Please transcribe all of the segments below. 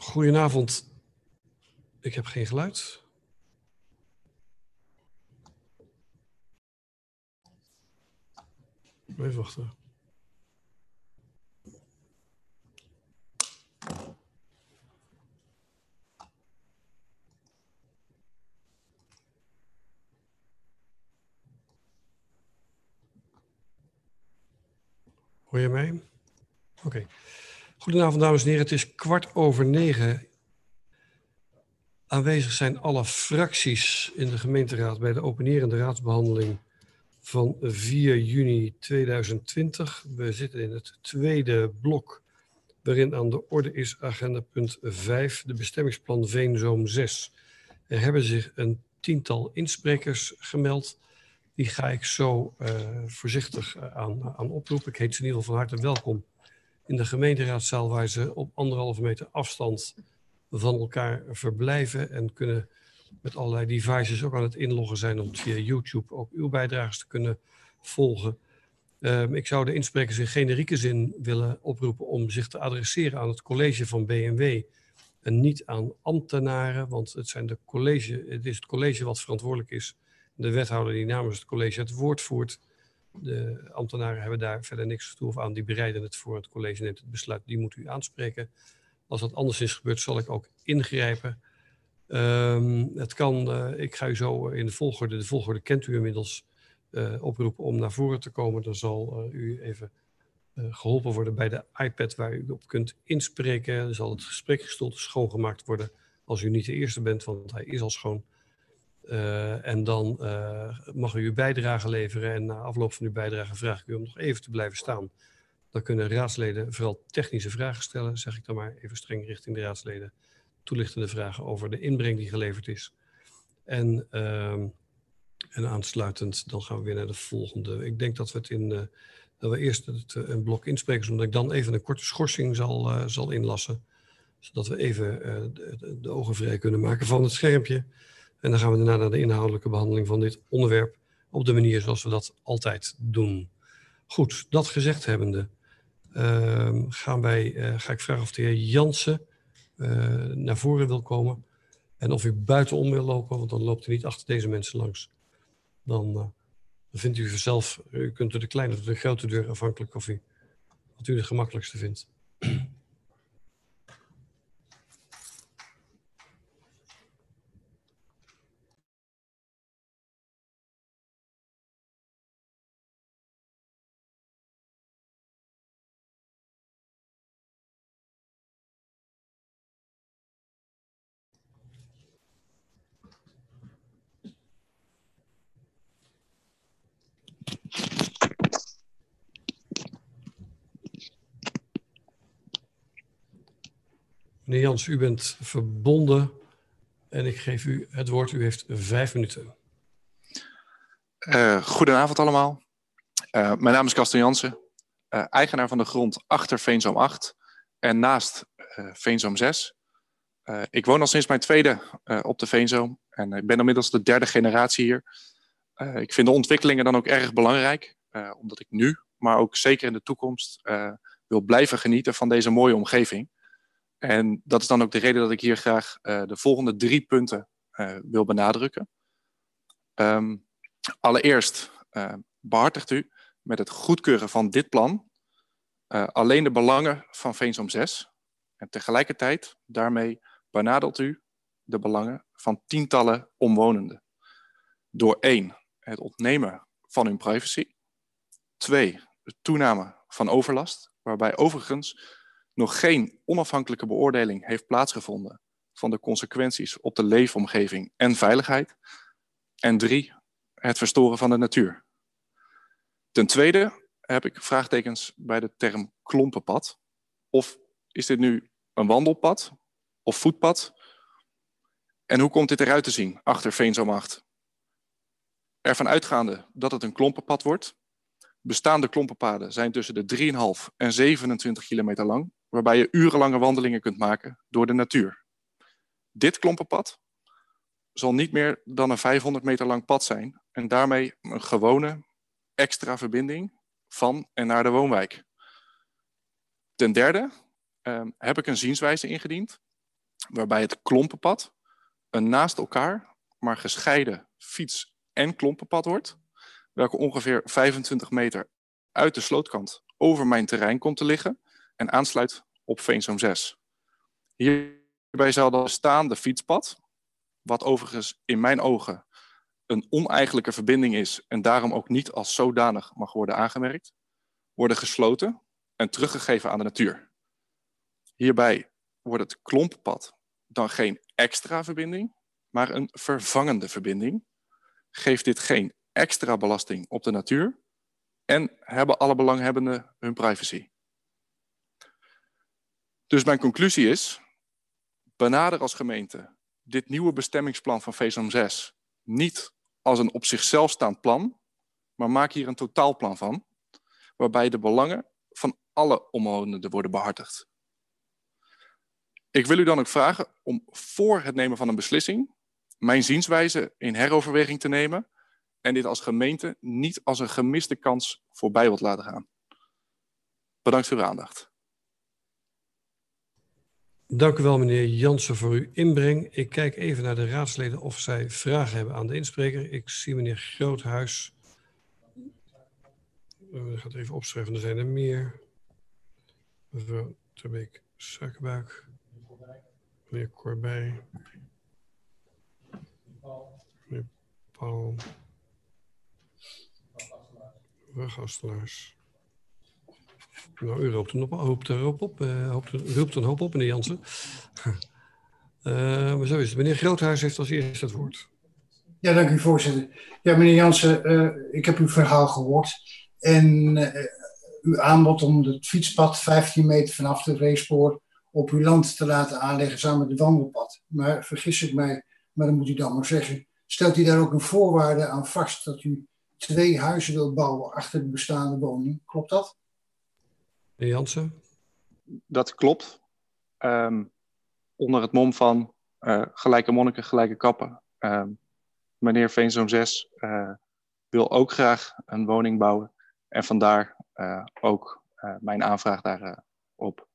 Goedenavond. Ik heb geen geluid. Even wachten. Hoor je mij? Oké. Goedenavond, dames en heren. Het is kwart over negen. Aanwezig zijn alle fracties in de gemeenteraad bij de openerende raadsbehandeling van 4 juni 2020. We zitten in het tweede blok, waarin aan de orde is agenda punt 5, de bestemmingsplan Veenzoom 6. Er hebben zich een tiental insprekers gemeld. Die ga ik zo uh, voorzichtig aan, aan oproepen. Ik heet ze in ieder geval van harte welkom in de gemeenteraadzaal, waar ze op anderhalve meter afstand van elkaar verblijven en kunnen met allerlei devices ook aan het inloggen zijn om via YouTube ook uw bijdrages te kunnen volgen. Um, ik zou de insprekers in generieke zin willen oproepen om zich te adresseren aan het college van BMW en niet aan ambtenaren, want het, zijn de college, het is het college wat verantwoordelijk is. De wethouder die namens het college het woord voert. De ambtenaren hebben daar verder niks toe aan. Die bereiden het voor. Het college neemt het besluit. Die moet u aanspreken. Als dat anders is gebeurd, zal ik ook ingrijpen. Um, het kan, uh, ik ga u zo in de volgorde, de volgorde kent u inmiddels, uh, oproepen om naar voren te komen. Dan zal uh, u even geholpen worden bij de iPad waar u op kunt inspreken. Dan zal het gesprekgestoelte schoongemaakt worden als u niet de eerste bent, want hij is al schoon. Uh, en dan uh, mag u uw bijdrage leveren. En na afloop van uw bijdrage vraag ik u om nog even te blijven staan. Dan kunnen raadsleden vooral technische vragen stellen, zeg ik dan maar even streng richting de raadsleden. Toelichtende vragen over de inbreng die geleverd is. En, uh, en aansluitend, dan gaan we weer naar de volgende. Ik denk dat we het in. Uh, dat we eerst het, een blok inspreken, zodat ik dan even een korte schorsing zal, zal inlassen. Zodat we even de, de ogen vrij kunnen maken van het schermpje. En dan gaan we daarna naar de inhoudelijke behandeling van dit onderwerp op de manier zoals we dat altijd doen. Goed, dat gezegd hebbende, uh, gaan wij, uh, ga ik vragen of de heer Jansen uh, naar voren wil komen. En of u buitenom wil lopen, want dan loopt u niet achter deze mensen langs. Dan, eh, vindt u zelf, u kunt door de kleine of de grote deur afhankelijk of u, wat u de gemakkelijkste vindt. Meneer Jans, u bent verbonden en ik geef u het woord. U heeft vijf minuten. Uh, goedenavond allemaal. Uh, mijn naam is Kastel Jansen, uh, eigenaar van de grond achter Veenzoom 8 en naast Veenzoom 6. ik woon al sinds mijn tweede op de Veenzoom en ik ben inmiddels de derde generatie hier. ik vind de ontwikkelingen dan ook erg belangrijk, omdat ik nu, maar ook zeker in de toekomst, wil blijven genieten van deze mooie omgeving. En dat is dan ook de reden dat ik hier graag uh, de volgende drie punten uh, wil benadrukken. Um, allereerst uh, behartigt u met het goedkeuren van dit plan alleen de belangen van Veensom 6. En tegelijkertijd daarmee benadelt u de belangen van tientallen omwonenden. Door één, het ontnemen van hun privacy. Twee, de toename van overlast, waarbij overigens nog geen onafhankelijke beoordeling heeft plaatsgevonden van de consequenties op de leefomgeving en veiligheid. En drie, het verstoren van de natuur. Ten tweede heb ik vraagtekens bij de term klompenpad. Of is dit nu een wandelpad of voetpad? En hoe komt dit eruit te zien achter Veenzoom 8? Ervan uitgaande dat het een klompenpad wordt. Bestaande klompenpaden zijn tussen de 3,5 en 27 kilometer lang waarbij je urenlange wandelingen kunt maken door de natuur. Dit klompenpad zal niet meer dan een 500 meter lang pad zijn en daarmee een gewone extra verbinding van en naar de woonwijk. Ten derde uh, heb ik een zienswijze ingediend waarbij het klompenpad een naast elkaar, maar gescheiden fiets- en klompenpad wordt, welke ongeveer 25 meter uit de slootkant over mijn terrein komt te liggen en aansluit op Veenzoom 6. Hierbij zal dan bestaande fietspad, wat overigens in mijn ogen een oneigenlijke verbinding is en daarom ook niet als zodanig mag worden aangemerkt, worden gesloten en teruggegeven aan de natuur. Hierbij wordt het klomppad dan geen extra verbinding, maar een vervangende verbinding. Geeft dit geen extra belasting op de natuur en hebben alle belanghebbenden hun privacy. Dus mijn conclusie is, benader als gemeente dit nieuwe bestemmingsplan van VSM 6 niet als een op zichzelf staand plan, maar maak hier een totaalplan van, waarbij de belangen van alle omwonenden worden behartigd. Ik wil u dan ook vragen om voor het nemen van een beslissing mijn zienswijze in heroverweging te nemen en dit als gemeente niet als een gemiste kans voorbij wilt laten gaan. Bedankt voor uw aandacht. Dank u wel, meneer Jansen, voor uw inbreng. Ik kijk even naar de raadsleden of zij vragen hebben aan de inspreker. Ik zie meneer Groothuis. Uh, ik ga het even opschrijven, er zijn er meer. Mevrouw Terbeek Suikerbuik. Meneer Corbij. Meneer Paul. Rugastelaars. Nou, u roept, een op, hoopt erop op, een hoop op, meneer Jansen. uh, maar zo is het. Meneer Groothuis heeft als eerste het woord. Ja, dank u voorzitter. Ja, meneer Jansen, uh, ik heb uw verhaal gehoord. En uw aanbod om het fietspad 15 meter vanaf de racepoort op uw land te laten aanleggen samen met het wandelpad. Maar vergis ik mij, maar dan moet u dan maar zeggen. Stelt u daar ook een voorwaarde aan vast dat u twee huizen wilt bouwen achter de bestaande woning? Klopt dat? Meneer Jansen? Dat klopt. Um, onder het mom van uh, gelijke monniken, gelijke kappen. Um, meneer Veenzoom 6 uh, wil ook graag een woning bouwen. En vandaar uh, ook mijn aanvraag daarop.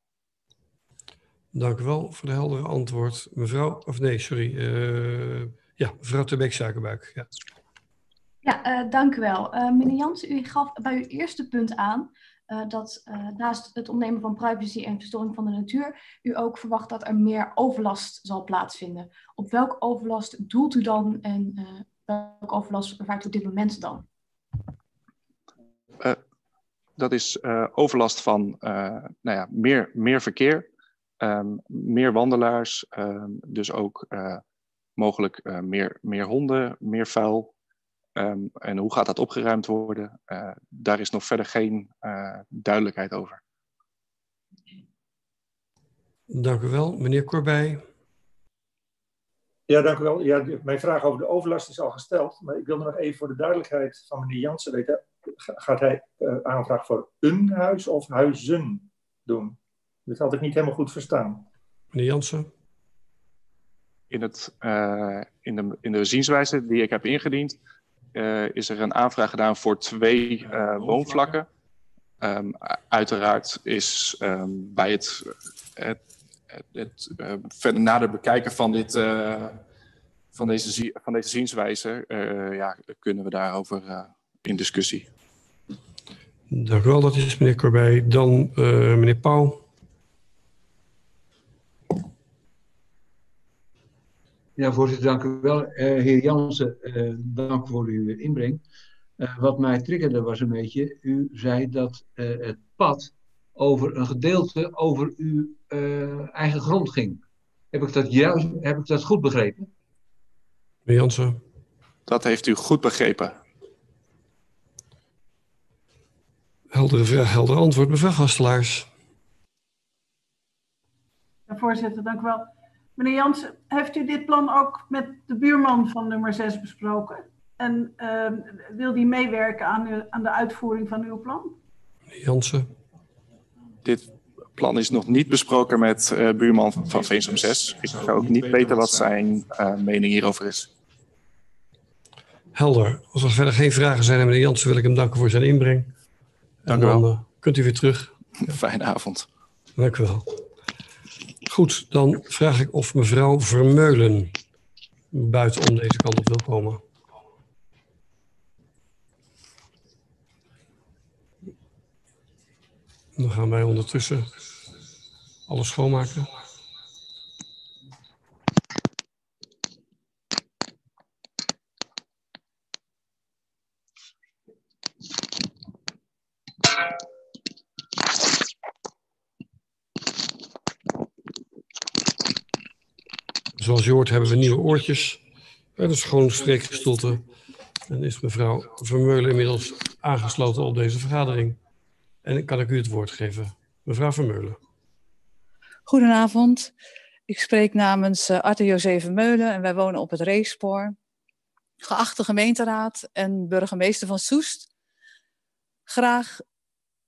Dank u wel voor de heldere antwoord. Mevrouw, of nee, sorry. ja, mevrouw Terbeek Suikerbuik. Ja. Ja, dank u wel. meneer Jansen, u gaf bij uw eerste punt aan uh, dat uh, naast het ontnemen van privacy en verstoring van de natuur, u ook verwacht dat er meer overlast zal plaatsvinden. Op welk overlast doelt u dan en uh, welk overlast ervaart u op dit moment dan? dat is overlast van nou ja, meer, meer verkeer, um, meer wandelaars, um, dus ook mogelijk meer, meer honden, meer vuil, Um, en hoe gaat dat opgeruimd worden? Uh, daar is nog verder geen uh, duidelijkheid over. Dank u wel. Meneer Corbij. Ja, dank u wel. Ja, mijn vraag over de overlast is al gesteld. Maar ik wil nog even voor de duidelijkheid van meneer Jansen weten. Gaat hij uh, aanvraag voor een huis of huizen doen? Dat had ik niet helemaal goed verstaan. Meneer Jansen. In, het, in, de, in de zienswijze die ik heb ingediend uh, is er een aanvraag gedaan voor twee uh, woonvlakken. Um, uiteraard is um, bij het, het, het, het uh, verder nader bekijken van, dit, van, deze, van deze zienswijze, ja, kunnen we daarover in discussie. Dank u wel, dat is meneer Corbij. Dan meneer Pauw. Ja, voorzitter, dank u wel. Uh, heer Jansen, uh, dank voor uw inbreng. Uh, wat mij triggerde was een beetje, u zei dat het pad over een gedeelte over uw eigen grond ging. Heb ik dat juist, heb ik dat goed begrepen? Meneer Jansen. Dat heeft u goed begrepen. Heldere vraag, helder antwoord. Mevrouw Gastelaars. Ja, voorzitter, dank u wel. Meneer Jansen, heeft u dit plan ook met de buurman van nummer 6 besproken? En uh, wil die meewerken aan, u, aan de uitvoering van uw plan? Meneer Jansen. Dit plan is nog niet besproken met uh, buurman van, van Veensom 6. Ik ga ook niet weten wat zijn uh, mening hierover is. Helder. Als er verder geen vragen zijn aan meneer Jansen, wil ik hem danken voor zijn inbreng. Dank u wel. Uh, kunt u weer terug. Fijne avond. Dank u wel. Goed, dan vraag ik of mevrouw Vermeulen buitenom deze kant op wil komen. Dan gaan wij ondertussen alles schoonmaken. Zoals je hoort hebben we nieuwe oortjes bij de schoon spreekgestoelte. En is mevrouw Vermeulen inmiddels aangesloten op deze vergadering. En kan ik u het woord geven. Mevrouw Vermeulen. Goedenavond. Ik spreek namens uh, Arthur José Vermeulen en wij wonen op het Reespoor. Geachte gemeenteraad en burgemeester van Soest. Graag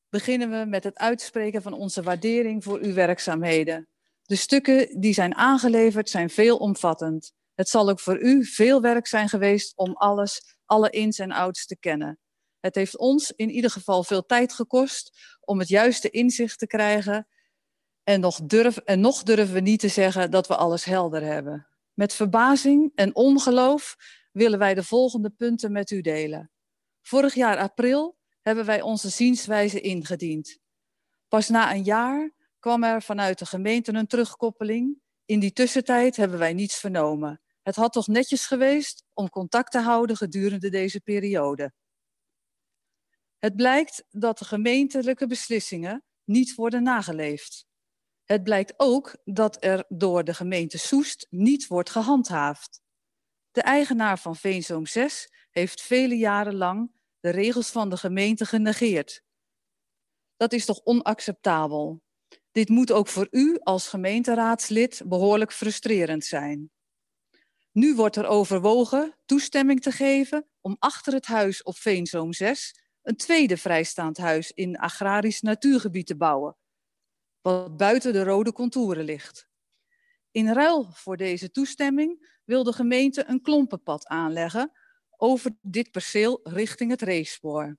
beginnen we met het uitspreken van onze waardering voor uw werkzaamheden. De stukken die zijn aangeleverd zijn veelomvattend. Het zal ook voor u veel werk zijn geweest om alles, alle ins en outs te kennen. Het heeft ons in ieder geval veel tijd gekost om het juiste inzicht te krijgen. En nog, durf, en nog durven we niet te zeggen dat we alles helder hebben. Met verbazing en ongeloof willen wij de volgende punten met u delen. Vorig jaar april hebben wij onze zienswijze ingediend. Pas na een jaar kwam er vanuit de gemeente een terugkoppeling. In die tussentijd hebben wij niets vernomen. Het had toch netjes geweest om contact te houden gedurende deze periode. Het blijkt dat de gemeentelijke beslissingen niet worden nageleefd. Het blijkt ook dat er door de gemeente Soest niet wordt gehandhaafd. De eigenaar van Veenzoom 6 heeft vele jaren lang de regels van de gemeente genegeerd. Dat is toch onacceptabel? Dit moet ook voor u als gemeenteraadslid behoorlijk frustrerend zijn. Nu wordt er overwogen toestemming te geven om achter het huis op Veenzoom 6 een tweede vrijstaand huis in agrarisch natuurgebied te bouwen, wat buiten de rode contouren ligt. In ruil voor deze toestemming wil de gemeente een klompenpad aanleggen over dit perceel richting het racespoor.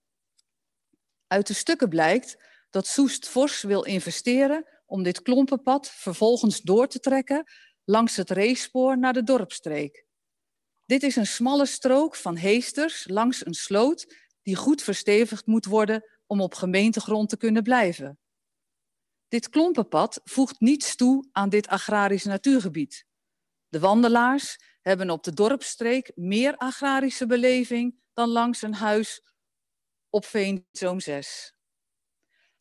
Uit de stukken blijkt dat Soest Fors wil investeren om dit klompenpad vervolgens door te trekken langs het racespoor naar de dorpstreek. Dit is een smalle strook van heesters langs een sloot die goed verstevigd moet worden om op gemeentegrond te kunnen blijven. Dit klompenpad voegt niets toe aan dit agrarisch natuurgebied. De wandelaars hebben op de dorpstreek meer agrarische beleving dan langs een huis op Veenzoom 6.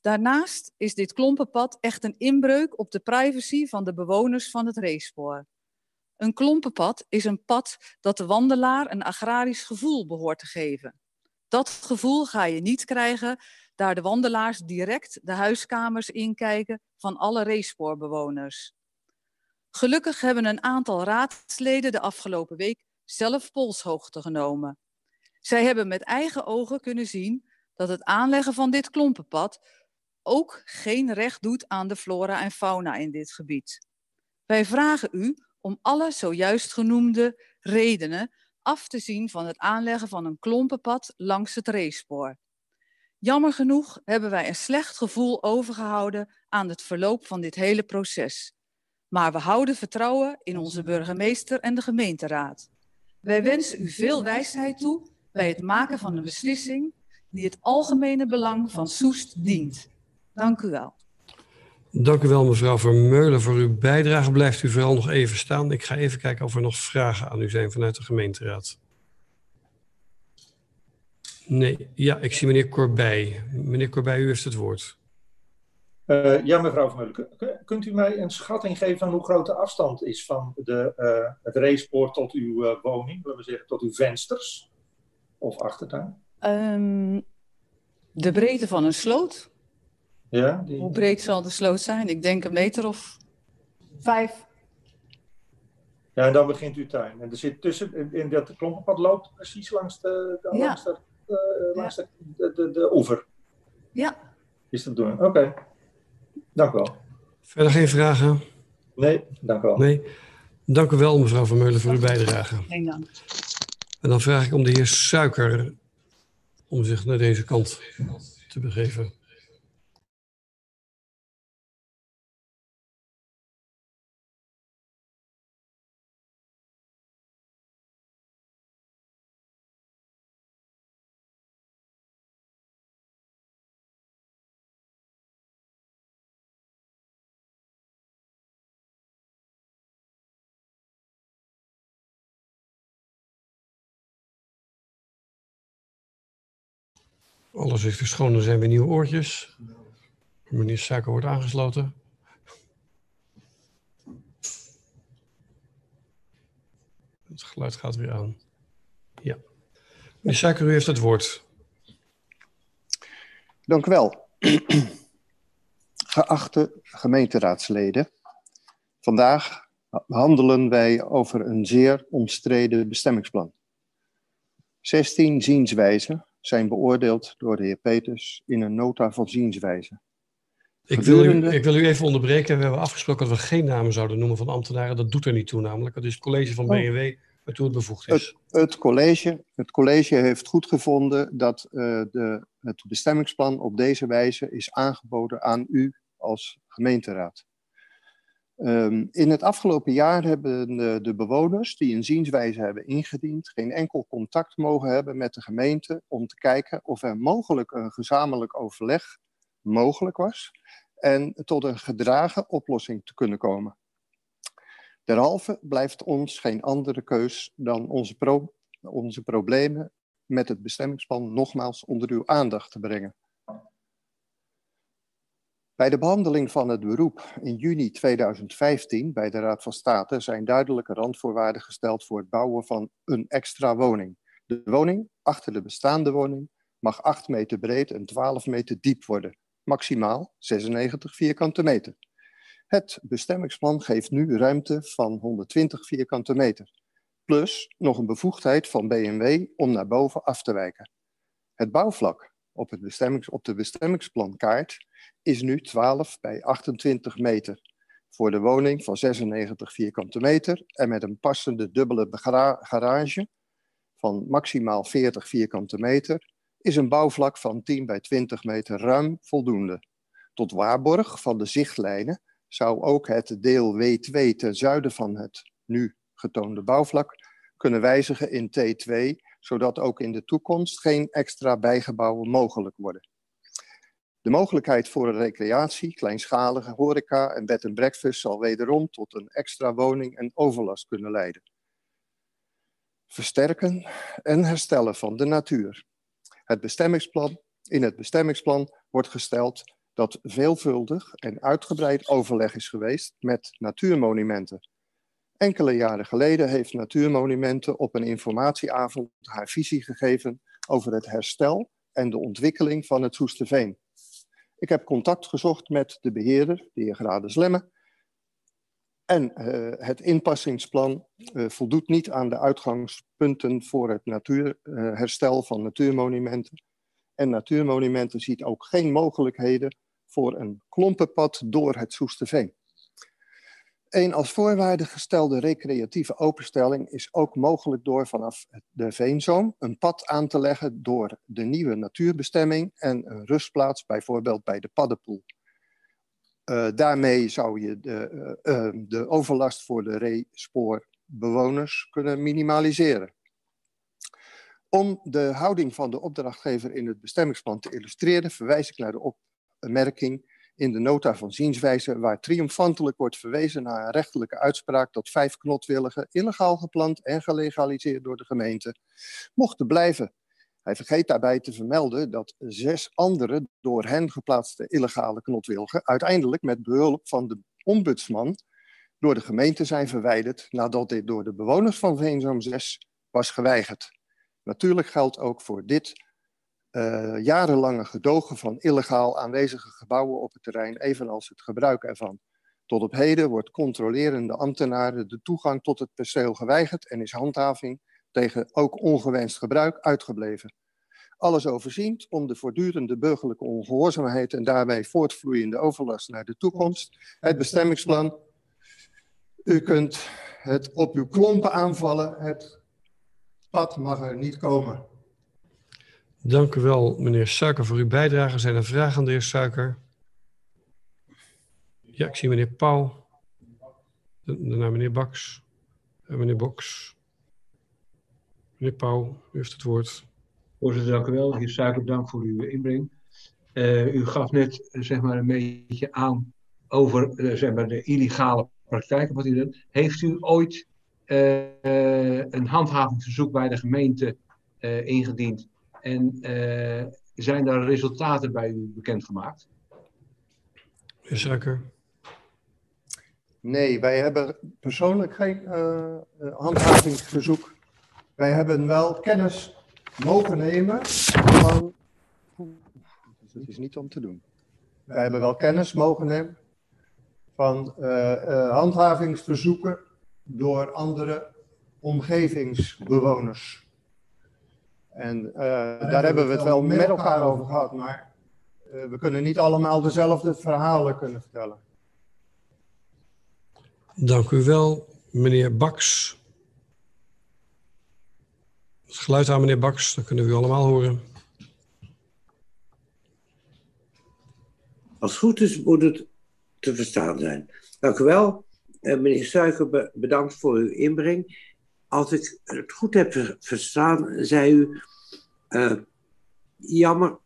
Daarnaast is dit klompenpad echt een inbreuk op de privacy van de bewoners van het racespoor. Een klompenpad is een pad dat de wandelaar een agrarisch gevoel behoort te geven. Dat gevoel ga je niet krijgen daar de wandelaars direct de huiskamers inkijken van alle racespoorbewoners. Gelukkig hebben een aantal raadsleden de afgelopen week zelf polshoogte genomen. Zij hebben met eigen ogen kunnen zien dat het aanleggen van dit klompenpad ook geen recht doet aan de flora en fauna in dit gebied. Wij vragen u om alle zojuist genoemde redenen af te zien van het aanleggen van een klompenpad langs het racespoor. Jammer genoeg hebben wij een slecht gevoel overgehouden aan het verloop van dit hele proces. Maar we houden vertrouwen in onze burgemeester en de gemeenteraad. Wij wensen u veel wijsheid toe bij het maken van een beslissing die het algemene belang van Soest dient. Dank u wel. Dank u wel, mevrouw Vermeulen, voor uw bijdrage. Blijft u vooral nog even staan. Ik ga even kijken of er nog vragen aan u zijn vanuit de gemeenteraad. Nee, ja, ik zie meneer Corbij. Meneer Corbij, u heeft het woord. Uh, ja, mevrouw Vermeulen, kunt u mij een schatting geven van hoe groot de afstand is van de, uh, het racepoort tot uw uh, woning, laten we zeggen, tot uw vensters of achtertuin? Um, de breedte van een sloot. Ja, die... Hoe breed zal de sloot zijn? Ik denk een meter of vijf. Ja, en dan begint uw tuin. En er zit tussen, in dat klompenpad loopt precies langs de, de Ja. langs, de, uh, langs de, de, de, de oever. Ja, Is dat doen? Oké. Dank u wel. Verder geen vragen? Nee, dank u wel. Nee. Dank u wel, mevrouw Vermeulen, voor uw bijdrage. geen dank. En dan vraag ik om de heer Suiker om zich naar deze kant te begeven. Alles is er zijn weer nieuwe oortjes. Meneer Suiker wordt aangesloten. Het geluid gaat weer aan. Ja. Meneer Suiker, u heeft het woord. Dank u wel. Geachte gemeenteraadsleden, vandaag handelen wij over een zeer omstreden bestemmingsplan. 16 zienswijzen zijn beoordeeld door de heer Peters in een nota van zienswijze. Ik wil, u, ik wil u even onderbreken. We hebben afgesproken dat we geen namen zouden noemen van ambtenaren. Dat doet er niet toe namelijk. Het is het college van Oh. BNW waartoe het bevoegd is. Het, het, college, het college heeft goedgevonden dat eh, de, het bestemmingsplan op deze wijze is aangeboden aan u als gemeenteraad. Ehm, in het afgelopen jaar hebben de, bewoners die een zienswijze hebben ingediend geen enkel contact mogen hebben met de gemeente om te kijken of er mogelijk een gezamenlijk overleg mogelijk was en tot een gedragen oplossing te kunnen komen. Derhalve blijft ons geen andere keus dan onze, onze problemen met het bestemmingsplan nogmaals onder uw aandacht te brengen. Bij de behandeling van het beroep in juni 2015 bij de Raad van State zijn duidelijke randvoorwaarden gesteld voor het bouwen van een extra woning. De woning achter de bestaande woning mag 8 meter breed en 12 meter diep worden, maximaal 96 vierkante meter. Het bestemmingsplan geeft nu ruimte van 120 vierkante meter, plus nog een bevoegdheid van BMW om naar boven af te wijken. Het bouwvlak op, het bestemmings, op de bestemmingsplankaart is nu 12 bij 28 meter voor de woning van 96 vierkante meter en met een passende dubbele garage van maximaal 40 vierkante meter is een bouwvlak van 10 bij 20 meter ruim voldoende. Tot waarborg van de zichtlijnen zou ook het deel W2 ten zuiden van het nu getoonde bouwvlak kunnen wijzigen in T2, zodat ook in de toekomst geen extra bijgebouwen mogelijk worden. De mogelijkheid voor recreatie, kleinschalige horeca en bed and breakfast zal wederom tot een extra woning en overlast kunnen leiden. Versterken en herstellen van de natuur. Het bestemmingsplan, in het bestemmingsplan wordt gesteld dat veelvuldig en uitgebreid overleg is geweest met natuurmonumenten. Enkele jaren geleden heeft Natuurmonumenten op een informatieavond haar visie gegeven over het herstel en de ontwikkeling van het Soesterveen. Ik heb contact gezocht met de beheerder, de heer Grades. En uh, het inpassingsplan uh, voldoet niet aan de uitgangspunten voor het natuurherstel uh, van natuurmonumenten. En natuurmonumenten ziet ook geen mogelijkheden voor een klompenpad door het Soesterveen. Een als voorwaarde gestelde recreatieve openstelling is ook mogelijk door vanaf de Veenzoom een pad aan te leggen door de nieuwe natuurbestemming en een rustplaats bijvoorbeeld bij de Paddenpoel. Uh, daarmee zou je de, uh, uh, de overlast voor de reespoorbewoners kunnen minimaliseren. Om de houding van de opdrachtgever in het bestemmingsplan te illustreren, verwijs ik naar de opmerking in de nota van zienswijze, waar triomfantelijk wordt verwezen naar een rechterlijke uitspraak dat vijf knotwilligen illegaal geplant en gelegaliseerd door de gemeente mochten blijven. Hij vergeet daarbij te vermelden dat zes andere door hen geplaatste illegale knotwilgen uiteindelijk met behulp van de ombudsman door de gemeente zijn verwijderd nadat dit door de bewoners van Veenzoom 6 was geweigerd. Natuurlijk geldt ook voor dit uh, jarenlange gedogen van illegaal aanwezige gebouwen op het terrein, evenals het gebruik ervan. Tot op heden wordt controlerende ambtenaren de toegang tot het perceel geweigerd en is handhaving tegen ook ongewenst gebruik uitgebleven. Alles overziend om de voortdurende burgerlijke ongehoorzaamheid en daarbij voortvloeiende overlast naar de toekomst. Het bestemmingsplan. U kunt het op uw klompen aanvallen. Het pad mag er niet komen. Dank u wel, meneer Suiker, voor uw bijdrage. Zijn er vragen aan de heer Suiker? Ja, ik zie meneer Pauw. Daarna meneer Baks. En meneer Boks. Meneer Pauw, u heeft het woord. Voorzitter, dank u wel. Heer Suiker, dank voor uw inbreng. Uh, u gaf net uh, zeg maar een beetje aan over zeg maar de illegale praktijken. Wat u doet. Heeft u ooit een handhavingsverzoek bij de gemeente ingediend? En zijn daar resultaten bij u bekendgemaakt? Meneer Suiker. Nee, wij hebben persoonlijk geen uh, handhavingsverzoek. Wij hebben wel kennis mogen nemen van. Dat is niet om te doen. Wij hebben wel kennis mogen nemen van uh, uh, handhavingsverzoeken door andere omgevingsbewoners. En uh, daar hebben we het wel met elkaar over gehad, maar we kunnen niet allemaal dezelfde verhalen kunnen vertellen. Dank u wel, meneer Baks. Het geluid aan meneer Baks, dat kunnen we allemaal horen. Als het goed is, moet het te verstaan zijn. Dank u wel. Uh, meneer Suiker, bedankt voor uw inbreng. Als ik het goed heb verstaan, zei u... Uh, jammer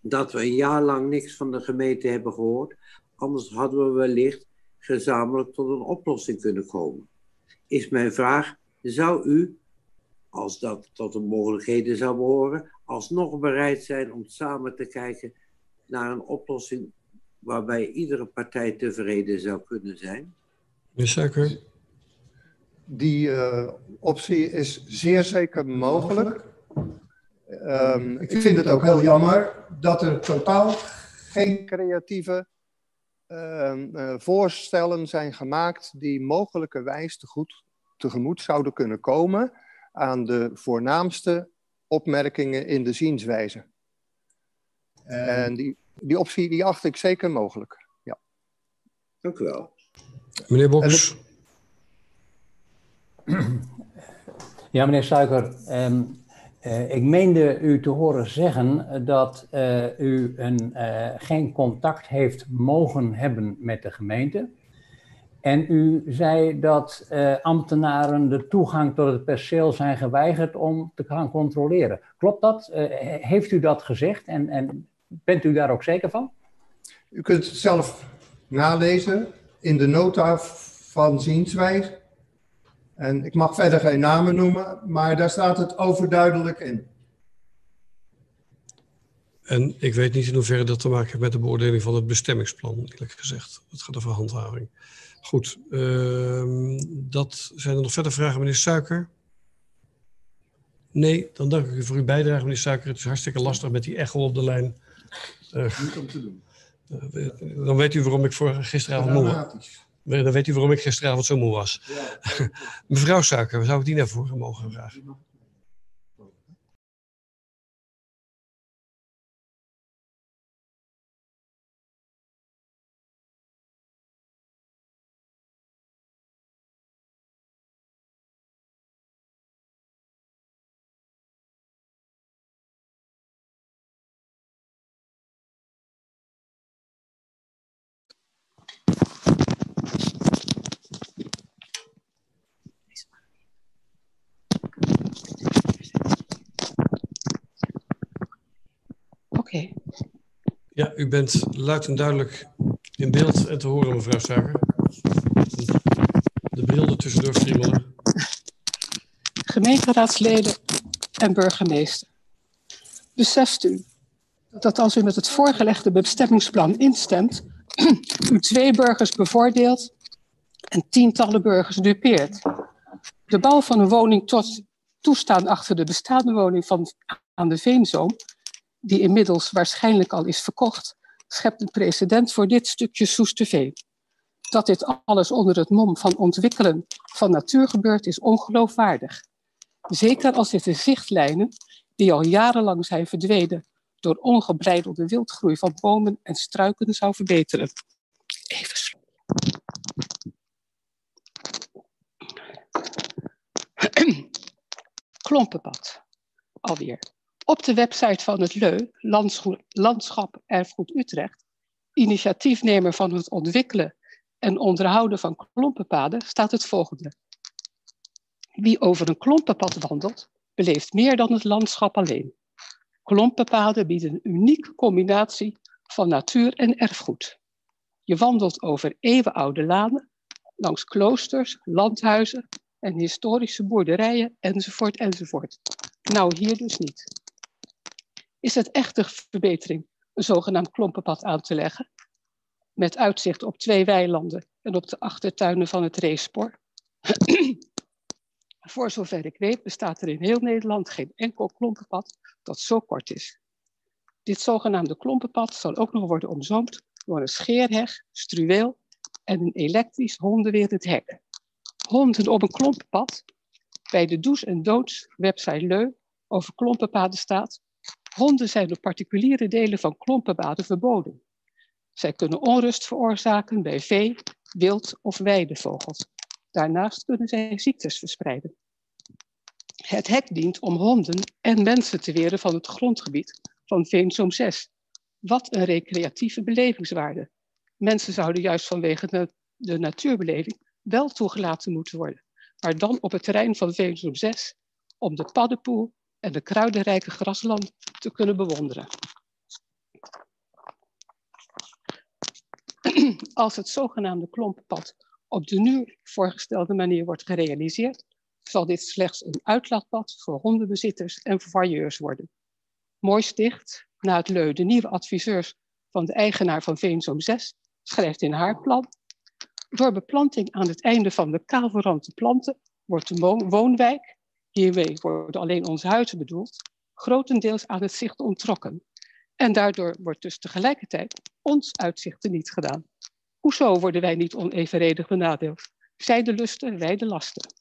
dat we een jaar lang niks van de gemeente hebben gehoord. Anders hadden we wellicht gezamenlijk tot een oplossing kunnen komen. Is mijn vraag, zou u, als dat tot de mogelijkheden zou behoren, alsnog bereid zijn om samen te kijken naar een oplossing waarbij iedere partij tevreden zou kunnen zijn? Meneer Suiker? Die uh, optie is zeer zeker mogelijk. Um, ik vind het ook heel jammer dat er totaal geen creatieve uh, voorstellen zijn gemaakt die mogelijkerwijs te goed tegemoet zouden kunnen komen aan de voornaamste opmerkingen in de zienswijze. En die, die optie die acht ik zeker mogelijk. Ja. Dank u wel. Meneer Boks. Ja, meneer Suiker. Um, uh, ik meende u te horen zeggen dat uh, u een, uh, geen contact heeft mogen hebben met de gemeente. En u zei dat ambtenaren de toegang tot het perceel zijn geweigerd om te gaan controleren. Klopt dat? heeft u dat gezegd en, en bent u daar ook zeker van? U kunt het zelf nalezen in de nota van zienswijze. En ik mag verder geen namen noemen, maar daar staat het overduidelijk in. En ik weet niet in hoeverre dat te maken heeft met de beoordeling van het bestemmingsplan, eerlijk gezegd. Het gaat over handhaving. Goed, uh, dat zijn er nog verder vragen, meneer Suiker? Nee, dan dank ik u voor uw bijdrage, meneer Suiker. Het is hartstikke lastig met die echo op de lijn. Uh, niet om te doen. Uh, dan weet u waarom ik voor gisteravond moe dan weet u waarom ik gisteravond zo moe was. Ja, Mevrouw Suiker, zou ik die naar voren mogen vragen? Ja, u bent luid en duidelijk in beeld en te horen, mevrouw Suiker. De bril er tussendoor friemelen. Gemeenteraadsleden en burgemeester. Beseft u dat als u met het voorgelegde bestemmingsplan instemt, u twee burgers bevoordeelt en tientallen burgers dupeert. De bouw van een woning tot toestaan achter de bestaande woning van, aan de Veenzoom die inmiddels waarschijnlijk al is verkocht, schept een precedent voor dit stukje Soesterveen. Dat dit alles onder het mom van ontwikkelen van natuur gebeurt, is ongeloofwaardig. Zeker als dit de zichtlijnen, die al jarenlang zijn verdwenen door ongebreidelde wildgroei van bomen en struiken, zou verbeteren. Even Klompenpad. Alweer. Op de website van het LEU, Landschap Erfgoed Utrecht, initiatiefnemer van het ontwikkelen en onderhouden van klompenpaden, staat het volgende. Wie over een klompenpad wandelt, beleeft meer dan het landschap alleen. Klompenpaden bieden een unieke combinatie van natuur en erfgoed. Je wandelt over eeuwenoude lanen, langs kloosters, landhuizen en historische boerderijen, enzovoort, enzovoort. Nou, hier dus niet. Is het echte verbetering een zogenaamd klompenpad aan te leggen, met uitzicht op twee weilanden en op de achtertuinen van het racespoor. Voor zover ik weet bestaat er in heel Nederland geen enkel klompenpad dat zo kort is. Dit zogenaamde klompenpad zal ook nog worden omzoomd door een scheerheg, struweel en een elektrisch hondenwerend hek. Honden op een klompenpad. Bij de Does en Doods website Leu over klompenpaden staat. Honden zijn op particuliere delen van klompenpaden verboden. Zij kunnen onrust veroorzaken bij vee, wild of weidevogels. Daarnaast kunnen zij ziektes verspreiden. Het hek dient om honden en mensen te weren van het grondgebied van Veenzoom 6. Wat een recreatieve belevingswaarde. Mensen zouden juist vanwege de natuurbeleving wel toegelaten moeten worden, maar dan op het terrein van Veenzoom 6 om de paddenpoel en de kruidenrijke grasland te kunnen bewonderen. Als het zogenaamde klompenpad op de nu voorgestelde manier wordt gerealiseerd, zal dit slechts een uitlaatpad voor hondenbezitters en vervailleurs worden. Mooi sticht, na het leu, de nieuwe adviseurs van de eigenaar van Veenzoom 6, schrijft in haar plan. Door beplanting aan het einde van de kaalverrante planten wordt de woonwijk, hiermee worden alleen onze huizen bedoeld, grotendeels aan het zicht ontrokken. En daardoor wordt dus tegelijkertijd ons uitzicht niet gedaan. Hoezo worden wij niet onevenredig benadeeld? Zij de lusten, wij de lasten.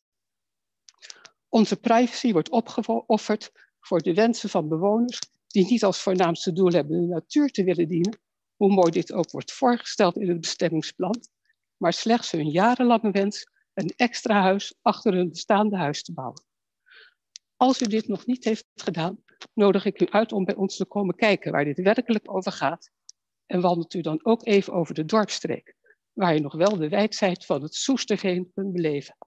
Onze privacy wordt opgeofferd voor de wensen van bewoners die niet als voornaamste doel hebben de natuur te willen dienen, hoe mooi dit ook wordt voorgesteld in het bestemmingsplan, maar slechts hun jarenlange wens een extra huis achter hun bestaande huis te bouwen. Als u dit nog niet heeft gedaan, nodig ik u uit om bij ons te komen kijken waar dit werkelijk over gaat. En wandelt u dan ook even over de dorpstreek, waar je nog wel de wijdheid van het Soesterveen kunt beleven.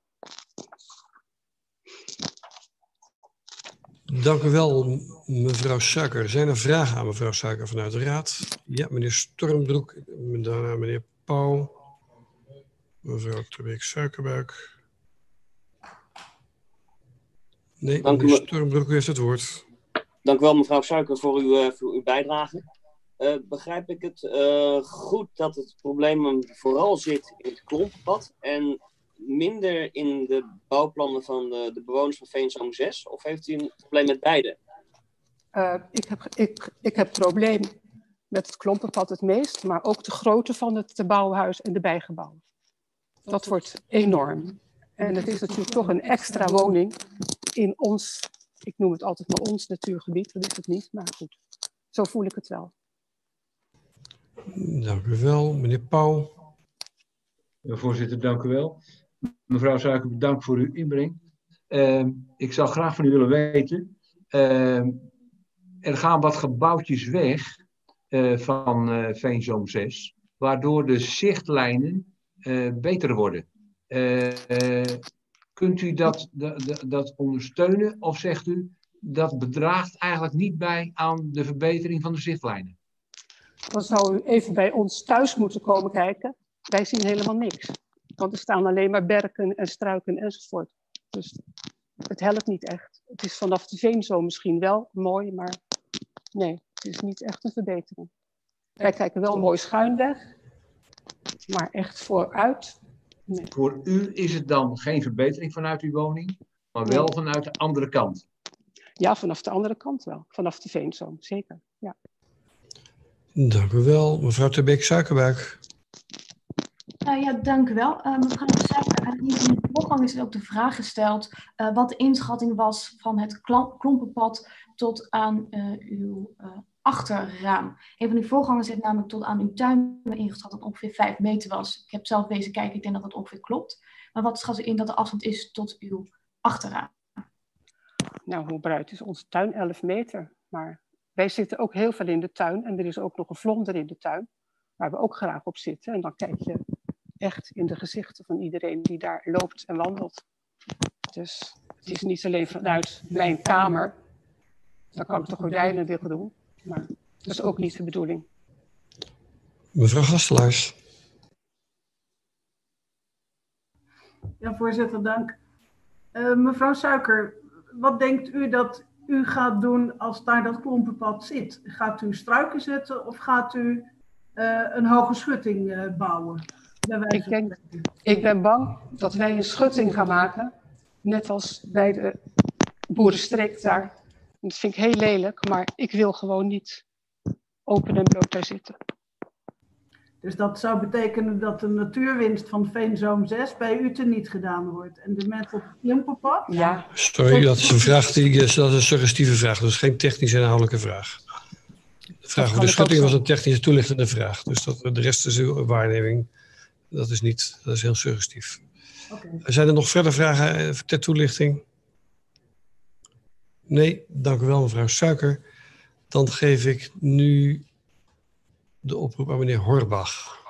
Dank u wel, mevrouw Suiker. Zijn er vragen aan mevrouw Suiker vanuit de Raad? Ja, meneer Stormbroek, daarna meneer Pauw, mevrouw Terbeek Suikerbuik. Nee, Dank meneer u heeft het woord. Dank u wel, mevrouw Suiker, voor uw, eh, voor uw bijdrage. Eh, begrijp ik het eh, goed dat het probleem vooral zit in het klompenpad en minder in de bouwplannen van de, de bewoners van Veenzoom 6? Of heeft u een probleem met beide? Uh, ik, heb, ik, ik heb probleem met het klompenpad het meest, maar ook de grootte van het bouwhuis en de bijgebouwen. Dat wordt enorm. En het is natuurlijk toch een extra woning in ons, ik noem het altijd maar ons natuurgebied, dat is het niet, maar goed, zo voel ik het wel. Dank u wel, meneer Pauw. Ja, voorzitter, dank u wel. Mevrouw Suiker, bedankt voor uw inbreng. Uh, ik zou graag van u willen weten, uh, er gaan wat gebouwtjes weg uh, van uh, Veenzoom 6, waardoor de zichtlijnen beter worden. Kunt u dat, dat, dat ondersteunen of zegt u dat bedraagt eigenlijk niet bij aan de verbetering van de zichtlijnen? Dan zou u even bij ons thuis moeten komen kijken. Wij zien helemaal niks. Want er staan alleen maar berken en struiken enzovoort. Dus het helpt niet echt. Het is vanaf de veenzo misschien wel mooi, maar nee, het is niet echt een verbetering. Wij kijken wel mooi schuin weg, maar echt vooruit. Nee. Voor u is het dan geen verbetering vanuit uw woning, maar wel Nee. vanuit de andere kant. Ja, vanaf de andere kant wel. Vanaf de veenzoom, zeker. Ja. Dank u wel, mevrouw Terbeek Suikerbuik. Uh, ja, dank u wel. Uh, mevrouw uh, in de voorgang is er ook de vraag gesteld uh, wat de inschatting was van het klompenpad tot aan uh, uw uh, achterraam. Een van uw voorgangers heeft namelijk tot aan uw tuin ingeschat dat ongeveer 5 meter was. Ik heb zelf deze kijken, ik denk dat dat ongeveer klopt. Maar wat schat u in dat de afstand is tot uw achterraam? Nou, hoe breed is onze tuin? 11 meter. Maar wij zitten ook heel veel in de tuin. En er is ook nog een vlonder in de tuin, waar we ook graag op zitten. En dan kijk je echt in de gezichten van iedereen die daar loopt en wandelt. Dus het is niet alleen vanuit mijn kamer. Dan kan ik de gordijnen dicht doen. Maar dat is ook niet de bedoeling. Mevrouw Gastelaars. Ja, voorzitter, dank. Uh, mevrouw Suiker, wat denkt u dat u gaat doen als daar dat klompenpad zit. Gaat u struiken zetten of gaat u uh, een hoge schutting uh, bouwen? Ik, denk, ik ben bang dat wij een schutting gaan maken, net als bij de boerenstreek daar. Dat vind ik heel lelijk, maar ik wil gewoon niet open en bloot daar zitten. Dus dat zou betekenen dat de natuurwinst van Veenzoom 6 bij u teniet gedaan wordt. En de met op het Klimperpad? Ja. Sorry, dat is een vraag die, dat is een suggestieve vraag. Dat is geen technisch inhoudelijke vraag. De vraag over de schutting was een technische toelichtende vraag. Dus dat, de rest is uw waarneming. Dat is niet, dat is heel suggestief. Okay. Zijn er nog verder vragen eh, ter toelichting? Nee, dank u wel mevrouw Suiker. Dan geef ik nu de oproep aan meneer Horbach.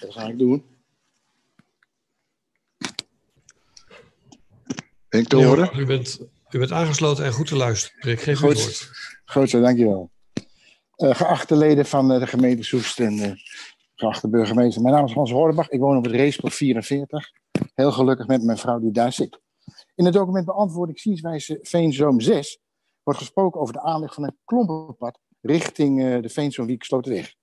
Dat ga ik doen. Ben ik te horen? U bent, u bent aangesloten en goed te luisteren. Ik geef goed, u het woord. Goed zo, dankjewel. Uh, geachte leden van uh, de gemeente Soest en uh, geachte burgemeester. Mijn naam is Hans Hoornbach. Ik woon op het Raceport 44. Heel gelukkig met mijn vrouw die daar zit. In het document beantwoording zienswijze Veenzoom 6 wordt gesproken over de aanleg van een klompenpad richting de Veenzoom Wiek Sloterweg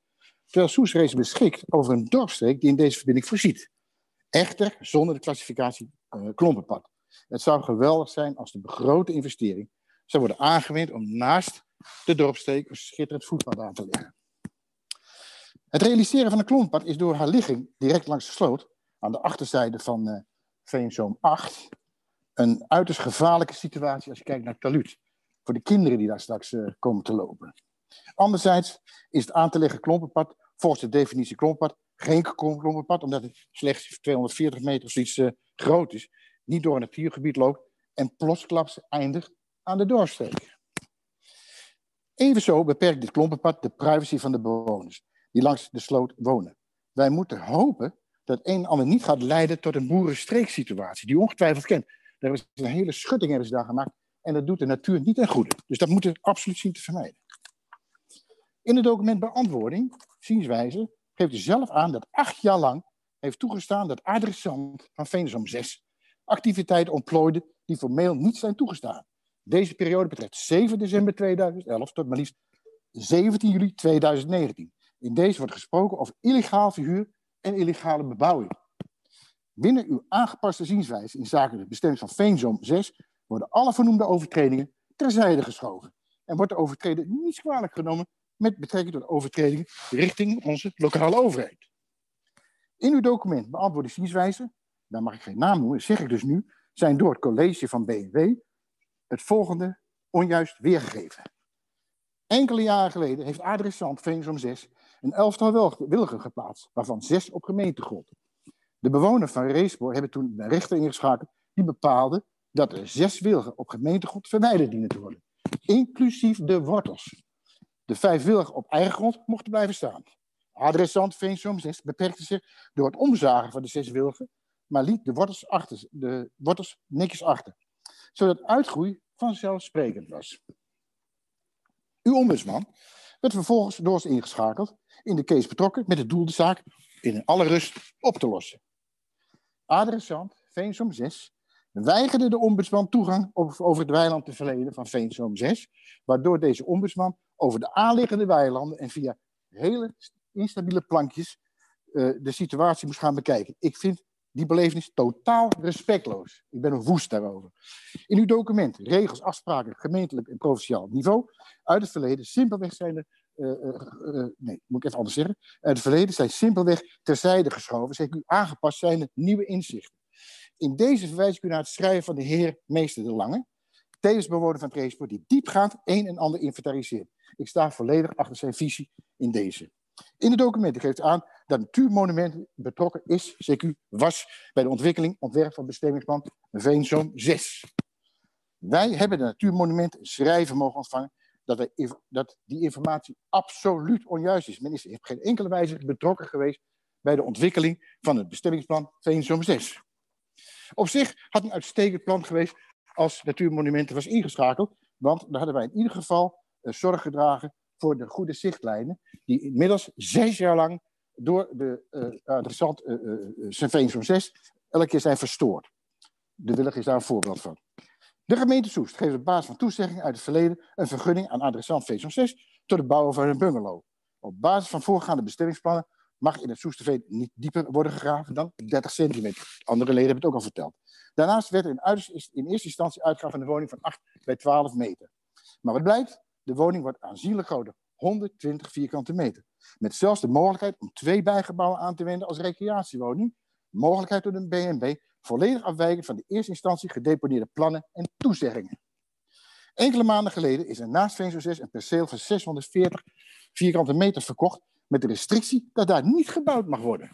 terwijl Soesrees beschikt over een dorpstreek die in deze verbinding voorziet. Echter zonder de klassificatie uh, klompenpad. Het zou geweldig zijn als de begrote investering zou worden aangewend om naast de dorpstreek een schitterend voetpad aan te leggen. Het realiseren van een klompenpad is door haar ligging direct langs de sloot, aan de achterzijde van uh, Veenzoom 8, een uiterst gevaarlijke situatie als je kijkt naar Talut. Voor de kinderen die daar straks uh, komen te lopen. Anderzijds is het aan te leggen klompenpad volgens de definitie klompenpad geen klompenpad, omdat het slechts 240 meter zoiets uh, groot is, niet door een natuurgebied loopt en plotsklaps eindigt aan de doorsteek. Evenzo beperkt dit klompenpad de privacy van de bewoners die langs de sloot wonen. Wij moeten hopen dat een en ander niet gaat leiden tot een boerenstreeksituatie, die ongetwijfeld kent. Er is een hele schutting hebben ze daar gemaakt en dat doet de natuur niet ten goede. Dus dat moeten we absoluut zien te vermijden. In het document beantwoording, zienswijze, geeft u zelf aan dat acht jaar lang heeft toegestaan dat adressant van Venesom 6 activiteiten ontplooide die formeel niet zijn toegestaan. Deze periode betreft 7 december 2011 tot maar liefst 17 juli 2019. In deze wordt gesproken over illegaal verhuur en illegale bebouwing. Binnen uw aangepaste zienswijze in zaken de bestemming van Veenzom 6 worden alle vernoemde overtredingen terzijde geschoven. En wordt de overtreder niets kwalijk genomen met betrekking tot overtredingen richting onze lokale overheid. In uw document beantwoorde zienswijze, daar mag ik geen naam noemen, zeg ik dus nu, zijn door het college van BMW het volgende onjuist weergegeven. Enkele jaren geleden heeft adressant Veensom 6 een elftal wilgen geplaatst, waarvan zes op gemeentegrond. De bewoners van Reespoor hebben toen een rechter ingeschakeld die bepaalde dat er zes wilgen op gemeentegrond verwijderd dienen te worden, inclusief de wortels. De vijf wilgen op eigen grond mochten blijven staan. Adressant Veensom 6 beperkte zich door het omzagen van de zes wilgen, maar liet de wortels, achter, de wortels netjes achter, zodat uitgroei vanzelfsprekend was. Uw ombudsman werd vervolgens door ons ingeschakeld, in de case betrokken met het doel de zaak in alle rust op te lossen. Adressant Veensom 6 weigerde de ombudsman toegang over het weiland te verlenen van Veensom 6, waardoor deze ombudsman over de aanliggende weilanden en via hele instabiele plankjes uh, de situatie moest gaan bekijken. Ik vind die belevenis totaal respectloos. Ik ben een woest daarover. In uw document, regels, afspraken, gemeentelijk en provinciaal niveau, uit het verleden simpelweg zijn er, uh, nee, moet ik even anders zeggen, uit het verleden zijn simpelweg terzijde geschoven, zeg u aangepast zijn er nieuwe inzichten. In deze verwijs ik u naar het schrijven van de heer Meester de Lange, tevens bewoner van het die diepgaand een en ander inventariseert. Ik sta volledig achter zijn visie in deze. In de documenten geeft aan dat Natuurmonument betrokken is, CQ was, bij de ontwikkeling, ontwerp van bestemmingsplan Veenzoom 6. Wij hebben de natuurmonumenten schrijven mogen ontvangen dat, dat die informatie absoluut onjuist is. Men is op geen enkele wijze betrokken geweest bij de ontwikkeling van het bestemmingsplan Veenzom 6. Op zich had een uitstekend plan geweest als Natuurmonumenten was ingeschakeld, want dan hadden wij in ieder geval uh, zorg gedragen voor de goede zichtlijnen, die inmiddels zes jaar lang door de uh, adressant uh, Veenzom 6 elke keer zijn verstoord. De Willig is daar een voorbeeld van. De gemeente Soest geeft op basis van toezeggingen uit het verleden een vergunning aan adressant Veenzom 6 tot het bouwen van een bungalow. Op basis van voorgaande bestemmingsplannen mag in het Soesterveen niet dieper worden gegraven dan 30 centimeter. Andere leden hebben het ook al verteld. Daarnaast werd er in, in eerste instantie uitgegaan van de woning van 8 bij 12 meter. Maar wat blijkt? De woning wordt aanzienlijk groter, 120 vierkante meter. Met zelfs de mogelijkheid om twee bijgebouwen aan te wenden als recreatiewoning. Mogelijkheid door een BNB, volledig afwijkend van de eerste instantie gedeponeerde plannen en toezeggingen. Enkele maanden geleden is er naast 6 een perceel van 640 vierkante meter verkocht met de restrictie dat daar niet gebouwd mag worden.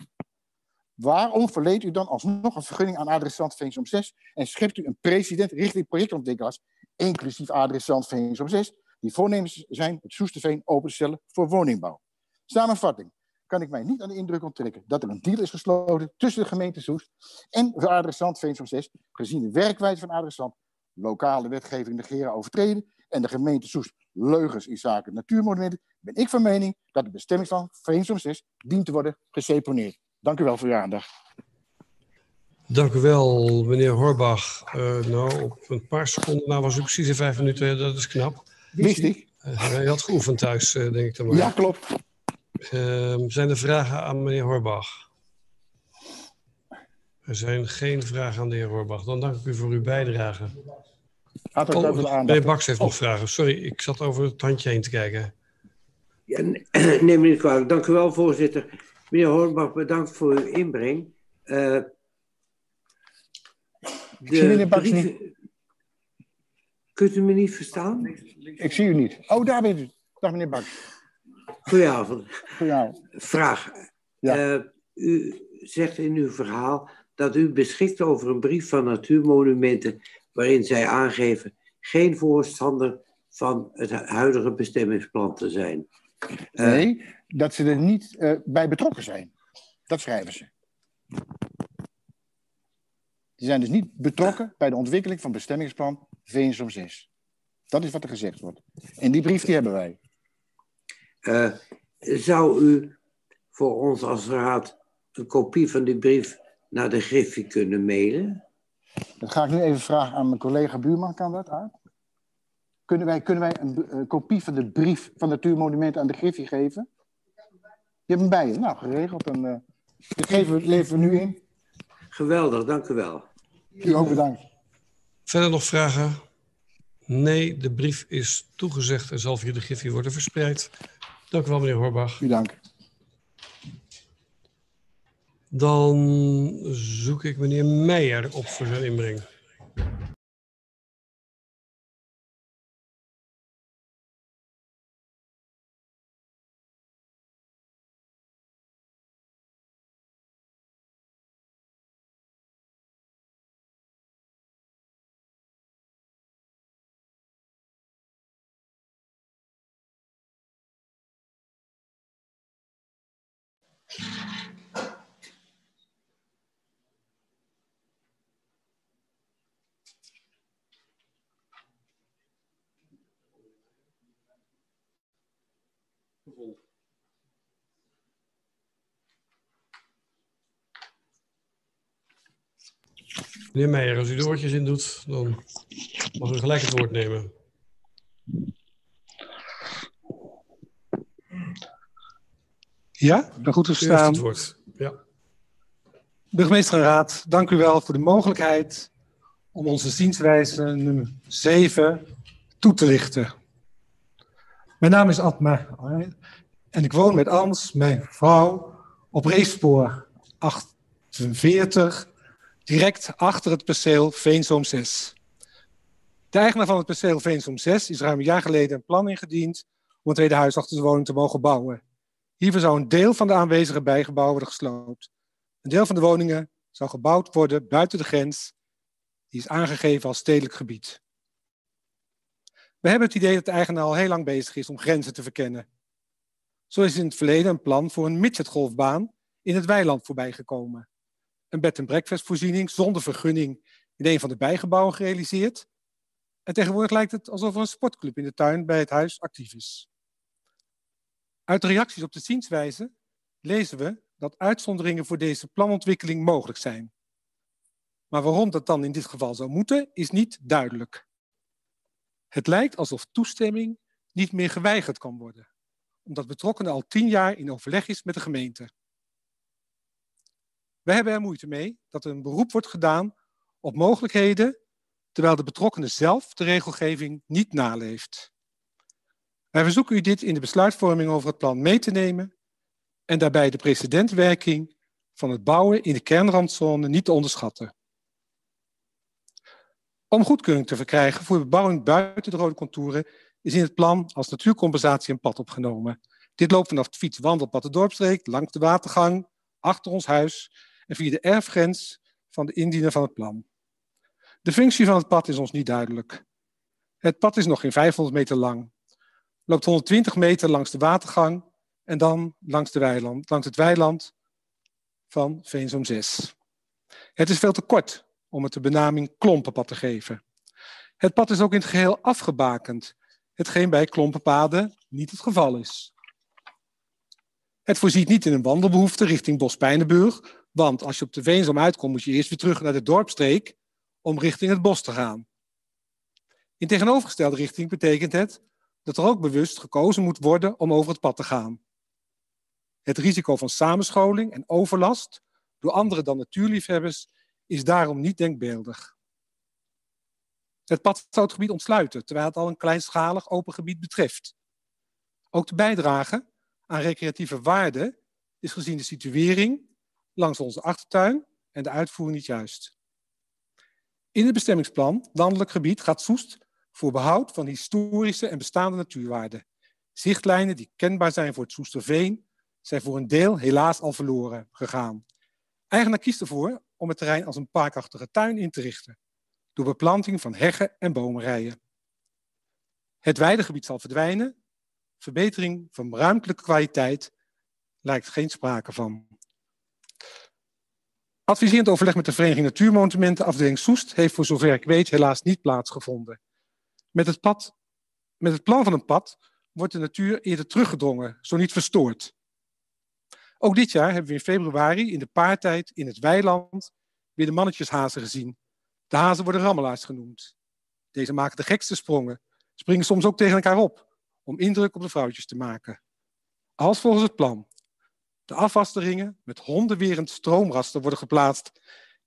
Waarom verleent u dan alsnog een vergunning aan adressant Veensom 6 en schept u een president richting projectontwikkelaars, inclusief adressant Veensom 6, die voornemens zijn het Soesterveen open te stellen voor woningbouw? Samenvatting kan ik mij niet aan de indruk onttrekken dat er een deal is gesloten tussen de gemeente Soest en de adressant Veensom 6, gezien de werkwijze van adressant, lokale wetgeving negeren overtreden en de gemeente Soest leugens in zaken natuurmonumenten, ben ik van mening dat de bestemmingsplan Veensom 6 dient te worden geseponeerd. Dank u wel voor uw aandacht. Dank u wel, meneer Horbach. Uh, nou, op een paar seconden, nou was u precies in vijf minuten, dat is knap. Wist ik. Uh, je had geoefend thuis, uh, denk ik dan maar. Ja, klopt. Ehm, zijn er vragen aan meneer Horbach? Er zijn geen vragen aan de heer Horbach. Dan dank ik u voor uw bijdrage. Ook oh, meneer Baks heeft oh. nog vragen. Sorry, ik zat over het handje heen te kijken. Ja, neem me niet kwalijk. Dank u wel, voorzitter. Meneer Hoornbach, bedankt voor uw inbreng. Uh, ik zie meneer Baks brief... niet. Kunt u me niet verstaan? Ik zie u niet. Oh, daar bent u. Dag meneer Baks. Goedenavond. Goedenavond. Vraag. Ja. Uh, u zegt in uw verhaal dat u beschikt over een brief van Natuurmonumenten waarin zij aangeven geen voorstander van het huidige bestemmingsplan te zijn. Uh, nee, dat ze er niet uh, bij betrokken zijn. Dat schrijven ze. Die zijn dus niet betrokken bij de ontwikkeling van bestemmingsplan Veensom 6. Dat is wat er gezegd wordt. En die brief die hebben wij. Uh, zou u voor ons als raad een kopie van die brief naar de Griffie kunnen mailen? Dat ga ik nu even vragen aan mijn collega Buurman. Kan dat uit? Kunnen wij, kunnen wij een, een kopie van de brief van Natuurmonumenten aan de Griffie geven? Je hebt hem bij je. Nou, geregeld. En, uh, dit geven we, leveren we nu in. Geweldig, dank u wel. U ook bedankt. Verder nog vragen? Nee, de brief is toegezegd en zal via de Griffie worden verspreid. Dank u wel, meneer Horbach. U dank. Dan zoek ik meneer Meijer op voor zijn inbreng. Meneer Meijer, als u de oortjes in doet, dan mag u gelijk het woord nemen. Ja, ik ben goed verstaan. het woord. Ja. Burgemeester en Raad, dank u wel voor de mogelijkheid om onze zienswijze nummer 7 toe te lichten. Mijn naam is Atma en ik woon met Ans, mijn vrouw, op reefspoor 48 direct achter het perceel Veenzoom 6. De eigenaar van het perceel Veenzoom 6 is ruim een jaar geleden een plan ingediend om een tweede huis achter de woning te mogen bouwen. Hiervoor zou een deel van de aanwezige bijgebouwen worden gesloopt. Een deel van de woningen zou gebouwd worden buiten de grens, die is aangegeven als stedelijk gebied. We hebben het idee dat de eigenaar al heel lang bezig is om grenzen te verkennen. Zo is in het verleden een plan voor een midgetgolfbaan in het weiland voorbijgekomen. Een bed- en breakfastvoorziening zonder vergunning in een van de bijgebouwen gerealiseerd. En tegenwoordig lijkt het alsof er een sportclub in de tuin bij het huis actief is. Uit de reacties op de zienswijze lezen we dat uitzonderingen voor deze planontwikkeling mogelijk zijn. Maar waarom dat dan in dit geval zou moeten, is niet duidelijk. Het lijkt alsof toestemming niet meer geweigerd kan worden, omdat betrokkenen al tien jaar in overleg is met de gemeente. We hebben er moeite mee dat er een beroep wordt gedaan op mogelijkheden, terwijl de betrokkenen zelf de regelgeving niet naleeft. Wij verzoeken u dit in de besluitvorming over het plan mee te nemen en daarbij de precedentwerking van het bouwen in de kernrandzone niet te onderschatten. Om goedkeuring te verkrijgen voor bebouwing buiten de rode contouren is in het plan als natuurcompensatie een pad opgenomen. Dit loopt vanaf het fietswandelpad de dorpstreek, langs de watergang, achter ons huis en via de erfgrens van de indiener van het plan. De functie van het pad is ons niet duidelijk. Het pad is nog geen 500 meter lang, loopt 120 meter langs de watergang en dan langs, de weiland, langs het weiland van Veenzoom 6. Het is veel te kort om het de benaming klompenpad te geven. Het pad is ook in het geheel afgebakend, hetgeen bij klompenpaden niet het geval is. Het voorziet niet in een wandelbehoefte richting Bospijnenburg, want als je op de Veenzoom uitkomt moet je eerst weer terug naar de dorpstreek om richting het bos te gaan. In tegenovergestelde richting betekent het dat er ook bewust gekozen moet worden om over het pad te gaan. Het risico van samenscholing en overlast door andere dan natuurliefhebbers is daarom niet denkbeeldig. Het pad zou het gebied ontsluiten, terwijl het al een kleinschalig open gebied betreft. Ook de bijdrage aan recreatieve waarde is gezien de situering langs onze achtertuin en de uitvoering niet juist. In het bestemmingsplan landelijk gebied gaat Soest voor behoud van historische en bestaande natuurwaarden. Zichtlijnen die kenbaar zijn voor het Soesterveen zijn voor een deel helaas al verloren gegaan. Eigenaar kiest ervoor om het terrein als een parkachtige tuin in te richten, door beplanting van heggen en bomenrijen. Het weidegebied zal verdwijnen, verbetering van ruimtelijke kwaliteit lijkt geen sprake van. Adviserend overleg met de Vereniging Natuurmonumenten, afdeling Soest, heeft voor zover ik weet helaas niet plaatsgevonden. Met het, pad, met het plan van een pad wordt de natuur eerder teruggedrongen, zo niet verstoord. Ook dit jaar hebben we in februari in de paartijd in het weiland weer de mannetjeshazen gezien. De hazen worden rammelaars genoemd. Deze maken de gekste sprongen, springen soms ook tegen elkaar op, om indruk op de vrouwtjes te maken. Als volgens het plan de afwasteringen met hondenwerend stroomrasten worden geplaatst,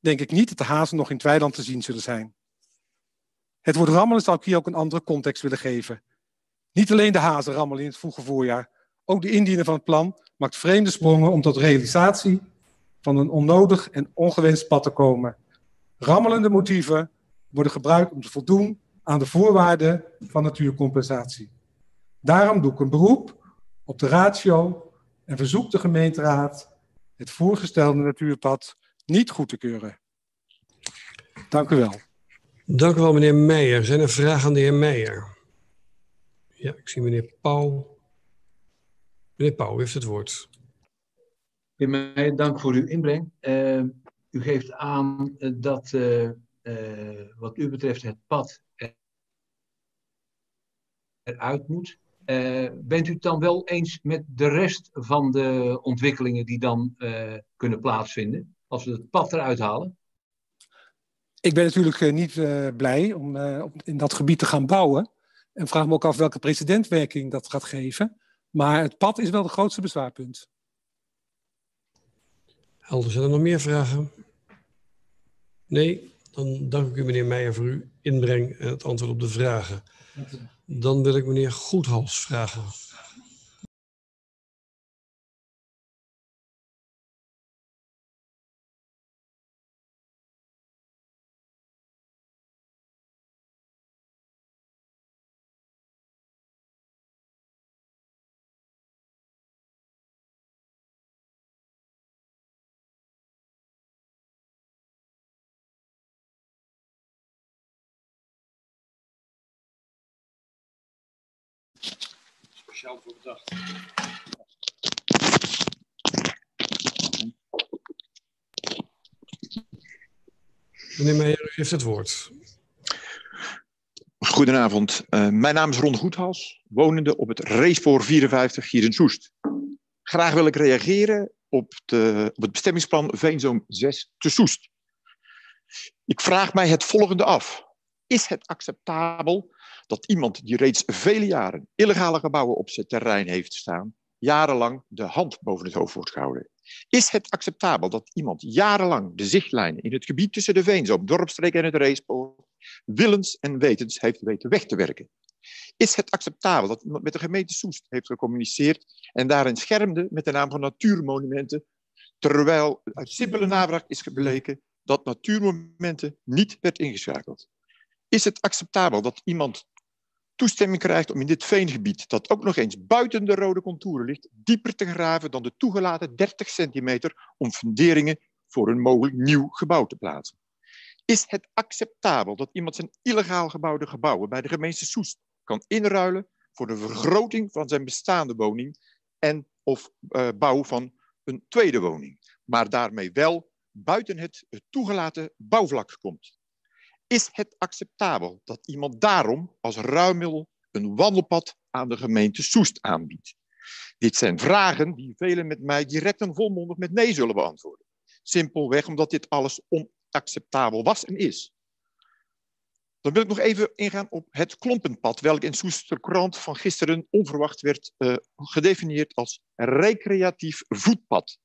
denk ik niet dat de hazen nog in het weiland te zien zullen zijn. Het woord rammelen zou ik hier ook een andere context willen geven. Niet alleen de hazen rammelen in het vroege voorjaar, ook de indiener van het plan maakt vreemde sprongen om tot realisatie van een onnodig en ongewenst pad te komen. Rammelende motieven worden gebruikt om te voldoen aan de voorwaarden van natuurcompensatie. Daarom doe ik een beroep op de ratio en verzoek de gemeenteraad het voorgestelde natuurpad niet goed te keuren. Dank u wel. Dank u wel, meneer Meijer. Zijn er vragen aan de heer Meijer? Ja, ik zie meneer Pauw. Meneer Pauw heeft het woord. Meneer Meijer, dank voor uw inbreng. Uh, u geeft aan uh, dat uh, wat u betreft het pad eruit moet. Bent u het dan wel eens met de rest van de ontwikkelingen die dan kunnen plaatsvinden? Als we het pad eruit halen? Ik ben natuurlijk niet blij om in dat gebied te gaan bouwen. En vraag me ook af welke precedentwerking dat gaat geven. Maar het pad is wel het grootste bezwaarpunt. Helder, zijn er nog meer vragen? Nee, dan dank ik u meneer Meijer voor uw inbreng en het antwoord op de vragen. Dan wil ik meneer Goedhals vragen. Speciaal voor bedacht. Meneer Meijer, u heeft het woord. Goedenavond, uh, mijn naam is Ron Goethals, wonende op het Racepoor 54 hier in Soest. Graag wil ik reageren op, de, op het bestemmingsplan Veenzoom 6 te Soest. Ik vraag mij het volgende af. Is het acceptabel dat iemand die reeds vele jaren illegale gebouwen op zijn terrein heeft staan, jarenlang de hand boven het hoofd wordt gehouden? Is het acceptabel dat iemand jarenlang de zichtlijnen in het gebied tussen de Veenzoom, Dorpstreek en het Racepoort willens en wetens heeft weten weg te werken? Is het acceptabel dat iemand met de gemeente Soest heeft gecommuniceerd en daarin schermde met de naam van natuurmonumenten, terwijl uit simpele navraag is gebleken dat natuurmonumenten niet werd ingeschakeld? Is het acceptabel dat iemand toestemming krijgt om in dit veengebied, dat ook nog eens buiten de rode contouren ligt, dieper te graven dan de toegelaten 30 centimeter om funderingen voor een mogelijk nieuw gebouw te plaatsen? Is het acceptabel dat iemand zijn illegaal gebouwde gebouwen bij de gemeente Soest kan inruilen voor de vergroting van zijn bestaande woning en of uh, bouw van een tweede woning, maar daarmee wel buiten het toegelaten bouwvlak komt? Is het acceptabel dat iemand daarom als ruilmiddel een wandelpad aan de gemeente Soest aanbiedt? Dit zijn vragen die velen met mij direct en volmondig met nee zullen beantwoorden. Simpelweg omdat dit alles onacceptabel was en is. Dan wil ik nog even ingaan op het klompenpad, welk in Soesterkrant van gisteren onverwacht werd uh, gedefinieerd als recreatief voetpad.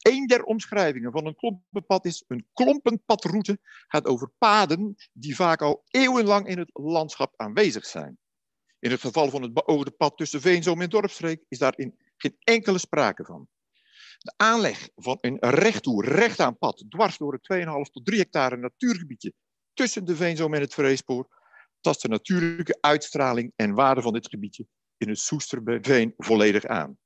Een der omschrijvingen van een klompenpad is een klompenpadroute gaat over paden die vaak al eeuwenlang in het landschap aanwezig zijn. In het geval van het beoogde pad tussen Veenzoom en Dorpstreek is daarin geen enkele sprake van. De aanleg van een rechttoe, rechtaan pad, dwars door het 2,5 tot 3 hectare natuurgebiedje tussen de Veenzoom en het Vreespoor, tast de natuurlijke uitstraling en waarde van dit gebiedje in het Soesterveen volledig aan.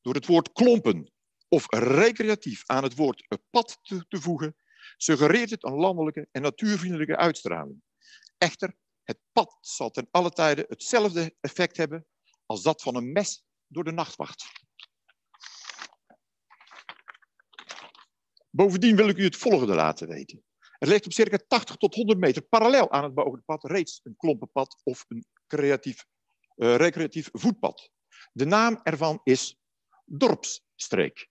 Door het woord klompen of recreatief aan het woord pad te, voegen, suggereert het een landelijke en natuurvriendelijke uitstraling. Echter, het pad zal ten alle tijde hetzelfde effect hebben als dat van een mes door de nachtwacht. Bovendien wil ik u het volgende laten weten. Er ligt op circa 80 tot 100 meter parallel aan het beoogde pad reeds een klompenpad of een uh, recreatief voetpad. De naam ervan is Dorpsstreek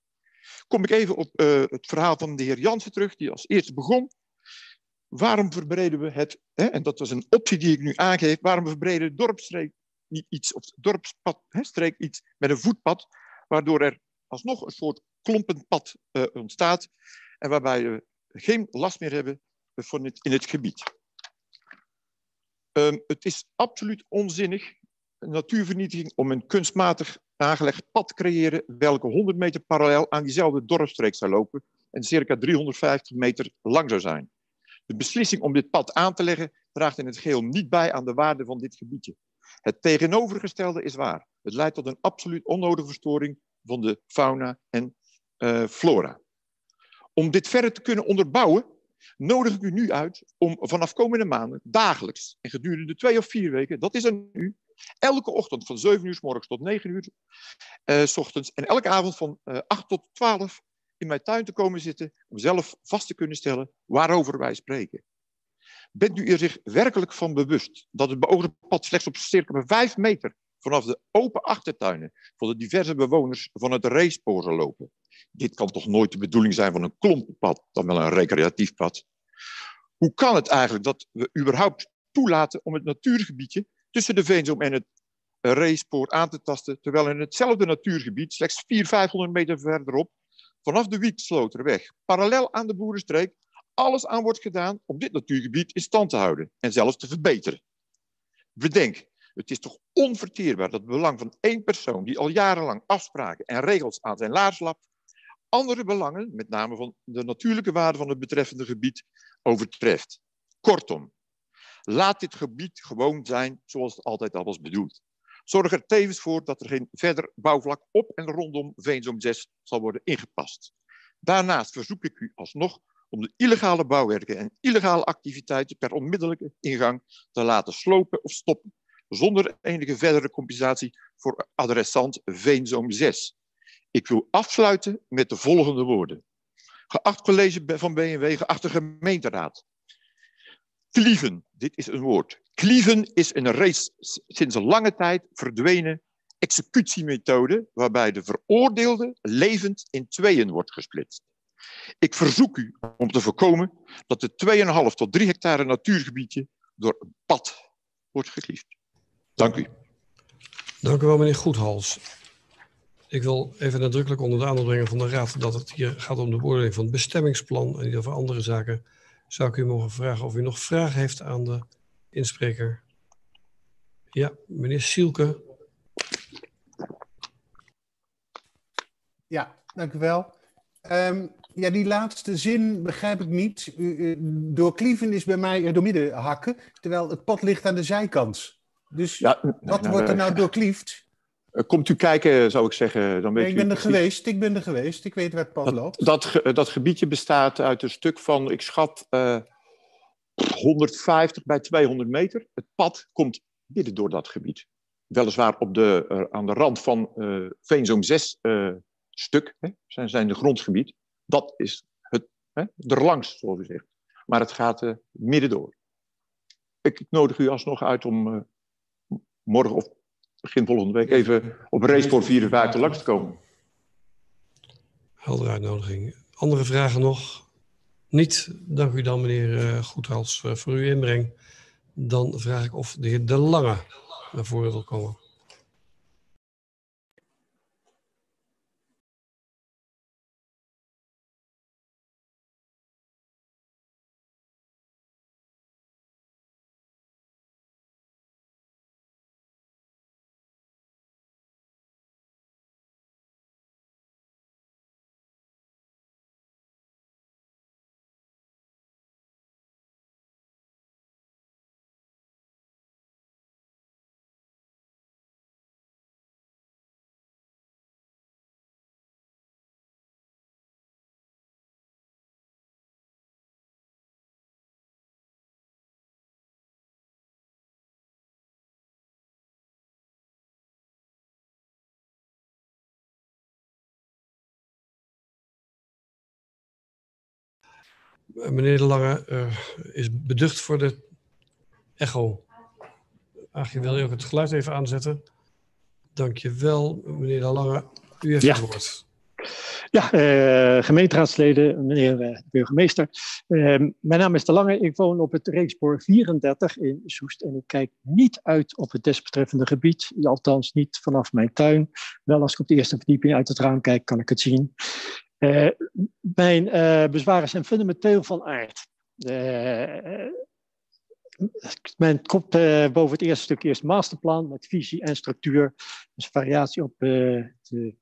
kom ik even op uh, het verhaal van de heer Jansen terug, die als eerste begon. Waarom verbreden we het, hè, en dat was een optie die ik nu aangeef, waarom verbreden de dorpsstreek niet iets, of dorpspad, hè, streek iets met een voetpad, waardoor er alsnog een soort klompend pad uh, ontstaat en waarbij we geen last meer hebben van in het gebied. Um, het is absoluut onzinnig, natuurvernietiging, om een kunstmatig aangelegd pad creëren welke 100 meter parallel aan diezelfde dorpstreek zou lopen en circa 350 meter lang zou zijn. De beslissing om dit pad aan te leggen draagt in het geheel niet bij aan de waarde van dit gebiedje. Het tegenovergestelde is waar. Het leidt tot een absoluut onnodige verstoring van de fauna en uh, flora. Om dit verder te kunnen onderbouwen, nodig ik u nu uit om vanaf komende maanden dagelijks en gedurende twee of vier weken, dat is aan u, Elke ochtend van 7 uur s morgens tot 9 uur uh, s ochtends. En elke avond van uh, eh, 8 tot 12 in mijn tuin te komen zitten. Om zelf vast te kunnen stellen waarover wij spreken. Bent u er zich werkelijk van bewust dat het beoogde pad slechts op circa 5 meter vanaf de open achtertuinen van de diverse bewoners van het racepoor lopen? Dit kan toch nooit de bedoeling zijn van een klompenpad, dan wel een recreatief pad? Hoe kan het eigenlijk dat we überhaupt toelaten om het natuurgebiedje tussen de Veenzoom en het racepoort aan te tasten, terwijl in hetzelfde natuurgebied, slechts 400, 500 meter verderop, vanaf de Wieksloterweg, parallel aan de Boerenstreek, alles aan wordt gedaan om dit natuurgebied in stand te houden en zelfs te verbeteren. Bedenk, het is toch onverteerbaar dat het belang van één persoon die al jarenlang afspraken en regels aan zijn laars lapt, andere belangen, met name van de natuurlijke waarde van het betreffende gebied, overtreft. Kortom, Laat dit gebied gewoon zijn zoals het altijd al was bedoeld. Zorg er tevens voor dat er geen verder bouwvlak op en rondom Veenzoom 6 zal worden ingepast. Daarnaast verzoek ik u alsnog om de illegale bouwwerken en illegale activiteiten per onmiddellijke ingang te laten slopen of stoppen, zonder enige verdere compensatie voor adressant Veenzoom 6. Ik wil afsluiten met de volgende woorden. Geacht college van BNW, geachte gemeenteraad. Klieven, dit is een woord. Klieven is een reeds sinds een lange tijd verdwenen executiemethode waarbij de veroordeelde levend in tweeën wordt gesplitst. Ik verzoek u om te voorkomen dat de 2,5 tot 3 hectare natuurgebiedje door een pad wordt gekliefd. Dank u. Dank u wel, meneer Goedhals. Ik wil even nadrukkelijk onder de aandacht brengen van de Raad dat het hier gaat om de beoordeling van het bestemmingsplan en niet over andere zaken. Zou ik u mogen vragen of u nog vragen heeft aan de inspreker? Ja, meneer Sielke. Ja, dank u wel. Um, ja, die laatste zin begrijp ik niet. Doorklieven is bij mij door midden hakken, terwijl het pad ligt aan de zijkant. Dus ja, wat nou, wordt er nou doorkliefd? Eh, komt u kijken, zou ik zeggen. Dan weet nee, ik ben er geweest, ik ben er geweest. Ik weet waar het pad dat, loopt. Dat, dat gebiedje bestaat uit een stuk van, ik schat, uh, eh, 150 bij 200 meter. Het pad komt midden door dat gebied. Weliswaar op de, uh, aan de rand van uh, Veenzoom 6 stuk, hè, zijn, zijn de grondgebied. Dat is het, hè, erlangs, zoals u zegt. Maar het gaat midden door. Ik nodig u alsnog uit om morgen of begin volgende week even op Racesport 54 langs te komen. Heldere uitnodiging. Andere vragen nog? Niet. Dank u dan, meneer uh, Goethals, uh, voor uw inbreng. Dan vraag ik of de heer De Lange naar voren wil komen. Meneer De Lange uh, is beducht voor de echo. Aagje, wil je ook het geluid even aanzetten? Dank je wel, meneer De Lange. U heeft ja. het woord. Ja, uh, gemeenteraadsleden, meneer uh, burgemeester. Uh, mijn naam is De Lange. Ik woon op het Reekspoor 34 in Soest. En ik kijk niet uit op het desbetreffende gebied. Althans, niet vanaf mijn tuin. Wel als ik op de eerste verdieping uit het raam kijk, kan ik het zien. Uh, mijn uh, bezwaren zijn fundamenteel van aard. Uh, men komt boven het eerste stuk eerst masterplan met visie en structuur. Dus variatie op de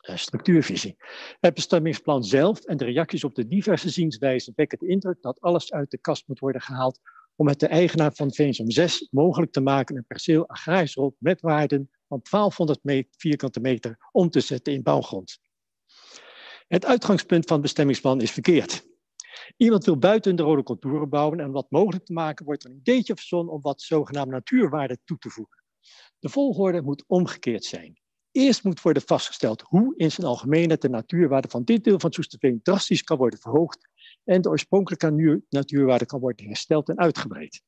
structuurvisie. Het bestemmingsplan zelf en de reacties op de diverse zienswijzen wekken de indruk dat alles uit de kast moet worden gehaald om het de eigenaar van Veensom 6 mogelijk te maken een perceel agrarisch rond met waarden van 1200 vierkante meter om te zetten in bouwgrond. Het uitgangspunt van het bestemmingsplan is verkeerd. Iemand wil buiten de rode contouren bouwen en dat mogelijk te maken wordt er een ideetje verzonnen om wat zogenaamde natuurwaarde toe te voegen. De volgorde moet omgekeerd zijn. Eerst moet worden vastgesteld hoe in zijn algemeenheid de natuurwaarde van dit deel van Soesterveen drastisch kan worden verhoogd en de oorspronkelijke natuurwaarde kan worden hersteld en uitgebreid.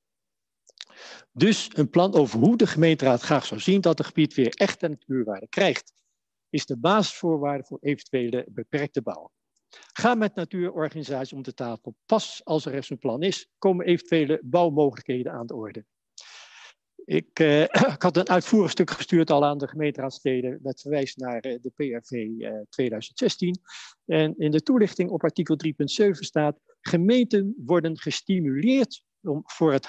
Dus een plan over hoe de gemeenteraad graag zou zien dat het gebied weer echte natuurwaarde krijgt is de basisvoorwaarde voor eventuele beperkte bouw. Ga met natuurorganisaties om de tafel. Pas als er eens een plan is, komen eventuele bouwmogelijkheden aan de orde. Ik, eh, ik, had een uitvoerig stuk gestuurd al aan de gemeenteraadsleden met verwijs naar uh, de PRV uh, 2016. En in de toelichting op artikel 3.7 staat: gemeenten worden gestimuleerd om voor het,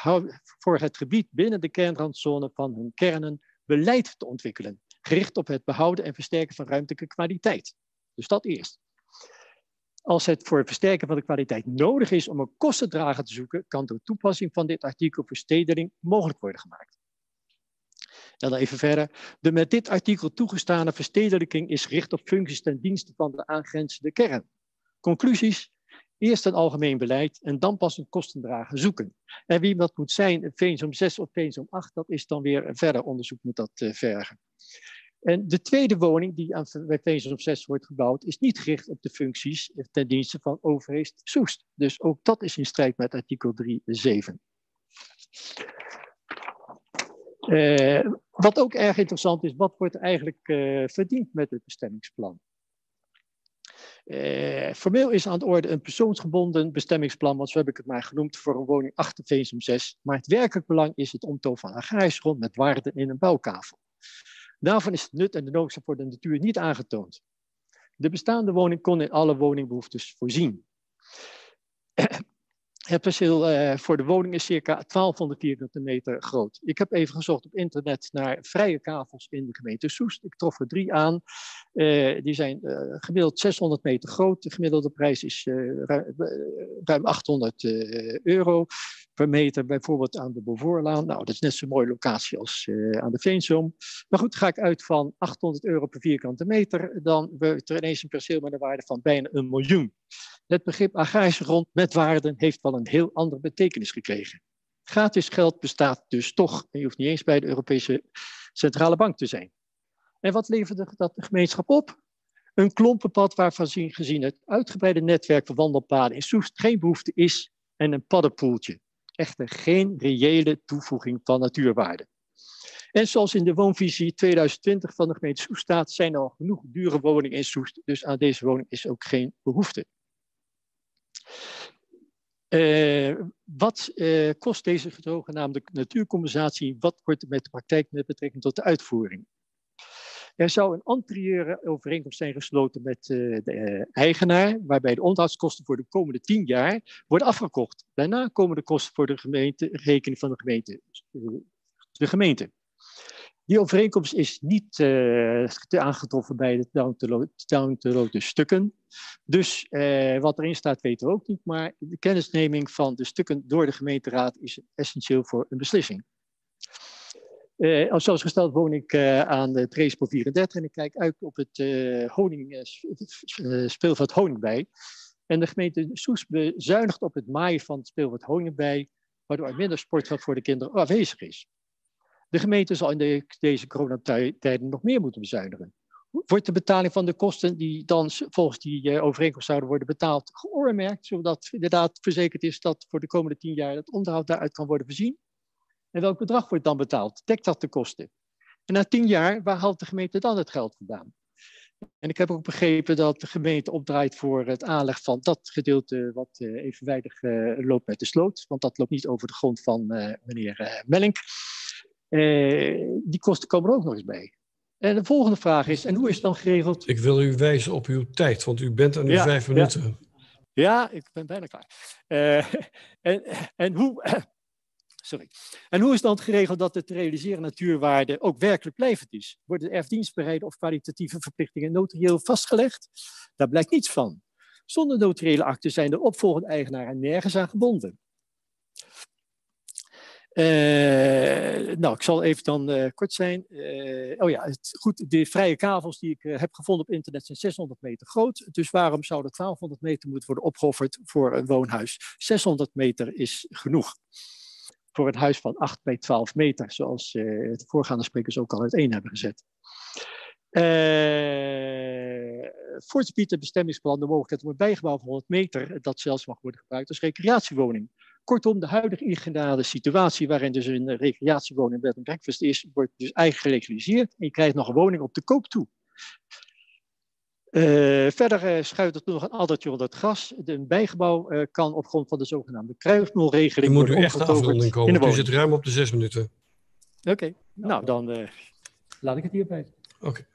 voor het gebied binnen de kernrandzone van hun kernen beleid te ontwikkelen gericht op het behouden en versterken van ruimtelijke kwaliteit. Dus dat eerst. Als het voor het versterken van de kwaliteit nodig is om een kostendrager te zoeken, kan door toepassing van dit artikel verstedeling mogelijk worden gemaakt. En dan even verder. De met dit artikel toegestane verstedelijking is gericht op functies ten dienste van de aangrenzende kern. Conclusies. Eerst een algemeen beleid en dan pas een kostendrager zoeken. En wie dat moet zijn, Veensom 6 of Veensom 8, dat is dan weer verder onderzoek moet dat uh, vergen. En de tweede woning die aan, bij Veensom 6 wordt gebouwd, is niet gericht op de functies ten dienste van overheid Soest. Dus ook dat is in strijd met artikel 3.7. Uh, wat ook erg interessant is, wat wordt eigenlijk uh, verdiend met het bestemmingsplan? Uh, formeel is aan de orde een persoonsgebonden bestemmingsplan, want zo heb ik het maar genoemd, voor een woning achter Veensum 6. Maar het werkelijk belang is het omtoon van agrarisch met waarden in een bouwkavel. Daarvan is het nut en de noodzaak voor de natuur niet aangetoond. De bestaande woning kon in alle woningbehoeftes voorzien. Het perceel uh, voor de woning is circa 1200 vierkante meter groot. Ik heb even gezocht op internet naar vrije kavels in de gemeente Soest. Ik trof er drie aan. Uh, die zijn uh, gemiddeld 600 meter groot. De gemiddelde prijs is ruim 800 euro meter, bijvoorbeeld aan de Beauvoorlaan. Nou, dat is net zo'n mooie locatie als aan de Veenzoom. Maar goed, ga ik uit van 800 euro per vierkante meter, dan wordt er ineens een perceel met een waarde van bijna een miljoen. Het begrip agrarische grond met waarden heeft wel een heel andere betekenis gekregen. Gratis geld bestaat dus toch en je hoeft niet eens bij de Europese Centrale Bank te zijn. En wat leverde dat de gemeenschap op? Een klompenpad waarvan gezien het uitgebreide netwerk van wandelpaden in Soest geen behoefte is en een paddenpoeltje. Echter geen reële toevoeging van natuurwaarde. En zoals in de woonvisie 2020 van de gemeente Soest staat, zijn er al genoeg dure woningen in Soest, dus aan deze woning is ook geen behoefte. Uh, wat uh, kost deze zogenaamde natuurcompensatie? Wat wordt er met de praktijk met betrekking tot de uitvoering? Er zou een anterieure overeenkomst zijn gesloten met uh, de eigenaar, waarbij de onderhoudskosten voor de komende tien jaar worden afgekocht. Daarna komen de kosten voor de gemeente, rekening van de gemeente. De gemeente. Die overeenkomst is niet uh, aangetroffen bij de download stukken. Dus wat erin staat weten we ook niet. Maar de kennisneming van de stukken door de gemeenteraad is essentieel voor een beslissing. Uh, zoals gesteld woon ik aan de Treespo 34 en ik kijk uit op het honing, speelveld Honingbij. En de gemeente Soes bezuinigt op het maaien van het speelveld Honingbij, waardoor er minder sportveld voor de kinderen aanwezig is. De gemeente zal in de, deze coronatijden nog meer moeten bezuinigen. Wordt de betaling van de kosten die dan volgens die uh, overeenkomst zouden worden betaald geoormerkt, zodat inderdaad verzekerd is dat voor de komende tien jaar het onderhoud daaruit kan worden voorzien? En welk bedrag wordt dan betaald? Dekt dat de kosten? En na tien jaar, waar haalt de gemeente dan het geld vandaan? En ik heb ook begrepen dat de gemeente opdraait voor het aanleg van dat gedeelte wat uh, evenwijdig uh, loopt met de sloot. Want dat loopt niet over de grond van meneer Mellink. Eh, die kosten komen er ook nog eens bij. En de volgende vraag is, en hoe is het dan geregeld? Ik wil u wijzen op uw tijd, want u bent aan uw vijf minuten. Ja. ja, ik ben bijna klaar. Uh, en, en, hoe, sorry. en hoe is dan geregeld dat de te realiseren natuurwaarde ook werkelijk blijvend is? Worden erfdienstbereide of kwalitatieve verplichtingen notarieel vastgelegd? Daar blijkt niets van. Zonder notariële akte zijn de opvolgende eigenaren nergens aan gebonden. Uh, nou, ik zal even dan uh, kort zijn. Uh, oh ja, het, goed, de vrije kavels die ik heb gevonden op internet zijn 600 meter groot. Dus waarom zou er 1200 meter moeten worden opgeofferd voor een woonhuis? 600 meter is genoeg. Voor een huis van 8 bij 12 meter, zoals de voorgaande sprekers ook al uiteen hebben gezet. Uh, voorts biedt het bestemmingsplan de mogelijkheid om een bijgebouw van 100 meter, dat zelfs mag worden gebruikt als recreatiewoning. Kortom, de huidige ingenaarde situatie waarin dus een recreatiewoning bed en breakfast is, wordt dus eigenlijk gelegaliseerd en je krijgt nog een woning op de koop toe. Uh, verder uh, schuift er nog een addertje onder het gras. De, een bijgebouw uh, kan op grond van de zogenaamde kruisnulregeling. Je moet nu echt de afronding komen. U zit ruim op de zes minuten. Oké, okay. nou dan laat ik het hierbij. Oké. Okay.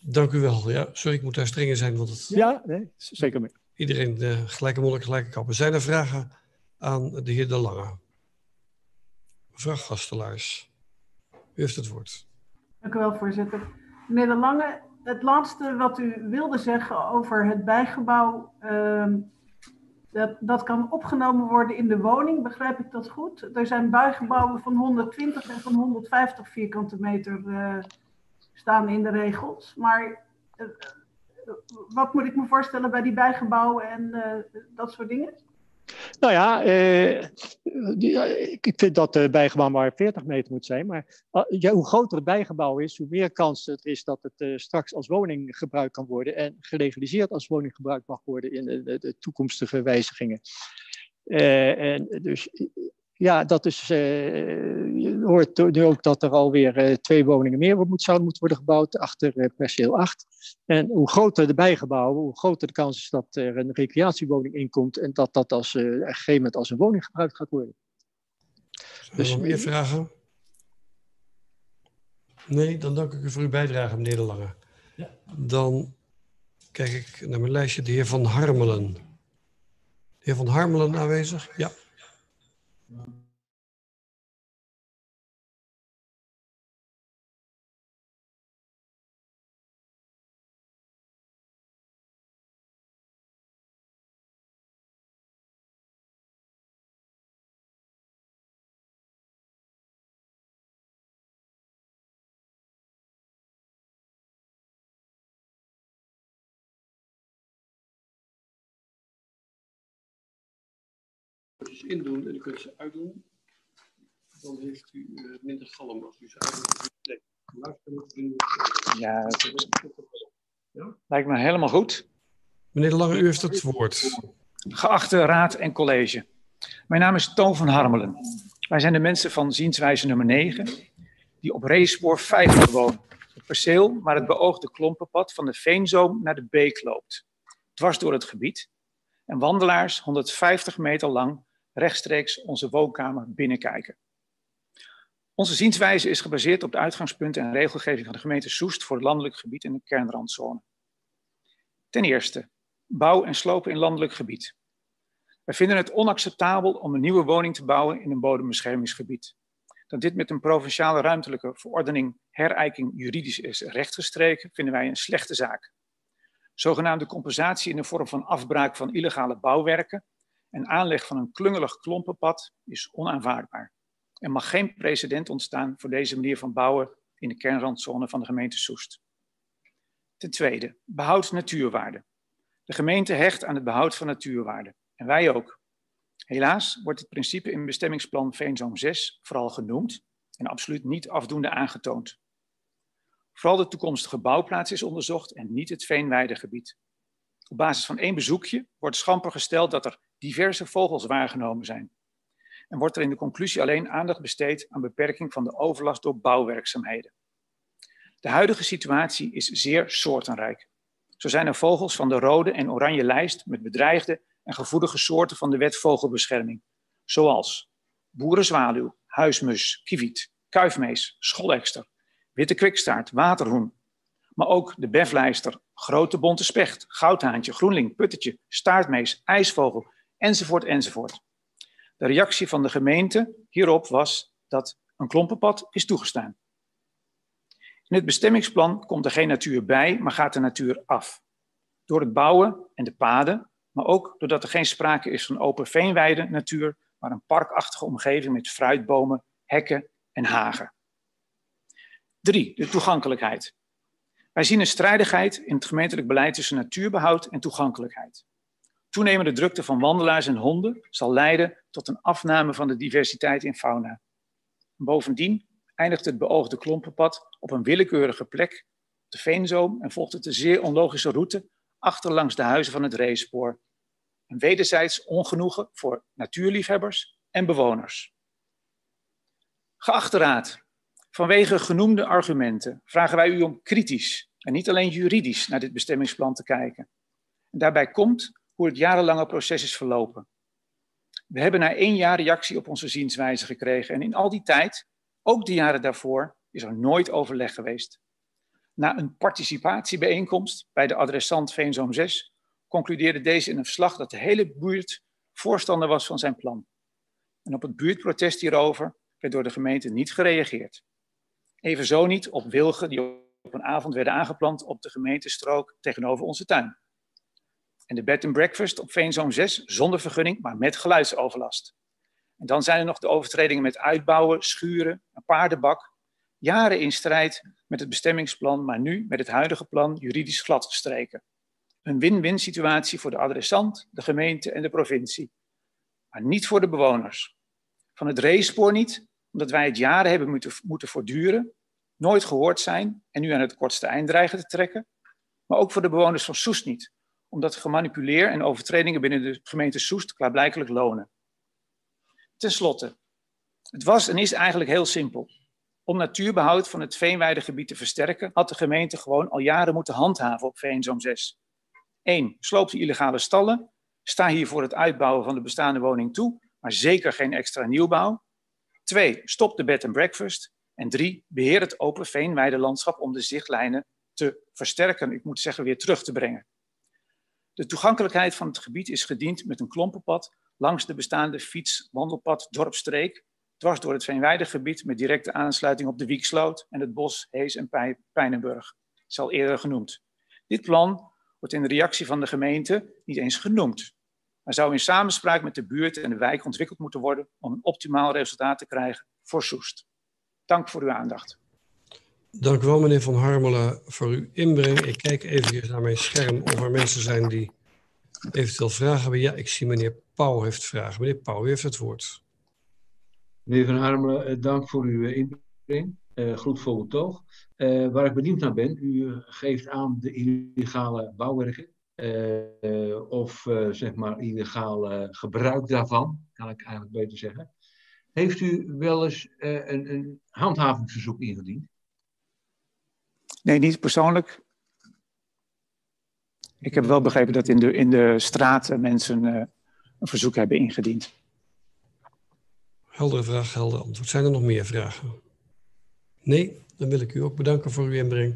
Dank u wel. Ja, sorry, ik moet daar strenger zijn. Want het... Ja, nee, zeker mee. Iedereen de gelijke monnik, gelijke kappen. Zijn er vragen aan de heer De Lange? Mevrouw Gastelaars, u heeft het woord. Dank u wel, voorzitter. Meneer De Lange, het laatste wat u wilde zeggen over het bijgebouw, uh, dat, dat kan opgenomen worden in de woning, begrijp ik dat goed? Er zijn bijgebouwen van 120 en van 150 vierkante meter uh, staan in de regels, maar... Uh, wat moet ik me voorstellen bij die bijgebouwen en dat soort dingen? Nou ja, eh, ik vind dat de bijgebouw maar 40 meter moet zijn. Maar ja, hoe groter het bijgebouw is, hoe meer kans het is dat het uh, straks als woning gebruikt kan worden. En gelegaliseerd als woning gebruikt mag worden in de, de, toekomstige wijzigingen. En dus ja, dat is, uh, je hoort nu ook dat er alweer uh, twee woningen meer moet, zouden moeten worden gebouwd achter uh, perceel 8. En hoe groter de bijgebouwen, hoe groter de kans is dat er een recreatiewoning in komt en dat dat als, op een gegeven moment als een woning gebruikt gaat worden. Dus nog meer vragen? Nee, dan dank ik u voor uw bijdrage, meneer De Lange. Ja. Dan kijk ik naar mijn lijstje, de heer Van Harmelen. De heer Van Harmelen aanwezig? Ja. Dus indoen en dan kunt ze uitdoen. Dan heeft u uh, minder galm als u ze uitdoet. Ja, ja, lijkt me helemaal goed. Meneer De Lange, u heeft het woord. Geachte raad en college. Mijn naam is Toon van Harmelen. Wij zijn de mensen van zienswijze nummer 9, die op racespoor 50 wonen. Het perceel waar het beoogde klompenpad van de Veenzoom naar de Beek loopt. Dwars door het gebied. En wandelaars 150 meter lang rechtstreeks onze woonkamer binnenkijken. Onze zienswijze is gebaseerd op de uitgangspunten en regelgeving van de gemeente Soest voor het landelijk gebied en de kernrandzone. Ten eerste, bouw en slopen in landelijk gebied. Wij vinden het onacceptabel om een nieuwe woning te bouwen in een bodembeschermingsgebied. Dat dit met een provinciale ruimtelijke verordening herijking juridisch is rechtgestreken, vinden wij een slechte zaak. Zogenaamde compensatie in de vorm van afbraak van illegale bouwwerken en aanleg van een klungelig klompenpad is onaanvaardbaar. Er mag geen precedent ontstaan voor deze manier van bouwen in de kernrandzone van de gemeente Soest. Ten tweede, behoud natuurwaarde. De gemeente hecht aan het behoud van natuurwaarde. En wij ook. Helaas wordt het principe in bestemmingsplan Veenzoom 6 vooral genoemd en absoluut niet afdoende aangetoond. Vooral de toekomstige bouwplaats is onderzocht en niet het veenweidegebied. Op basis van één bezoekje wordt schamper gesteld dat er diverse vogels waargenomen zijn. En wordt er in de conclusie alleen aandacht besteed aan beperking van de overlast door bouwwerkzaamheden. De huidige situatie is zeer soortenrijk. Zo zijn er vogels van de rode en oranje lijst met bedreigde en gevoelige soorten van de wet vogelbescherming, zoals boerenzwaluw, huismus, kieviet, kuifmees, scholekster, witte kwikstaart, waterhoen, maar ook de beflijster, grote bonte specht, goudhaantje, groenling, puttetje, staartmees, ijsvogel, enzovoort, enzovoort. De reactie van de gemeente hierop was dat een klompenpad is toegestaan. In het bestemmingsplan komt er geen natuur bij, maar gaat de natuur af. Door het bouwen en de paden, maar ook doordat er geen sprake is van open veenweide natuur, maar een parkachtige omgeving met fruitbomen, hekken en hagen. Drie, de toegankelijkheid. Wij zien een strijdigheid in het gemeentelijk beleid tussen natuurbehoud en toegankelijkheid. Toenemende drukte van wandelaars en honden zal leiden tot een afname van de diversiteit in fauna. Bovendien eindigt het beoogde klompenpad op een willekeurige plek, de Veenzoom, en volgt het een zeer onlogische route achterlangs de huizen van het racespoor. Een wederzijds ongenoegen voor natuurliefhebbers en bewoners. Geachte Raad, vanwege genoemde argumenten vragen wij u om kritisch en niet alleen juridisch naar dit bestemmingsplan te kijken. En daarbij komt hoe het jarenlange proces is verlopen. We hebben na één jaar reactie op onze zienswijze gekregen en in al die tijd, ook de jaren daarvoor, is er nooit overleg geweest. Na een participatiebijeenkomst bij de adressant Veenzoom 6 concludeerde deze in een verslag dat de hele buurt voorstander was van zijn plan. En op het buurtprotest hierover werd door de gemeente niet gereageerd. Evenzo niet op wilgen die op een avond werden aangeplant op de gemeentestrook tegenover onze tuin en de bed and breakfast op Veenzoom 6 zonder vergunning, maar met geluidsoverlast. En dan zijn er nog de overtredingen met uitbouwen, schuren, een paardenbak. Jaren in strijd met het bestemmingsplan, maar nu met het huidige plan juridisch gladgestreken. Een win-win situatie voor de adressant, de gemeente en de provincie. Maar niet voor de bewoners. Van het racespoor niet, omdat wij het jaren hebben moeten, moeten voortduren, nooit gehoord zijn en nu aan het kortste eind dreigen te trekken. Maar ook voor de bewoners van Soest niet, omdat gemanipuleer en overtredingen binnen de gemeente Soest klaarblijkelijk lonen. Ten slotte, het was en is eigenlijk heel simpel. Om natuurbehoud van het veenweidegebied te versterken, had de gemeente gewoon al jaren moeten handhaven op Veenzoom 6. 1. Sloop de illegale stallen. Sta hier voor het uitbouwen van de bestaande woning toe, maar zeker geen extra nieuwbouw. 2. Stop de bed and breakfast. En 3. Beheer het open veenweidelandschap om de zichtlijnen te versterken, ik moet zeggen weer terug te brengen. De toegankelijkheid van het gebied is gediend met een klompenpad langs de bestaande fiets-wandelpad Dorpstreek, dwars door het Veenweidegebied met directe aansluiting op de Wieksloot en het bos Hees en Pijnenburg. is al eerder genoemd. Dit plan wordt in de reactie van de gemeente niet eens genoemd. Maar zou in samenspraak met de buurt en de wijk ontwikkeld moeten worden om een optimaal resultaat te krijgen voor Soest. Dank voor uw aandacht. Dank u wel, meneer Van Harmelen, voor uw inbreng. Ik kijk even naar mijn scherm of er mensen zijn die eventueel vragen hebben. Ja, ik zie meneer Pauw heeft vragen. Meneer Pauw, u heeft het woord. Meneer Van Harmelen, eh, dank voor uw eh, inbreng. Uh, goed voor uw toog. Waar ik benieuwd naar ben, u geeft aan de illegale bouwwerken. Of zeg maar illegaal gebruik daarvan, kan ik eigenlijk beter zeggen. Heeft u wel eens een, een handhavingsverzoek ingediend? Nee, niet persoonlijk. Ik heb wel begrepen dat in de, in de straten mensen uh, een verzoek hebben ingediend. Heldere vraag, helder antwoord. Zijn er nog meer vragen? Nee, dan wil ik u ook bedanken voor uw inbreng.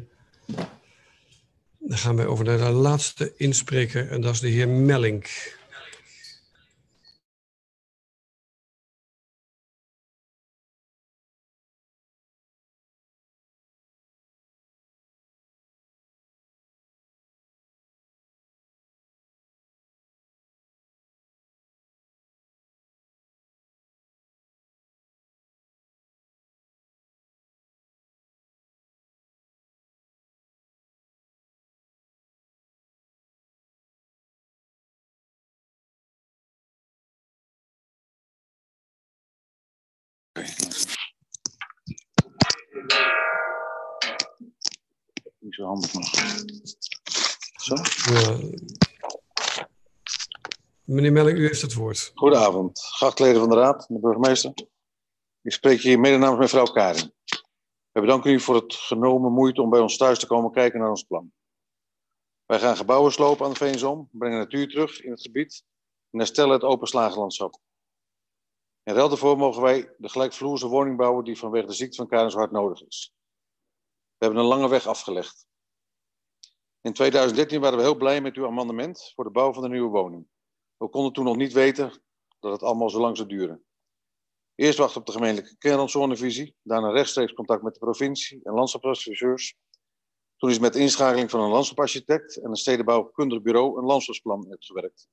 Dan gaan wij over naar de laatste inspreker en dat is de heer Mellink. Handig nog. Zo? Ja. Meneer Melling, u heeft het woord. Goedenavond, gachtleden van de Raad, de burgemeester. Ik spreek hier mede namens mevrouw Karin. We bedanken u voor het genomen moeite om bij ons thuis te komen kijken naar ons plan. Wij gaan gebouwen slopen aan de Veenzom, brengen natuur terug in het gebied en herstellen het open slagenlandschap. In ruil daarvoor mogen wij de gelijkvloerse woning bouwen die vanwege de ziekte van Karin zo hard nodig is. We hebben een lange weg afgelegd. In 2013 waren we heel blij met uw amendement voor de bouw van de nieuwe woning. We konden toen nog niet weten dat het allemaal zo lang zou duren. Eerst wachten op de gemeentelijke kernrandzonevisie, daarna rechtstreeks contact met de provincie en landschapsadviseurs. Toen is met inschakeling van een landschaparchitect en een stedenbouwkundig bureau een landschapsplan uitgewerkt.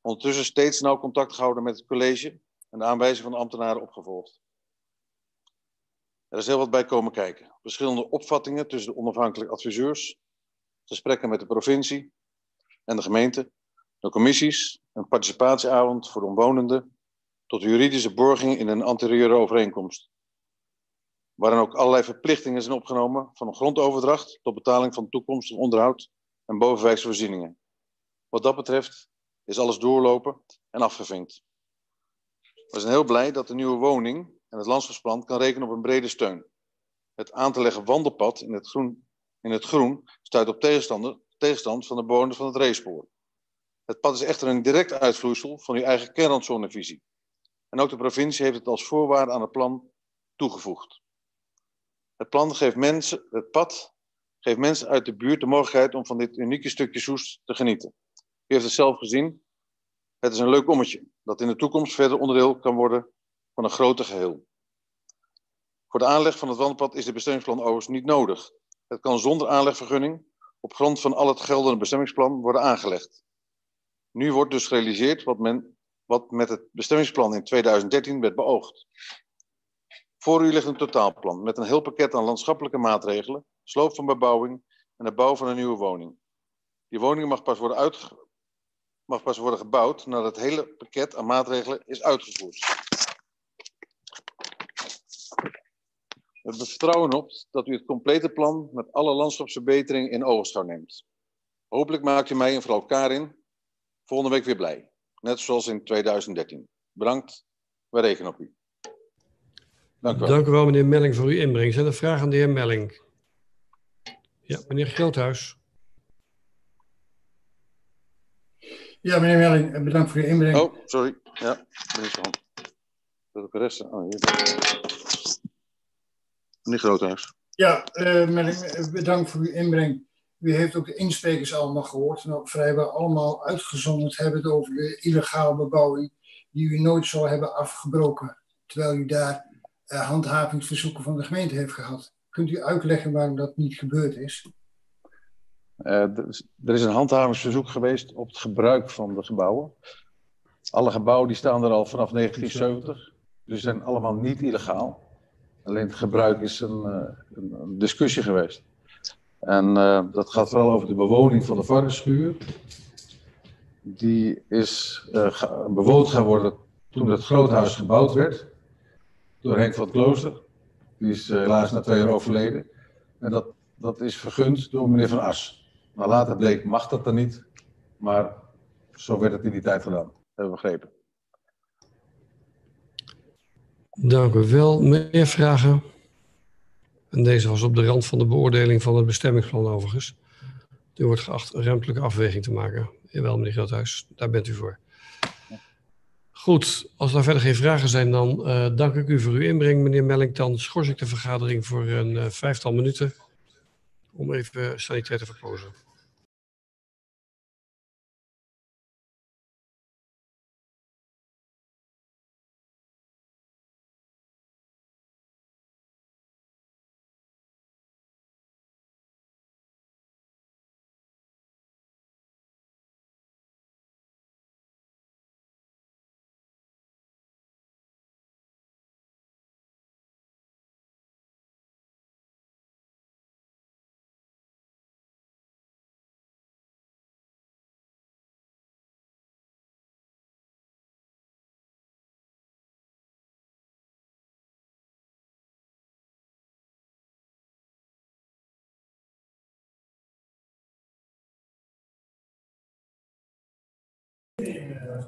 Ondertussen steeds nauw contact gehouden met het college en de aanwijzing van de ambtenaren opgevolgd. Er is heel wat bij komen kijken. Verschillende opvattingen tussen de onafhankelijke adviseurs, gesprekken met de provincie en de gemeente, de commissies, een participatieavond voor de omwonenden, tot juridische borging in een anterieure overeenkomst. Waarin ook allerlei verplichtingen zijn opgenomen, van een grondoverdracht tot betaling van toekomstig onderhoud en bovenwijkse voorzieningen. Wat dat betreft is alles doorlopen en afgevinkt. We zijn heel blij dat de nieuwe woning en het landschapsplan kan rekenen op een brede steun. Het aan te leggen wandelpad in het groen, in het groen stuit op tegenstand van de bewoners van het racepoor. Het pad is echter een direct uitvloeisel van uw eigen kernrandzonevisie. En ook de provincie heeft het als voorwaarde aan het plan toegevoegd. Het plan geeft mensen, het pad geeft mensen uit de buurt de mogelijkheid om van dit unieke stukje Soest te genieten. U heeft het zelf gezien. Het is een leuk ommetje dat in de toekomst verder onderdeel kan worden van een groter geheel. Voor de aanleg van het wandelpad is het bestemmingsplan overigens niet nodig. Het kan zonder aanlegvergunning op grond van al het geldende bestemmingsplan worden aangelegd. Nu wordt dus gerealiseerd wat, men, wat met het bestemmingsplan in 2013 werd beoogd. Voor u ligt een totaalplan met een heel pakket aan landschappelijke maatregelen, sloop van bebouwing en de bouw van een nieuwe woning. Die woning mag pas worden, mag pas worden gebouwd nadat het hele pakket aan maatregelen is uitgevoerd. We er vertrouwen op dat u het complete plan met alle landschapsverbeteringen in ogenschouw neemt. Hopelijk maakt u mij en vrouw Karin volgende week weer blij. Net zoals in 2013. Bedankt, we rekenen op u. Dank u wel. Dank u wel, meneer Melling, voor uw inbreng. Zijn er vragen aan de heer Melling? Ja, meneer Groothuis. Ja, meneer Melling, eh, bedankt voor uw inbreng. Oh, sorry. Ja, hand. Dat ik de rest. Oh, hier. Meneer Groothuis. Ja, eh, eh, bedankt voor uw inbreng. U heeft ook de insprekers allemaal gehoord en ook vrijwel allemaal uitgezonderd hebben over de illegale bebouwing die u nooit zou hebben afgebroken, terwijl u daar eh, handhavingsverzoeken van de gemeente heeft gehad. Kunt u uitleggen waarom dat niet gebeurd is? Eh, er is- een handhavingsverzoek geweest op het gebruik van de gebouwen. Alle gebouwen die staan er al vanaf 1970, dus ze zijn allemaal niet illegaal. Alleen het gebruik is een, eh, een, discussie geweest. En eh, dat gaat vooral over de bewoning van de varkensschuur. Die is eh, bewoond gaan worden toen het groothuis gebouwd werd. Door Henk van het Klooster. Die is helaas na twee jaar overleden. En dat, dat is vergund door meneer Van As. Maar later bleek, mag dat dan niet. Maar zo werd het in die tijd gedaan. Hebben we begrepen. Dank u wel. Meer vragen? En deze was op de rand van de beoordeling van het bestemmingsplan overigens. U wordt geacht een ruimtelijke afweging te maken. Jawel, meneer Groothuis, daar bent u voor. Goed, als er verder geen vragen zijn, dan eh, dank ik u voor uw inbreng, meneer Melling. Dan schors ik de vergadering voor een eh, vijftal minuten om even sanitair te verpozen. Yeah.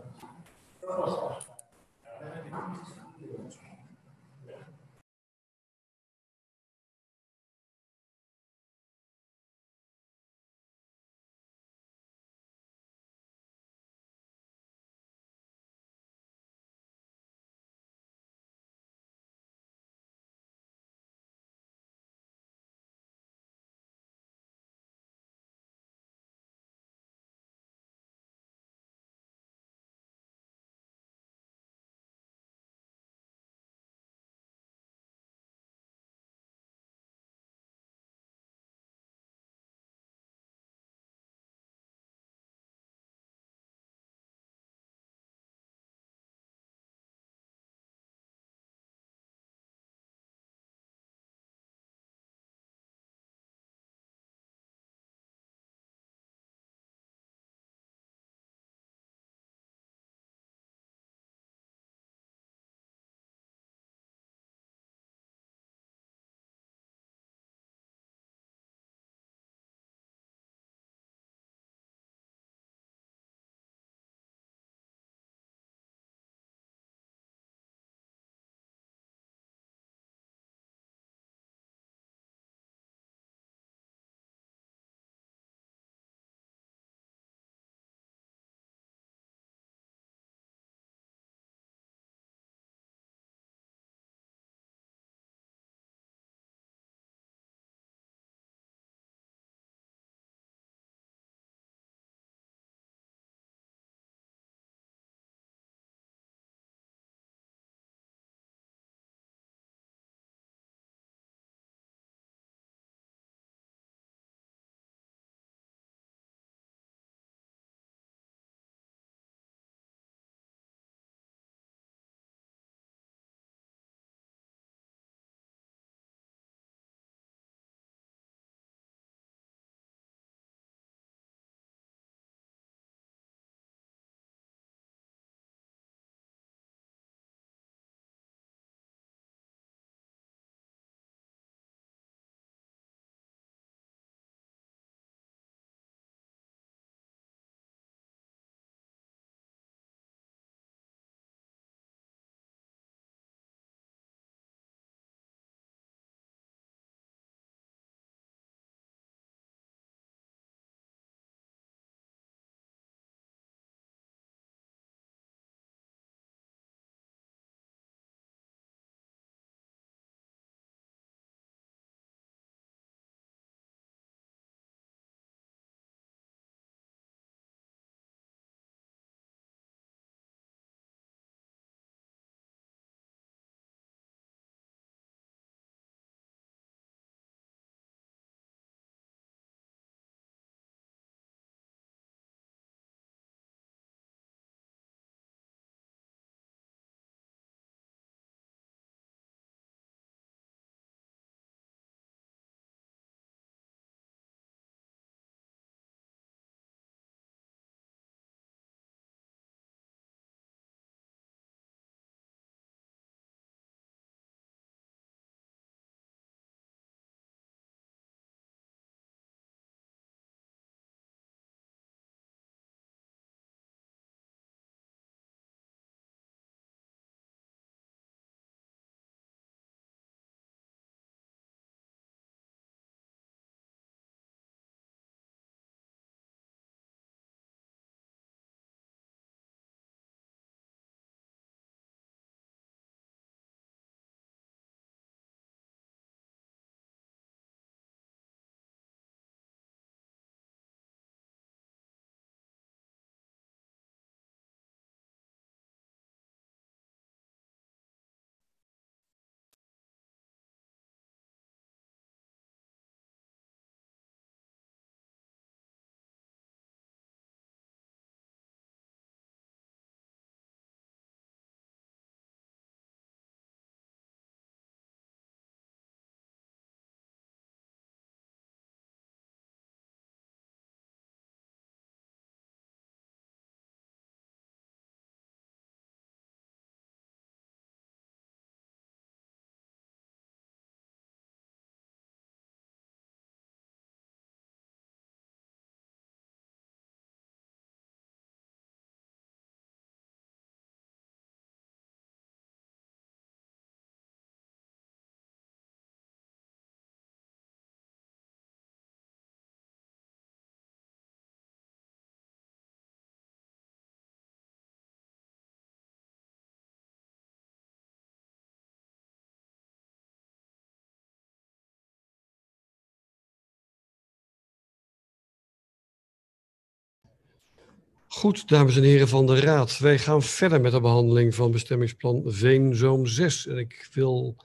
Goed, dames en heren van de Raad. Wij gaan verder met de behandeling van bestemmingsplan Veenzoom 6. En ik wil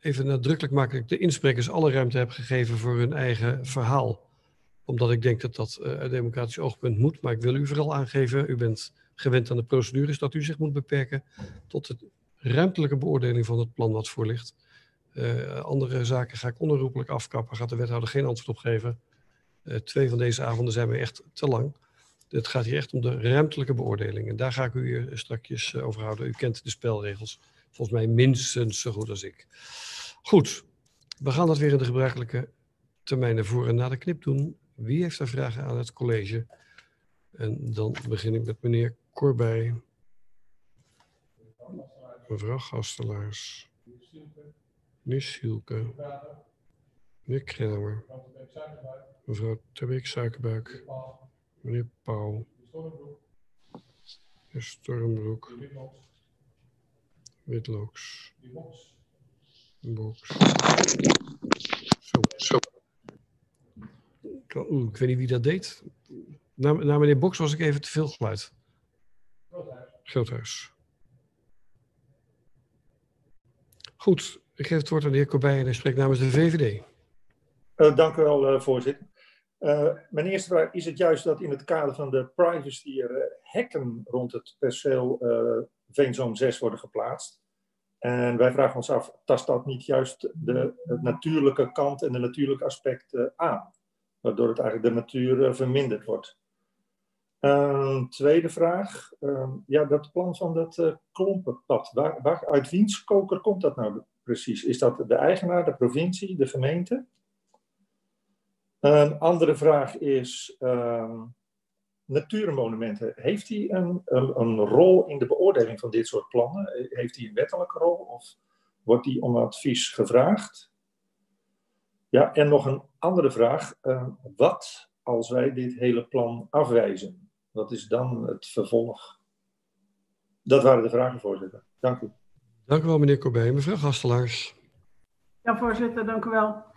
even nadrukkelijk maken dat ik de insprekers alle ruimte heb gegeven voor hun eigen verhaal. Omdat ik denk dat dat uh, uit democratisch oogpunt moet. Maar ik wil u vooral aangeven, u bent gewend aan de procedures, dat u zich moet beperken tot de ruimtelijke beoordeling van het plan wat voor ligt. Uh, andere zaken ga ik onherroepelijk afkappen, gaat de wethouder geen antwoord op geven. Uh, twee van deze avonden zijn we echt te lang. Het gaat hier echt om de ruimtelijke beoordeling. En daar ga ik u hier straks over houden. U kent de spelregels volgens mij minstens zo goed als ik. Goed, we gaan dat weer in de gebruikelijke termijnen voor en na de knip doen. Wie heeft er vragen aan het college? En dan begin ik met meneer Corbij. Mevrouw Gastelaars. Meneer Sielke. Meneer Krenner. Mevrouw Terbeek Suikerbuik. Meneer Pauw. Meneer Stormbroek. Witlooks. Box. Zo, zo. Ik weet niet wie dat deed. Na, na meneer Box was ik even te veel geluid. Groothuis. Goed, ik geef het woord aan de heer Corbij en hij spreekt namens de VVD. Uh, dank u wel, uh, voorzitter. Uh, mijn eerste vraag, is het juist dat in het kader van de privacy er hekken rond het perceel Veenzoom 6 worden geplaatst? En wij vragen ons af, tast dat niet juist de, natuurlijke kant en de natuurlijke aspecten aan? Waardoor het eigenlijk de natuur verminderd wordt. Een tweede vraag. Uh, ja, dat plan van dat uh, klompenpad. Waar, uit wiens koker komt dat nou precies? Is dat de eigenaar, de provincie, de gemeente? Een andere vraag is... Uh, natuurmonumenten. Heeft hij een, een, een, rol in de beoordeling van dit soort plannen? Heeft hij een wettelijke rol of wordt hij om advies gevraagd? Ja, en nog een andere vraag. Uh, wat als wij dit hele plan afwijzen? Wat is dan het vervolg? Dat waren de vragen, voorzitter. Dank u. Dank u wel, meneer Corbij. Mevrouw Gastelaars. Ja, voorzitter, dank u wel.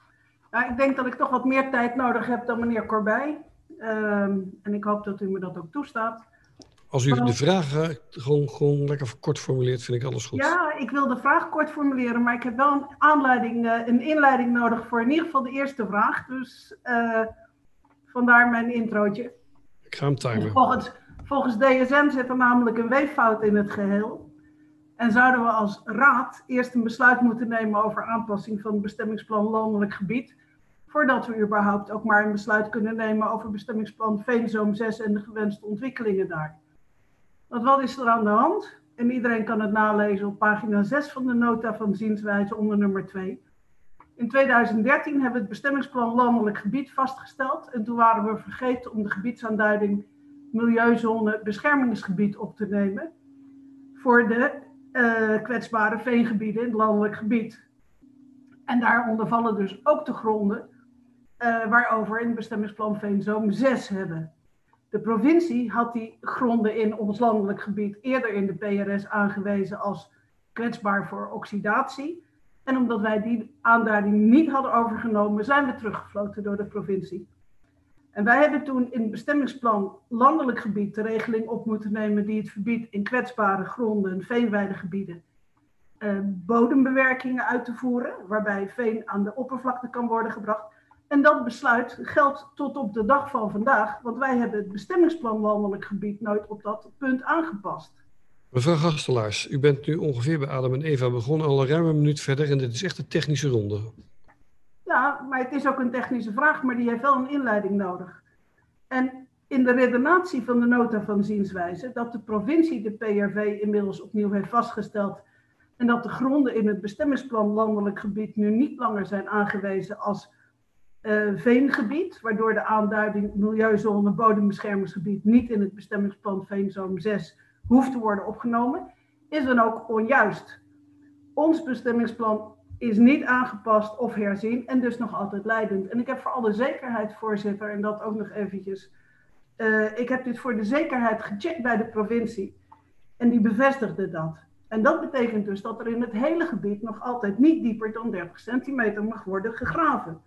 Ja, ik denk dat ik toch wat meer tijd nodig heb dan meneer Corbij. Um, en ik hoop dat u me dat ook toestaat. Als u de vragen gewoon, gewoon lekker kort formuleert, vind ik alles goed. Ja, ik wil de vraag kort formuleren, maar ik heb wel een, aanleiding, uh, een inleiding nodig voor in ieder geval de eerste vraag. Dus uh, vandaar mijn introotje. Ik ga hem timen. Volgens, volgens DSM zit er namelijk een weeffout in het geheel. En zouden we als raad eerst een besluit moeten nemen over aanpassing van het bestemmingsplan landelijk gebied voordat we überhaupt ook maar een besluit kunnen nemen over bestemmingsplan Veenzoom 6 en de gewenste ontwikkelingen daar. Want wat is er aan de hand? En iedereen kan het nalezen op pagina 6 van de nota van zienswijze onder nummer 2. In 2013 hebben we het bestemmingsplan landelijk gebied vastgesteld en toen waren we vergeten om de gebiedsaanduiding milieuzone beschermingsgebied op te nemen voor de uh, kwetsbare veengebieden in het landelijk gebied. En daaronder vallen dus ook de gronden uh, waarover in het bestemmingsplan Veenzoom 6 hebben. De provincie had die gronden in ons landelijk gebied eerder in de PRS aangewezen als kwetsbaar voor oxidatie. En omdat wij die aanduiding niet hadden overgenomen, zijn we teruggefloten door de provincie. En wij hebben toen in het bestemmingsplan landelijk gebied de regeling op moeten nemen die het verbiedt in kwetsbare gronden en veenweidegebieden uh, bodembewerkingen uit te voeren, waarbij veen aan de oppervlakte kan worden gebracht. En dat besluit geldt tot op de dag van vandaag, want wij hebben het bestemmingsplan landelijk gebied nooit op dat punt aangepast. Mevrouw Gastelaars, u bent nu ongeveer bij Adam en Eva begonnen, al een ruime minuut verder en dit is echt een technische ronde. Ja, maar het is ook een technische vraag, maar die heeft wel een inleiding nodig. En in de redenatie van de nota van zienswijze, dat de provincie de PRV inmiddels opnieuw heeft vastgesteld en dat de gronden in het bestemmingsplan landelijk gebied nu niet langer zijn aangewezen als uh, veengebied, waardoor de aanduiding milieuzone bodembeschermingsgebied niet in het bestemmingsplan Veenzoom 6 hoeft te worden opgenomen, is dan ook onjuist. Ons bestemmingsplan is niet aangepast of herzien en dus nog altijd leidend. En ik heb voor alle zekerheid, voorzitter, en dat ook nog eventjes, uh, ik heb dit voor de zekerheid gecheckt bij de provincie en die bevestigde dat. En dat betekent dus dat er in het hele gebied nog altijd niet dieper dan 30 centimeter mag worden gegraven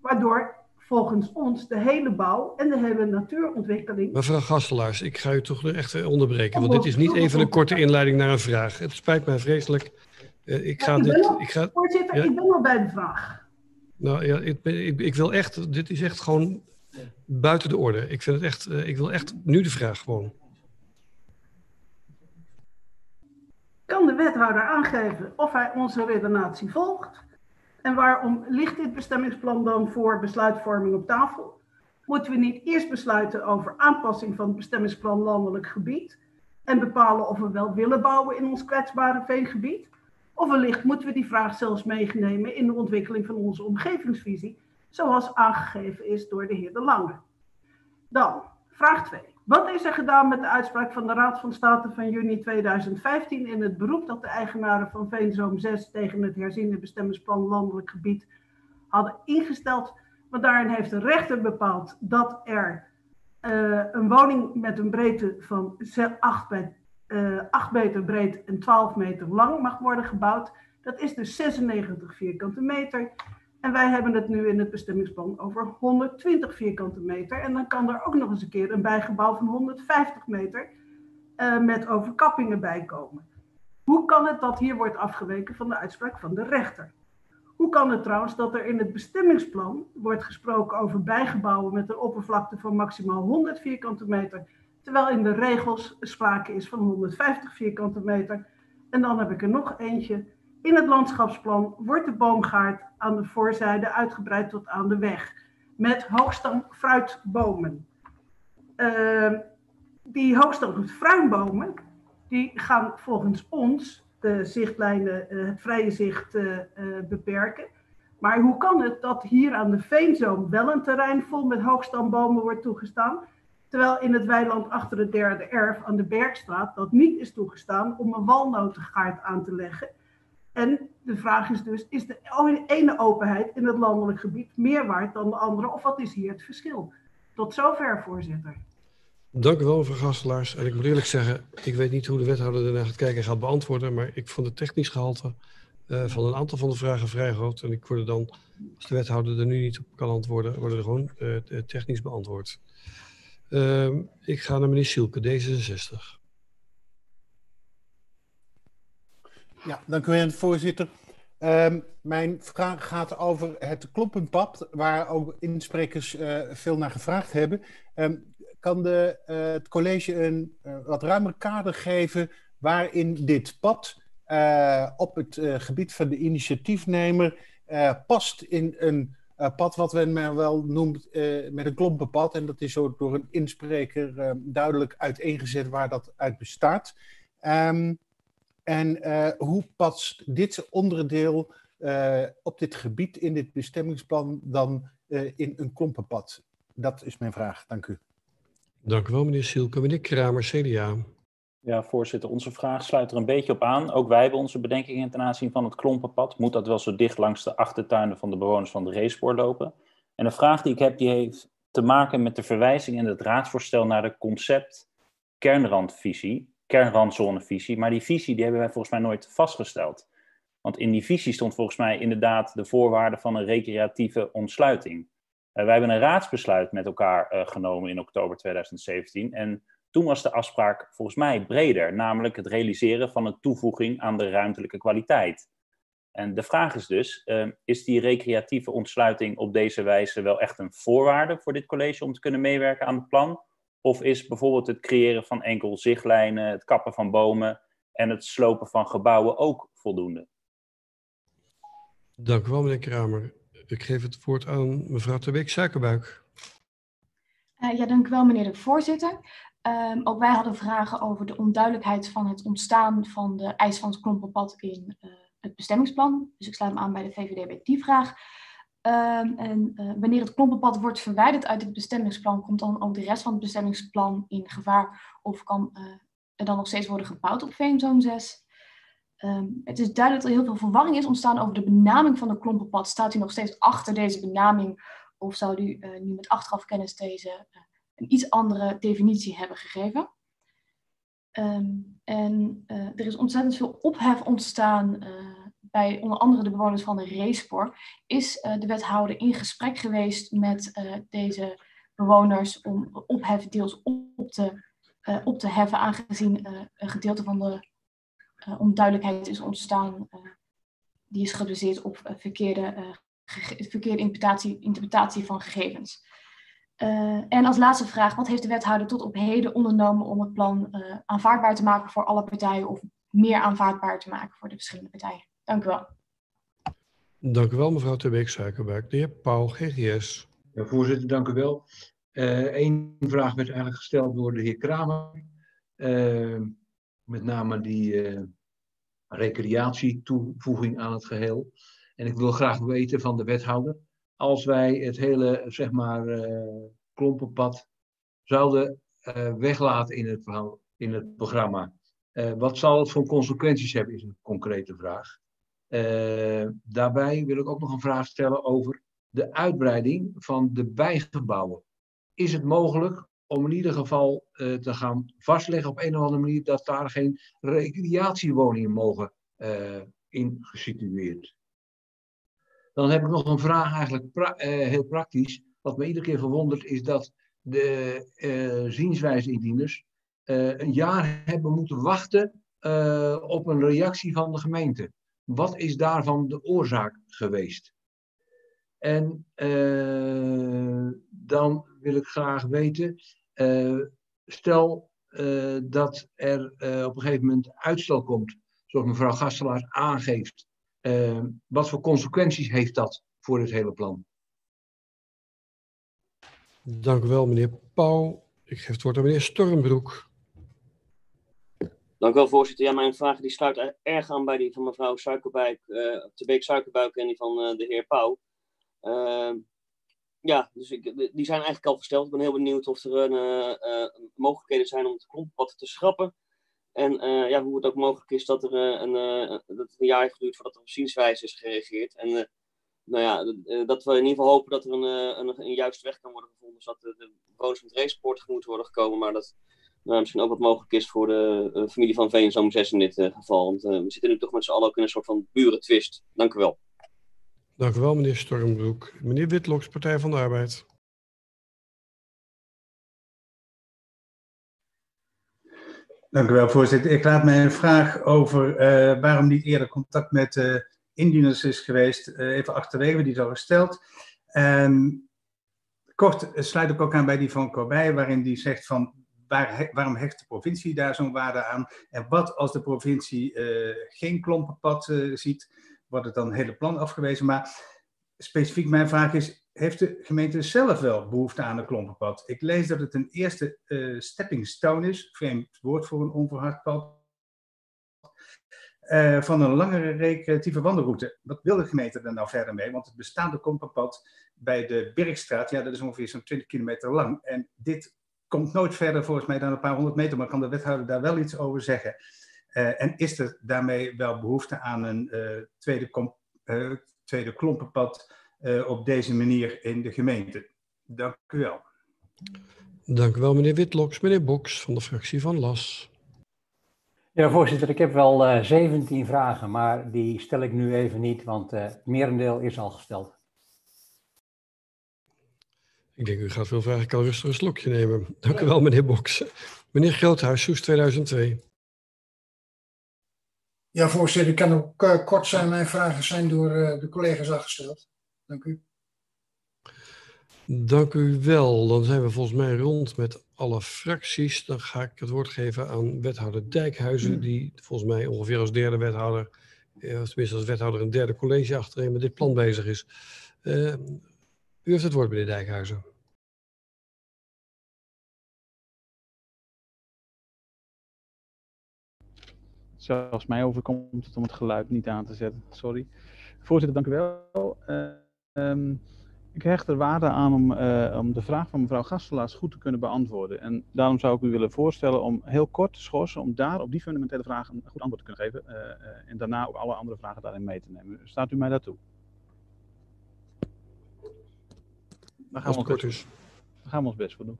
waardoor volgens ons de hele bouw en de hele natuurontwikkeling. Mevrouw Gastelaars, ik ga u toch echt onderbreken, want dit is niet even een korte inleiding naar een vraag. Het spijt mij vreselijk. Uh, ik ga ja, ik dit. Al, ik ga, voorzitter, ja? ik ben al bij de vraag. Nou ja, ik, ik, ik, wil echt, dit is echt gewoon buiten de orde. Ik vind het echt, uh, ik wil echt nu de vraag gewoon. Kan de wethouder aangeven of hij onze redenatie volgt? En waarom ligt dit bestemmingsplan dan voor besluitvorming op tafel? Moeten we niet eerst besluiten over aanpassing van het bestemmingsplan landelijk gebied en bepalen of we wel willen bouwen in ons kwetsbare veengebied? Of wellicht moeten we die vraag zelfs meenemen in de ontwikkeling van onze omgevingsvisie, zoals aangegeven is door de heer De Lange. Dan, vraag 2. Wat is er gedaan met de uitspraak van de Raad van State van juni 2015 in het beroep dat de eigenaren van Veenzoom 6 tegen het herziende bestemmingsplan landelijk gebied hadden ingesteld? Want daarin heeft de rechter bepaald dat er uh, een woning met een breedte van 8, bij, uh, 8 meter breed en 12 meter lang mag worden gebouwd. Dat is dus 96 vierkante meter. En wij hebben het nu in het bestemmingsplan over 120 vierkante meter. En dan kan er ook nog eens een keer een bijgebouw van 150 meter uh, met overkappingen bij komen. Hoe kan het dat hier wordt afgeweken van de uitspraak van de rechter? Hoe kan het trouwens dat er in het bestemmingsplan wordt gesproken over bijgebouwen met een oppervlakte van maximaal 100 vierkante meter, terwijl in de regels sprake is van 150 vierkante meter? En dan heb ik er nog eentje. In het landschapsplan wordt de boomgaard aan de voorzijde uitgebreid tot aan de weg. Met hoogstam fruitbomen. Uh, die hoogstam fruitbomen, die gaan volgens ons de zichtlijnen, uh, het vrije zicht uh, beperken. Maar hoe kan het dat hier aan de Veenzoom wel een terrein vol met hoogstambomen wordt toegestaan, terwijl in het weiland achter het derde erf aan de Bergstraat dat niet is toegestaan om een walnotengaard aan te leggen? En de vraag is dus, is de ene openheid in het landelijk gebied meer waard dan de andere? Of wat is hier het verschil? Tot zover, voorzitter. Dank u wel, mevrouw Gastelaars. En ik moet eerlijk zeggen, ik weet niet hoe de wethouder ernaar gaat kijken en gaat beantwoorden, maar ik vond het technisch gehalte uh, van een aantal van de vragen vrij groot. En ik word dan, als de wethouder er nu niet op kan antwoorden, worden er gewoon uh, technisch beantwoord. Uh, ik ga naar meneer Sielke, D66. Ja, dank u wel, voorzitter. Um, mijn vraag gaat over het kloppenpad, waar ook insprekers uh, veel naar gevraagd hebben. Um, kan de, uh, het college een uh, wat ruimer kader geven waarin dit pad op het gebied van de initiatiefnemer past in een pad wat men wel noemt met een klompenpad. En dat is ook door een inspreker duidelijk uiteengezet waar dat uit bestaat. Um, En hoe past dit onderdeel op dit gebied in dit bestemmingsplan dan in een klompenpad? Dat is mijn vraag. Dank u. Dank u wel, meneer Sielke. Meneer Kramer, CDA. Ja, voorzitter, onze vraag sluit er een beetje op aan. Ook wij hebben onze bedenkingen ten aanzien van het klompenpad. Moet dat wel zo dicht langs de achtertuinen van de bewoners van de racespoor lopen? En de vraag die ik heb, die heeft te maken met de verwijzing in het raadsvoorstel naar de concept kernrandvisie kernrandzonevisie. Maar die visie die hebben wij volgens mij nooit vastgesteld. Want in die visie stond volgens mij inderdaad de voorwaarde van een recreatieve ontsluiting. Uh, wij hebben een raadsbesluit met elkaar uh, genomen in oktober 2017. En toen was de afspraak volgens mij breder, namelijk het realiseren van een toevoeging aan de ruimtelijke kwaliteit. En de vraag is dus, uh, is die recreatieve ontsluiting op deze wijze wel echt een voorwaarde voor dit college om te kunnen meewerken aan het plan? Of is bijvoorbeeld het creëren van enkel zichtlijnen, het kappen van bomen en het slopen van gebouwen ook voldoende? Dank u wel, meneer Kramer. Ik geef het woord aan mevrouw Terbeek Suikerbuik. Uh, ja, dank u wel, meneer de voorzitter. Um, ook wij hadden vragen over de onduidelijkheid van het ontstaan van de eis van het klompenpad in uh, het bestemmingsplan. Dus ik sluit me aan bij de VVD bij die vraag. Um, en uh, wanneer het klompenpad wordt verwijderd uit het bestemmingsplan, komt dan ook de rest van het bestemmingsplan in gevaar of kan uh, er dan nog steeds worden gebouwd op Veenzone 6? Um, het is duidelijk dat er heel veel verwarring is ontstaan over de benaming van het klompenpad. Staat u nog steeds achter deze benaming of zou u nu met achteraf kennis deze een iets andere definitie hebben gegeven? Um, en er is ontzettend veel ophef ontstaan bij onder andere de bewoners van de Racepoor, is de wethouder in gesprek geweest met deze bewoners om ophef deels op te, op te heffen, aangezien een gedeelte van de onduidelijkheid is ontstaan die is gebaseerd op verkeerde, verkeerde interpretatie, interpretatie van gegevens. Uh, en als laatste vraag, wat heeft de wethouder tot op heden ondernomen om het plan uh, aanvaardbaar te maken voor alle partijen of meer aanvaardbaar te maken voor de verschillende partijen? Dank u wel. Dank u wel, mevrouw Terbeek Suikerbuik. De heer Pauw, GGS. Ja, voorzitter, dank u wel. Eén uh, vraag werd eigenlijk gesteld door de heer Kramer. met name die recreatietoevoeging aan het geheel. En ik wil graag weten van de wethouder als wij het hele, zeg maar, uh, klompenpad zouden uh, weglaten in het, in het programma. Uh, wat zal het voor consequenties hebben, is een concrete vraag. daarbij wil ik ook nog een vraag stellen over de uitbreiding van de bijgebouwen. Is het mogelijk om in ieder geval te gaan vastleggen op een of andere manier dat daar geen recreatiewoningen mogen in gesitueerd dan heb ik nog een vraag eigenlijk uh, heel praktisch. Wat me iedere keer verwondert is dat de uh, zienswijze-indieners uh, een jaar hebben moeten wachten op een reactie van de gemeente. Wat is daarvan de oorzaak geweest? En dan wil ik graag weten, stel dat er op een gegeven moment uitstel komt, zoals mevrouw Gastelaars aangeeft, uh, wat voor consequenties heeft dat voor het hele plan? Dank u wel, meneer Pauw. Ik geef het woord aan meneer Stormbroek. Dank u wel, voorzitter. Ja, mijn vraag die sluit erg aan bij die van mevrouw Suikerbuik, uh, de Beek Suikerbuik en die van uh, de heer Pauw. Uh, ja, dus ik, die zijn eigenlijk al gesteld. Ik ben heel benieuwd of er een, mogelijkheden zijn om het klompad te schrappen. En uh, ja, hoe het ook mogelijk is dat, er, uh, een, uh, dat het een jaar heeft geduurd voordat er op zienswijze is gereageerd. En nou ja, dat we in ieder geval hopen dat er een, een, een juiste weg kan worden gevonden, zodat de, de bewoners van het tegemoet worden gekomen. Maar dat nou, misschien ook wat mogelijk is voor de familie van Veenzoom 6 in dit geval. Want we zitten nu toch met z'n allen ook in een soort van burentwist. Dank u wel. Dank u wel, meneer Stormbroek. Meneer Witloks, Partij van de Arbeid. Dank u wel, voorzitter. Ik laat mij een vraag over uh, waarom niet eerder contact met uh, indieners is geweest, uh, even achterwege, die is al gesteld. En kort sluit ik ook aan bij die van Corbij, waarin die zegt van waar, waarom hecht de provincie daar zo'n waarde aan? En wat als de provincie geen klompenpad ziet, wordt het dan hele plan afgewezen? Maar specifiek mijn vraag is, heeft de gemeente zelf wel behoefte aan een klompenpad? Ik lees dat het een eerste uh, stepping stone is, vreemd woord voor een onverhard pad, uh, van een langere recreatieve wandelroute. Wat wil de gemeente er nou verder mee? Want het bestaande klompenpad bij de Birkstraat, ja, dat is ongeveer zo'n 20 kilometer lang. En dit komt nooit verder volgens mij dan een paar honderd meter, maar kan de wethouder daar wel iets over zeggen? Uh, en is er daarmee wel behoefte aan een tweede, tweede klompenpad uh, op deze manier in de gemeente. Dank u wel. Dank u wel, meneer Witloks. Meneer Boks van de fractie van LAS. Ja, voorzitter, ik heb wel uh, 17 vragen, maar die stel ik nu even niet, want uh, het merendeel is al gesteld. Ik denk, u gaat veel vragen. Ik kan rustig een slokje nemen. Dank u wel, meneer Boks. Meneer Groothuis, Soes 2002. Ja, voorzitter, ik kan ook uh, kort zijn. Mijn vragen zijn door uh, de collega's al gesteld. Dank u. Dank u wel. Dan zijn we volgens mij rond met alle fracties. Dan ga ik het woord geven aan wethouder Dijkhuizen, die volgens mij ongeveer als derde wethouder, eh, of tenminste als wethouder een derde college achterin met dit plan bezig is. Uh, u heeft het woord, meneer Dijkhuizen. Zelfs mij overkomt het om het geluid niet aan te zetten. Sorry. Voorzitter, dank u wel. Uh, Um, ik hecht er waarde aan om, uh, om de vraag van mevrouw Gastelaars goed te kunnen beantwoorden. En daarom zou ik u willen voorstellen om heel kort te schorsen, om daar op die fundamentele vraag een goed antwoord te kunnen geven. Uh, uh, en daarna ook alle andere vragen daarin mee te nemen. Staat u mij daartoe? Daar gaan, we ons best, daar gaan we ons best voor doen.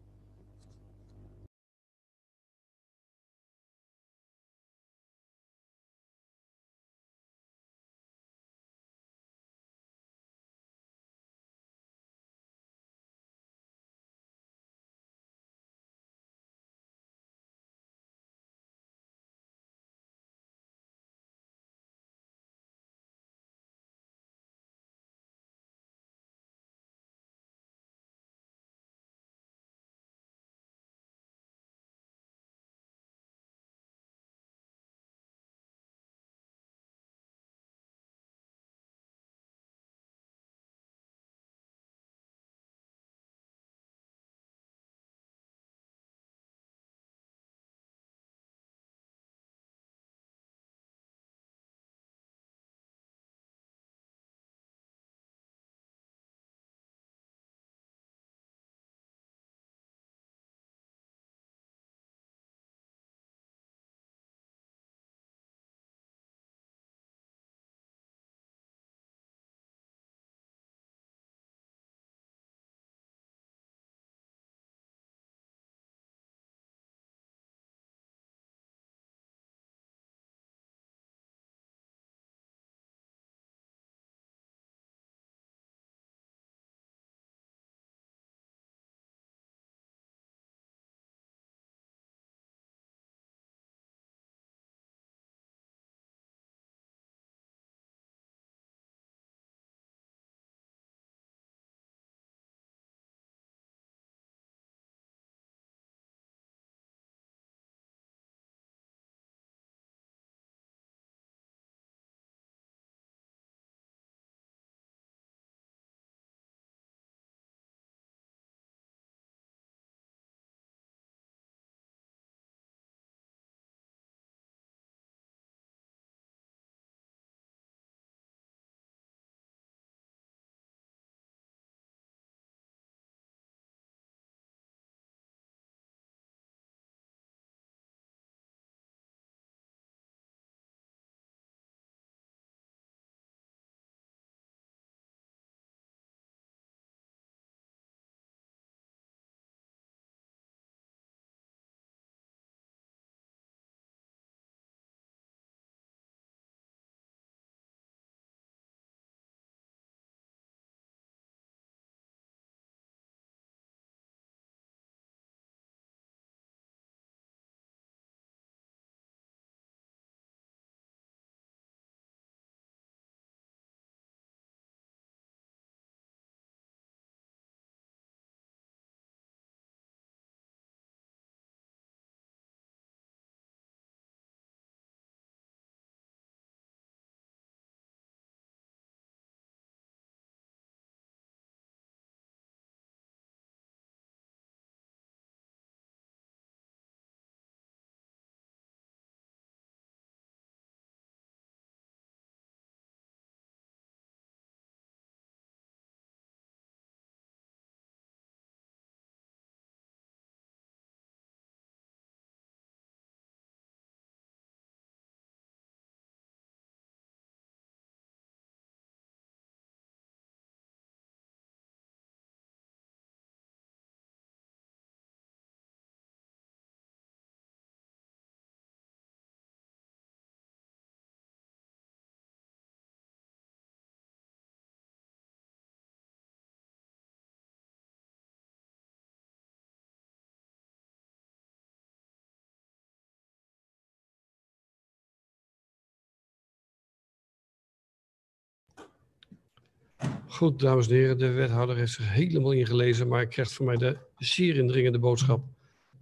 Goed, dames en heren, de wethouder heeft zich helemaal ingelezen, maar ik krijg van mij de zeer indringende boodschap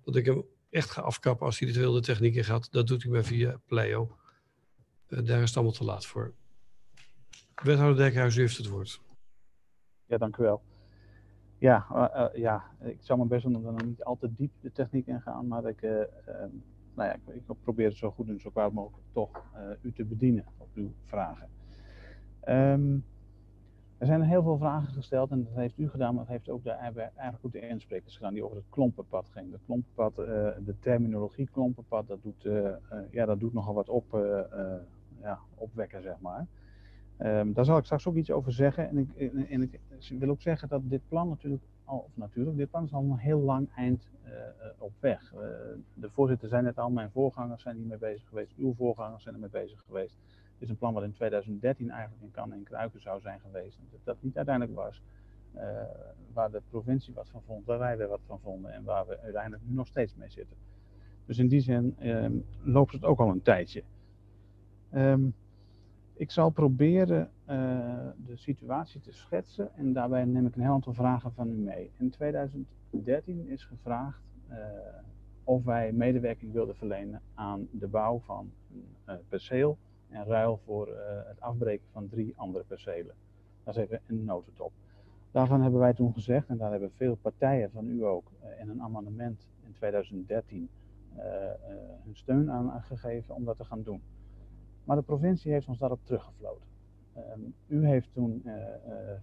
dat ik hem echt ga afkappen als hij dit wilde techniek in gaat. Dat doet hij maar via Pleio. Uh, daar is het allemaal te laat voor. Wethouder Dijkhuis, u heeft het woord. Ja, dank u wel. Ja, uh, uh, ja, ik zou mijn best doen om dan niet al te diep de techniek in gaan, maar ik, nou ja, ik, probeer zo goed en zo kwaad mogelijk toch u te bedienen op uw vragen. Um, er zijn heel veel vragen gesteld en dat heeft u gedaan, maar dat heeft ook de, eigenlijk ook de insprekers gedaan die over het klompenpad ging. De klompenpad, uh, de terminologie klompenpad, dat doet, uh, uh, ja, dat doet nogal wat op, ja, opwekken, zeg maar. Um, daar zal ik straks ook iets over zeggen. En ik, en ik wil ook zeggen dat dit plan natuurlijk, al, of natuurlijk, dit plan is al een heel lang eind op weg. de voorzitter zei net al, mijn voorgangers zijn hiermee bezig geweest, uw voorgangers zijn ermee bezig geweest. Is een plan wat in 2013 eigenlijk in kan en Kruiken zou zijn geweest. Dat dat niet uiteindelijk was. Uh, waar de provincie wat van vond, waar wij er wat van vonden en waar we uiteindelijk nu nog steeds mee zitten. Dus in die zin um, loopt het ook al een tijdje. Um, ik zal proberen uh, de situatie te schetsen en daarbij neem ik een heel aantal vragen van u mee. In 2013 is gevraagd uh, of wij medewerking wilden verlenen aan de bouw van een perceel in ruil voor uh, het afbreken van drie andere percelen. Dat is even een notendop. Daarvan hebben wij toen gezegd, en daar hebben veel partijen van u ook uh, in een amendement in 2013 uh, hun steun aan gegeven om dat te gaan doen. Maar de provincie heeft ons daarop teruggefloten. Um, u heeft toen,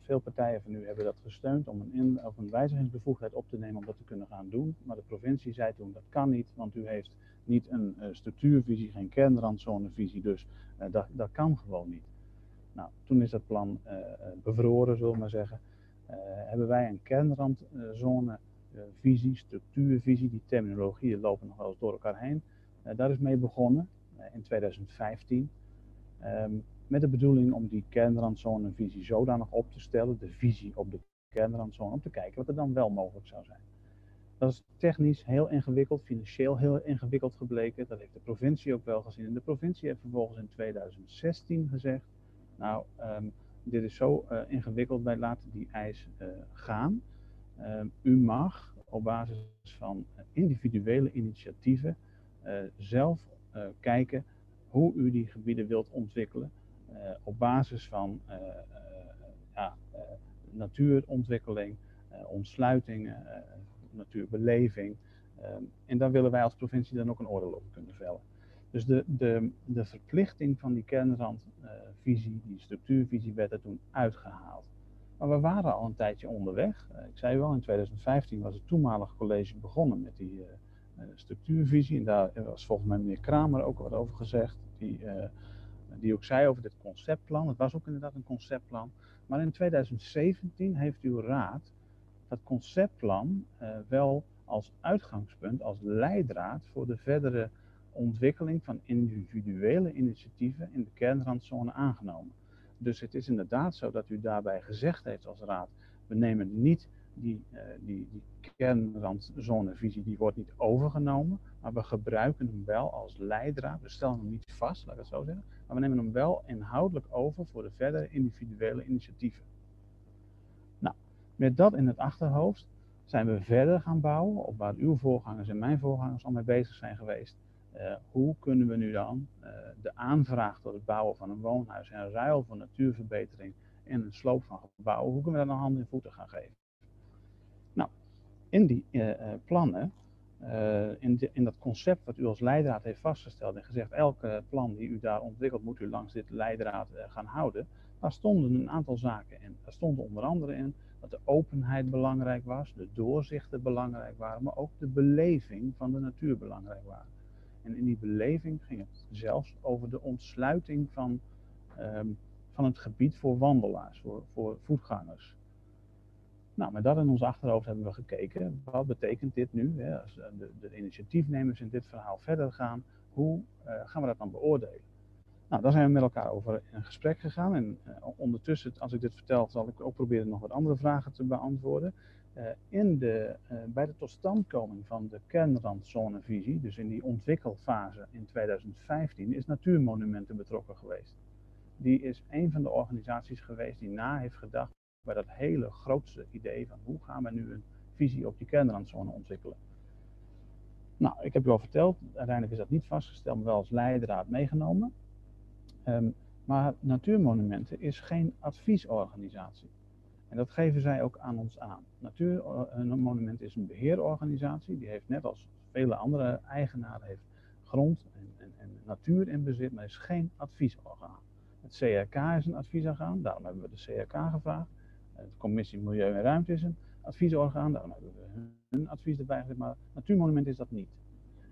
veel partijen van u hebben dat gesteund om een, een wijzigingsbevoegdheid op te nemen om dat te kunnen gaan doen. Maar de provincie zei toen dat kan niet, want u heeft niet een uh, structuurvisie, geen kernrandzonevisie, dus dat, dat kan gewoon niet. Nou, toen is dat plan bevroren, zullen we maar zeggen. hebben wij een kernrandzonevisie, structuurvisie, die terminologieën lopen nog wel eens door elkaar heen. daar is mee begonnen in 2015. Um, met de bedoeling om die kernrandzonevisie zodanig op te stellen, de visie op de kernrandzone, om te kijken wat er dan wel mogelijk zou zijn. Dat is technisch heel ingewikkeld, financieel heel ingewikkeld gebleken. Dat heeft de provincie ook wel gezien. En de provincie heeft vervolgens in 2016 gezegd, nou, um, dit is zo uh, ingewikkeld, wij laten die eis uh, gaan. Um, u mag op basis van individuele initiatieven zelf kijken hoe u die gebieden wilt ontwikkelen op basis van ja, natuurontwikkeling, ontsluiting, natuurbeleving. Um, en daar willen wij als provincie dan ook een oordeel over kunnen vellen. Dus de, de, de verplichting van die kernrandvisie, die structuurvisie, werd er toen uitgehaald. Maar we waren al een tijdje onderweg. Uh, ik zei wel, in 2015 was het toenmalige college begonnen met die uh, structuurvisie. En daar was volgens mij meneer Kramer ook wat over gezegd. Die, die ook zei over dit conceptplan. Het was ook inderdaad een conceptplan. Maar in 2017 heeft uw raad dat conceptplan uh, wel als uitgangspunt, als leidraad voor de verdere ontwikkeling van individuele initiatieven in de kernrandzone aangenomen. Dus het is inderdaad zo dat u daarbij gezegd heeft als raad, we nemen niet die, uh, die, die kernrandzonevisie, die wordt niet overgenomen, maar we gebruiken hem wel als leidraad. We stellen hem niet vast, laat ik het zo zeggen, maar we nemen hem wel inhoudelijk over voor de verdere individuele initiatieven. Met dat in het achterhoofd zijn we verder gaan bouwen op waar uw voorgangers en mijn voorgangers al mee bezig zijn geweest. Uh, hoe kunnen we nu dan uh, de aanvraag tot het bouwen van een woonhuis en ruil voor natuurverbetering en een sloop van gebouwen, hoe kunnen we daar dan hand in voeten gaan geven? Nou, in die uh, plannen in, in, dat concept wat u als leidraad heeft vastgesteld en gezegd, elke plan die u daar ontwikkelt, moet u langs dit leidraad gaan houden. Daar stonden een aantal zaken in. Daar stond onder andere in dat de openheid belangrijk was, de doorzichten belangrijk waren, maar ook de beleving van de natuur belangrijk waren. En in die beleving ging het zelfs over de ontsluiting van, um, van het gebied voor wandelaars, voor, voor voetgangers. Nou, met dat in ons achterhoofd hebben we gekeken, wat betekent dit nu? Hè, als de, de, initiatiefnemers in dit verhaal verder gaan, hoe uh, gaan we dat dan beoordelen? Nou, daar zijn we met elkaar over in gesprek gegaan. En uh, ondertussen, als ik dit vertel, zal ik ook proberen nog wat andere vragen te beantwoorden. Uh, in de, bij de totstandkoming van de kernrandzonevisie, dus in die ontwikkelfase in 2015, is Natuurmonumenten betrokken geweest. Die is een van de organisaties geweest die na heeft gedacht bij dat hele grootste idee van hoe gaan we nu een visie op die kernrandzone ontwikkelen. Nou, ik heb u al verteld, uiteindelijk is dat niet vastgesteld, maar wel als leidraad meegenomen. Ehm, maar Natuurmonumenten is geen adviesorganisatie. En dat geven zij ook aan ons aan. Natuurmonument is een beheerorganisatie, die heeft net als vele andere eigenaren heeft grond en, en, en natuur in bezit, maar is geen adviesorgaan. Het CRK is een adviesorgaan, daarom hebben we de CRK gevraagd. De Commissie Milieu en Ruimte is een adviesorgaan, daarom hebben we hun advies erbij gezet, maar Natuurmonument is dat niet.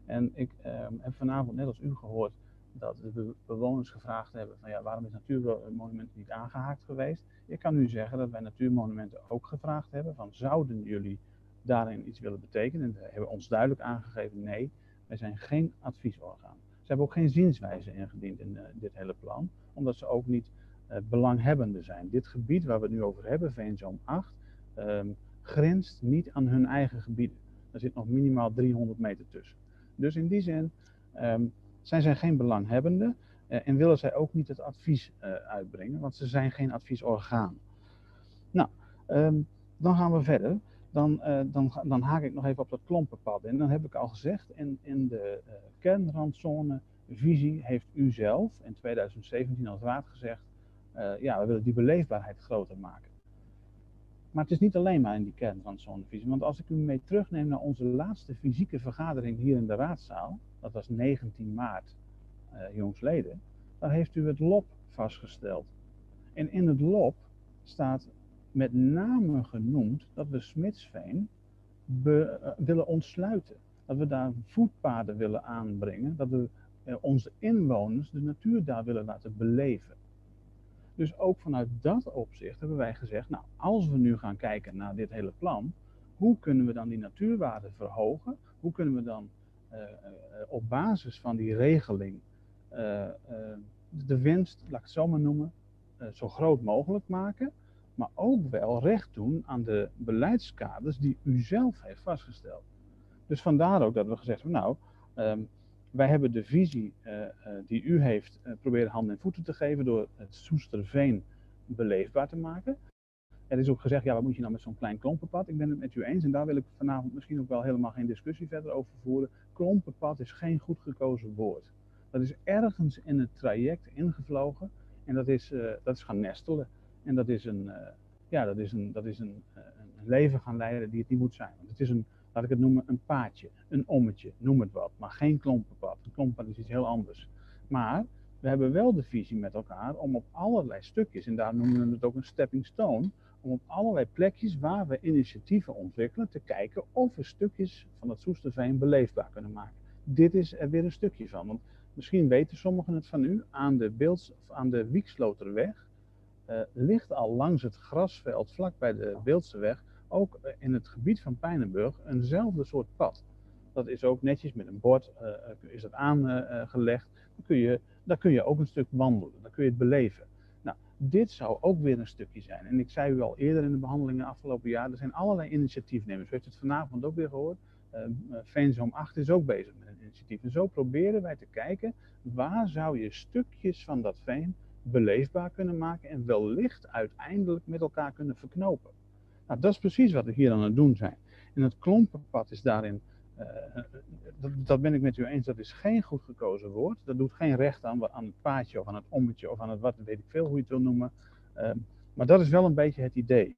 En ik ehm, heb vanavond net als u gehoord dat de bewoners gevraagd hebben van ja, waarom is Natuurmonumenten niet aangehaakt geweest? Ik kan u zeggen dat wij Natuurmonumenten ook gevraagd hebben van zouden jullie daarin iets willen betekenen? En hebben ons duidelijk aangegeven nee, wij zijn geen adviesorgaan. Ze hebben ook geen zienswijze ingediend in uh, dit hele plan, omdat ze ook niet uh, belanghebbende zijn. Dit gebied waar we het nu over hebben, Veenzoom 8, um, grenst niet aan hun eigen gebieden. Er zit nog minimaal 300 meter tussen. Dus in die zin um, zijn zij geen belanghebbende uh, en willen zij ook niet het advies uh, uitbrengen, want ze zijn geen adviesorgaan. Nou, um, dan gaan we verder. Dan, uh, dan, dan, haak ik nog even op dat klompenpad. En dan heb ik al gezegd, in, in de kernrandzone-visie heeft u zelf in 2017 als raad gezegd, ja, we willen die beleefbaarheid groter maken. Maar het is niet alleen maar in die kernrandzonevisie. Want als ik u mee terugneem naar onze laatste fysieke vergadering hier in de raadzaal, dat was 19 maart uh, jongsleden, daar heeft u het LOP vastgesteld. En in het LOP staat met name genoemd dat we Smitsveen be, uh, willen ontsluiten. Dat we daar voetpaden willen aanbrengen, dat we uh, onze inwoners de natuur daar willen laten beleven. Dus ook vanuit dat opzicht hebben wij gezegd, nou, als we nu gaan kijken naar dit hele plan, hoe kunnen we dan die natuurwaarde verhogen? Hoe kunnen we dan op basis van die regeling de winst, laat ik het zo maar noemen, zo groot mogelijk maken, maar ook wel recht doen aan de beleidskaders die u zelf heeft vastgesteld. Dus vandaar ook dat we gezegd hebben, nou, um, wij hebben de visie die u heeft proberen handen en voeten te geven door het Soesterveen beleefbaar te maken. Er is ook gezegd, ja, wat moet je nou met zo'n klein klompenpad? Ik ben het met u eens en daar wil ik vanavond misschien ook wel helemaal geen discussie verder over voeren. Klompenpad is geen goed gekozen woord. Dat is ergens in het traject ingevlogen en dat is, dat is gaan nestelen. En dat is een, ja, dat is een, dat is een, een leven gaan leiden die het niet moet zijn. Want het is een, laat ik het noemen, een paadje, een ommetje, noem het wat, maar geen klompenpad. Een klompenpad is iets heel anders. Maar we hebben wel de visie met elkaar om op allerlei stukjes, en daar noemen we het ook een stepping stone, om op allerlei plekjes waar we initiatieven ontwikkelen te kijken of we stukjes van het Soesterveen beleefbaar kunnen maken. Dit is er weer een stukje van, want misschien weten sommigen het van u, aan de, Beelds, aan de Wieksloterweg uh, ligt al langs het grasveld vlak bij de Beeldsterweg ook in het gebied van eenzelfde soort pad. Dat is ook netjes met een bord uh, is dat aangelegd. Uh, kun je, daar kun je ook een stuk wandelen, dan kun je het beleven. Dit zou ook weer een stukje zijn. En ik zei u al eerder in de behandelingen afgelopen jaar, er zijn allerlei initiatiefnemers. U heeft het vanavond ook weer gehoord. Uh, Veenzoom 8 is ook bezig met een initiatief. En zo proberen wij te kijken, waar zou je stukjes van dat veen beleefbaar kunnen maken en wellicht uiteindelijk met elkaar kunnen verknopen. Nou, dat is precies wat we hier aan het doen zijn. En het klompenpad is daarin, dat, dat, ben ik met u eens, dat is geen goed gekozen woord. Dat doet geen recht aan, aan het paadje of aan het ommetje of aan het wat, weet ik veel hoe je het wil noemen. Um, maar dat is wel een beetje het idee.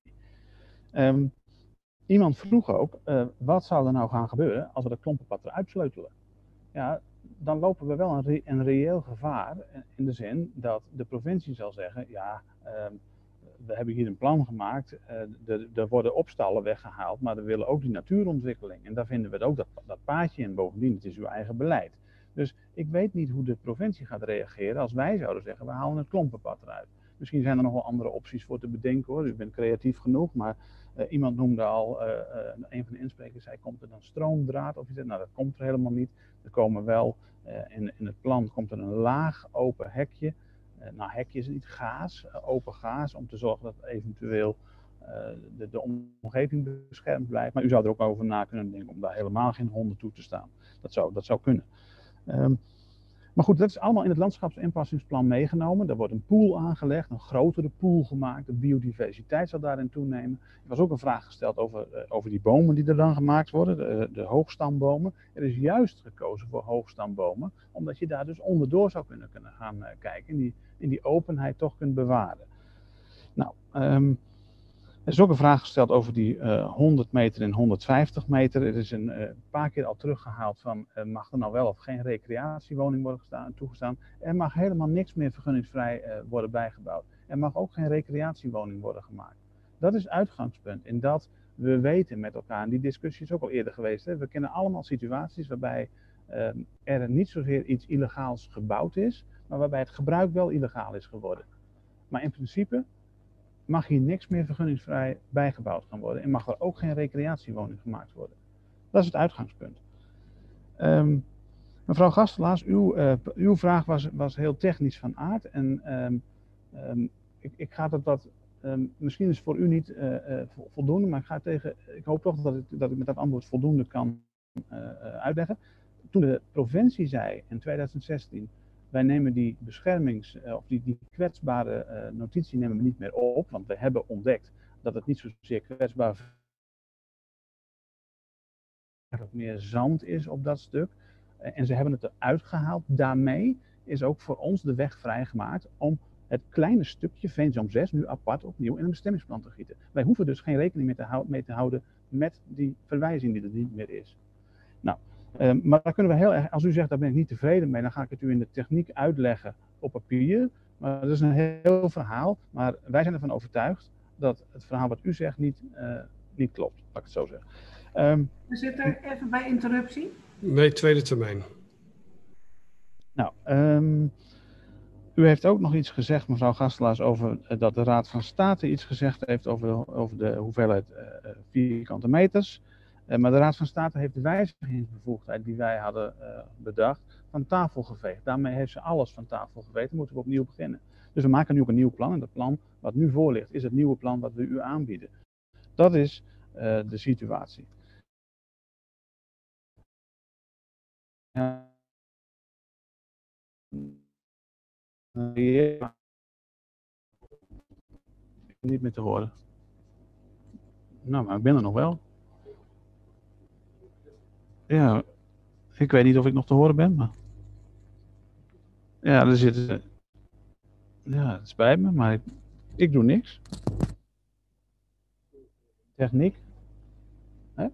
Um, iemand vroeg ook, uh, wat zou er nou gaan gebeuren als we dat klompenpad eruit sleutelen? Ja, dan lopen we wel een, re een reëel gevaar in de zin dat de provincie zal zeggen, ja, um, we hebben hier een plan gemaakt, uh, er worden opstallen weggehaald, maar we willen ook die natuurontwikkeling. En daar vinden we het ook dat, dat paadje in. Bovendien, het is uw eigen beleid. Dus ik weet niet hoe de provincie gaat reageren als wij zouden zeggen, we halen het klompenpad eruit. Misschien zijn er nog wel andere opties voor te bedenken hoor. U bent creatief genoeg, maar uh, iemand noemde al, uh, een van de insprekers zei, komt er dan stroomdraad of iets? Nou, dat komt er helemaal niet. Er komen wel, in, in het plan komt er een laag open hekje nou, hekje is niet gaas, open gaas, om te zorgen dat eventueel uh, de, de, omgeving beschermd blijft. Maar u zou er ook over na kunnen denken om daar helemaal geen honden toe te staan. Dat zou, dat zou kunnen. Um, maar goed, dat is allemaal in het landschapsinpassingsplan meegenomen. Er wordt een pool aangelegd, een grotere pool gemaakt. De biodiversiteit zal daarin toenemen. Er was ook een vraag gesteld over, over die bomen die er dan gemaakt worden, de, de, hoogstambomen. Er is juist gekozen voor hoogstambomen, omdat je daar dus onderdoor zou kunnen, kunnen gaan kijken en die, in die openheid toch kunt bewaren. Nou, um, er is ook een vraag gesteld over die uh, eh, 100 meter en 150 meter. Er is een uh, paar keer al teruggehaald van uh, mag er nou wel of geen recreatiewoning worden gestaan, toegestaan. Er mag helemaal niks meer vergunningsvrij worden bijgebouwd. Er mag ook geen recreatiewoning worden gemaakt. Dat is uitgangspunt. In dat we weten met elkaar, en die discussie is ook al eerder geweest. Hè, we kennen allemaal situaties waarbij ehm, er niet zozeer iets illegaals gebouwd is, maar waarbij het gebruik wel illegaal is geworden. Maar in principe mag hier niks meer vergunningsvrij bijgebouwd gaan worden en mag er ook geen recreatiewoning gemaakt worden. Dat is het uitgangspunt. Um, mevrouw Gastelaars, uw, uh, uw vraag was, was heel technisch van aard en um, um, ik, ik, ga dat wat, misschien is voor u niet uh, uh, voldoende, maar ik, ga tegen, ik hoop toch dat ik, dat ik met dat antwoord voldoende kan uitleggen. Toen de provincie zei in 2016 wij nemen die beschermings- eh, of die, die kwetsbare uh, notitie nemen we niet meer op, want we hebben ontdekt dat het niet zozeer kwetsbaar meer zand is op dat stuk. Eh, en ze hebben het eruit gehaald. Daarmee is ook voor ons de weg vrijgemaakt om het kleine stukje Veenzoom 6 nu apart opnieuw in een bestemmingsplan te gieten. Wij hoeven dus geen rekening mee te houden met die verwijzing die er niet meer is. Um, maar daar kunnen we heel erg, als u zegt daar ben ik niet tevreden mee, dan ga ik het u in de techniek uitleggen op papier. Maar dat is een heel verhaal. Maar wij zijn ervan overtuigd dat het verhaal wat u zegt niet, uh, niet klopt, laat ik het zo zeggen. Um, we zitten even bij interruptie. Nee, tweede termijn. Nou, um, u heeft ook nog iets gezegd, mevrouw Gastelaars, over uh, dat de Raad van State iets gezegd heeft over, over de hoeveelheid uh, vierkante meters. Uh, maar de Raad van State heeft de wijzigingsbevoegdheid die wij hadden uh, bedacht van tafel geveegd. Daarmee heeft ze alles van tafel geveegd. Dan moeten we opnieuw beginnen. Dus we maken nu ook een nieuw plan. En dat plan wat nu voor ligt, is het nieuwe plan wat we u aanbieden. Dat is uh, de situatie. Niet meer te horen. Nou, maar ik ben er nog wel. Ja, ik weet niet of ik nog te horen ben, maar. Ja, er zit. Ja, het spijt me, maar ik, ik doe niks. Techniek. Hè?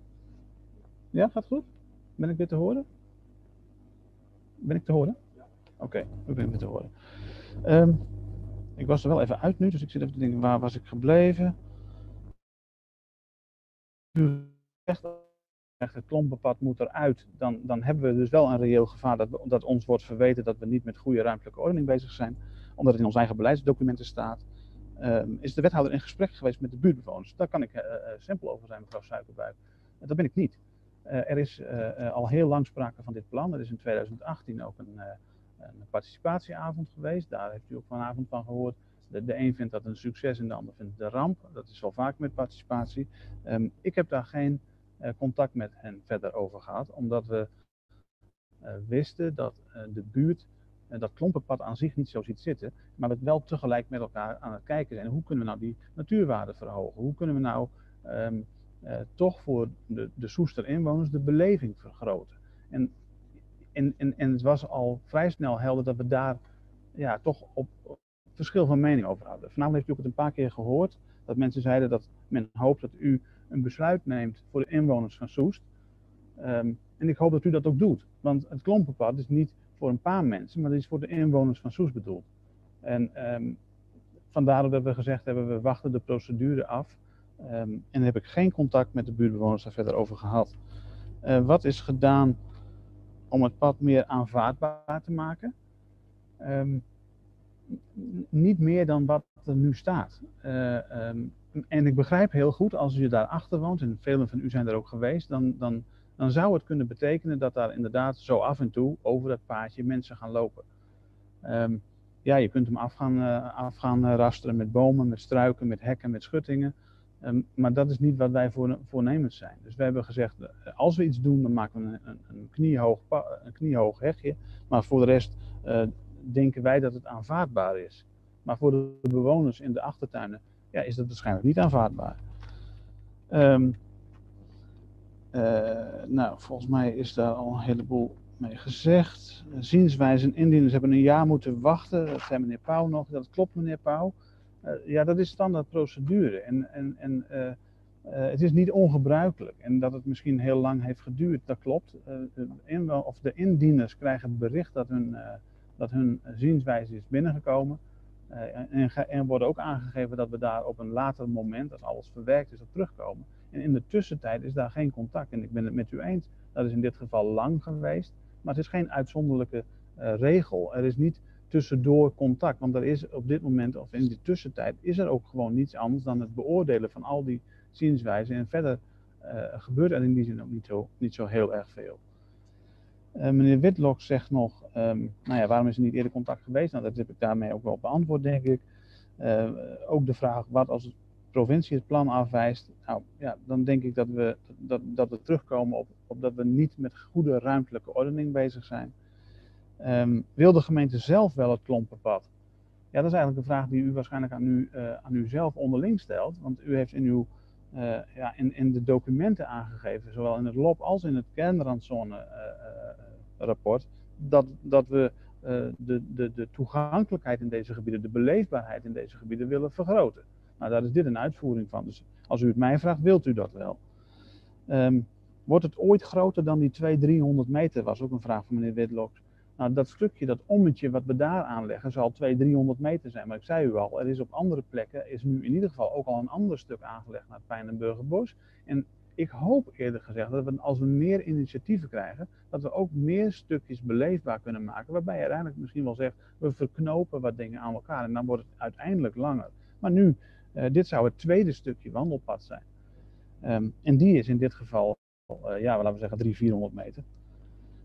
Ja, gaat goed? Ben ik weer te horen? Ben ik te horen? Oké, okay, ik ben weer te horen. Um, ik was er wel even uit nu, dus ik zit even te denken, waar was ik gebleven? U zegt het klompenpad moet eruit, dan, dan hebben we dus wel een reëel gevaar dat, dat ons wordt verweten dat we niet met goede ruimtelijke ordening bezig zijn, omdat het in onze eigen beleidsdocumenten staat. Um, is de wethouder in gesprek geweest met de buurtbewoners? Daar kan ik uh, simpel over zijn, mevrouw Suikerbuik. Uh, dat ben ik niet. er is al heel lang sprake van dit plan. Er is in 2018 ook een, een participatieavond geweest. Daar heeft u ook vanavond van gehoord. De, een vindt dat een succes en de ander vindt het een ramp. Dat is wel vaak met participatie. Um, ik heb daar geen contact met hen verder over gehad, omdat we uh, wisten dat uh, de buurt dat klompenpad aan zich niet zo ziet zitten, maar we wel tegelijk met elkaar aan het kijken zijn. Hoe kunnen we nou die natuurwaarde verhogen? Hoe kunnen we nou um, toch voor de, de Soester inwoners de beleving vergroten? En, en, en, en het was al vrij snel helder dat we daar ja, toch op, op verschil van mening over hadden. Vanavond heeft u ook het een paar keer gehoord dat mensen zeiden dat men hoopt dat u een besluit neemt voor de inwoners van Soest. Um, en ik hoop dat u dat ook doet. Want het klompenpad is niet voor een paar mensen, maar het is voor de inwoners van Soest bedoeld. En um, vandaar dat we gezegd hebben, we wachten de procedure af. Um, en heb ik geen contact met de buurtbewoners daar verder over gehad. Uh, wat is gedaan om het pad meer aanvaardbaar te maken? Niet meer dan wat er nu staat. Um, en ik begrijp heel goed, als u daarachter woont, en velen van u zijn er ook geweest, dan, dan, dan zou het kunnen betekenen dat daar inderdaad zo af en toe over dat paadje mensen gaan lopen. Um, ja, je kunt hem af gaan, uh, af gaan rasteren met bomen, met struiken, met hekken, met schuttingen. Ehm, maar dat is niet wat wij voor, voornemens zijn. Dus we hebben gezegd, eh, als we iets doen, dan maken we een, een, kniehoog, een kniehoog hegje. Maar voor de rest denken wij dat het aanvaardbaar is. Maar voor de bewoners in de achtertuinen ja, is dat waarschijnlijk niet aanvaardbaar. Um, uh, nou, volgens mij is daar al een heleboel mee gezegd. Zienswijzen indieners hebben een jaar moeten wachten. Dat zei meneer Pauw nog. Dat klopt, meneer Pauw. Uh, ja, dat is standaard procedure. En, en, en uh, het is niet ongebruikelijk. En dat het misschien heel lang heeft geduurd, dat klopt. In, of de indieners krijgen bericht dat hun, dat hun zienswijze is binnengekomen. En, en worden ook aangegeven dat we daar op een later moment, als alles verwerkt is, op terugkomen. En in de tussentijd is daar geen contact. En ik ben het met u eens, dat is in dit geval lang geweest. Maar het is geen uitzonderlijke regel. Er is niet tussendoor contact. Want er is op dit moment, of in die tussentijd, is er ook gewoon niets anders dan het beoordelen van al die zienswijzen. En verder uh, gebeurt er in die zin ook niet zo, niet zo heel erg veel. Uh, meneer Whitlock zegt nog, um, nou ja, waarom is er niet eerder contact geweest? Nou, dat heb ik daarmee ook wel beantwoord, denk ik. Uh, ook de vraag, wat als de provincie het plan afwijst? Nou ja, dan denk ik dat we, dat, dat we terugkomen op, op dat we niet met goede ruimtelijke ordening bezig zijn. Um, wil de gemeente zelf wel het klompenpad? Ja, dat is eigenlijk een vraag die u waarschijnlijk aan u, uh, aan u zelf onderling stelt. Want u heeft in, uw, uh, ja, in, in de documenten aangegeven, zowel in het LOP als in het kernrandzone-rapport, uh, dat, dat we de, de, de toegankelijkheid in deze gebieden, de beleefbaarheid in deze gebieden willen vergroten. Nou, daar is dit een uitvoering van. Dus als u het mij vraagt, wilt u dat wel? Um, wordt het ooit groter dan die 200, 300 meter? Was ook een vraag van meneer Witlock. Nou, dat stukje, dat ommetje wat we daar aanleggen, zal 200, 300 meter zijn. Maar ik zei u al, er is op andere plekken, is nu in ieder geval ook al een ander stuk aangelegd naar het Pijnenburgerbos. En ik hoop eerder gezegd dat we, als we meer initiatieven krijgen, dat we ook meer stukjes beleefbaar kunnen maken. Waarbij je uiteindelijk misschien wel zegt, we verknopen wat dingen aan elkaar en dan wordt het uiteindelijk langer. Maar nu, uh, dit zou het tweede stukje wandelpad zijn. Um, en die is in dit geval, uh, ja, laten we zeggen 300, 400 meter.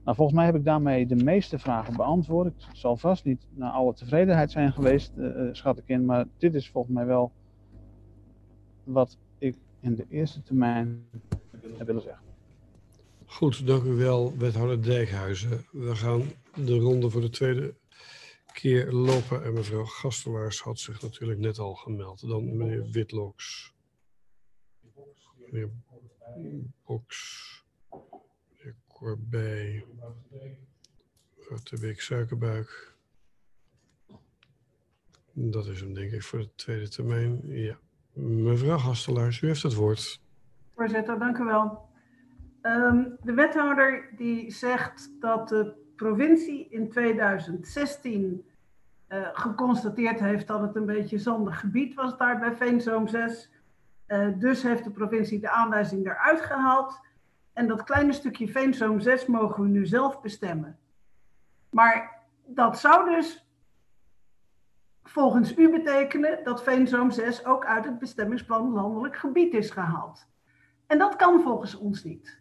Nou, volgens mij heb ik daarmee de meeste vragen beantwoord. Ik zal vast niet naar alle tevredenheid zijn geweest, uh, schat ik in. Maar dit is volgens mij wel wat ik in de eerste termijn heb willen zeggen. Goed, dank u wel, wethouder Dijkhuizen. We gaan de ronde voor de tweede keer lopen. En mevrouw Gastelaars had zich natuurlijk net al gemeld. Dan meneer Witloks. Meneer Boks. Corbij. Mevrouw Beek Suikerbuik. Dat is hem denk ik voor de tweede termijn. Ja. Mevrouw Hastelaars, u heeft het woord. Voorzitter, dank u wel. Um, de wethouder die zegt dat de provincie in 2016 uh, geconstateerd heeft dat het een beetje zandig gebied was daar bij Veenzoom 6. Uh, dus heeft de provincie de aanwijzing eruit gehaald. En dat kleine stukje Veenzoom 6 mogen we nu zelf bestemmen. Maar dat zou dus volgens u betekenen dat Veenzoom 6 ook uit het bestemmingsplan landelijk gebied is gehaald. En dat kan volgens ons niet.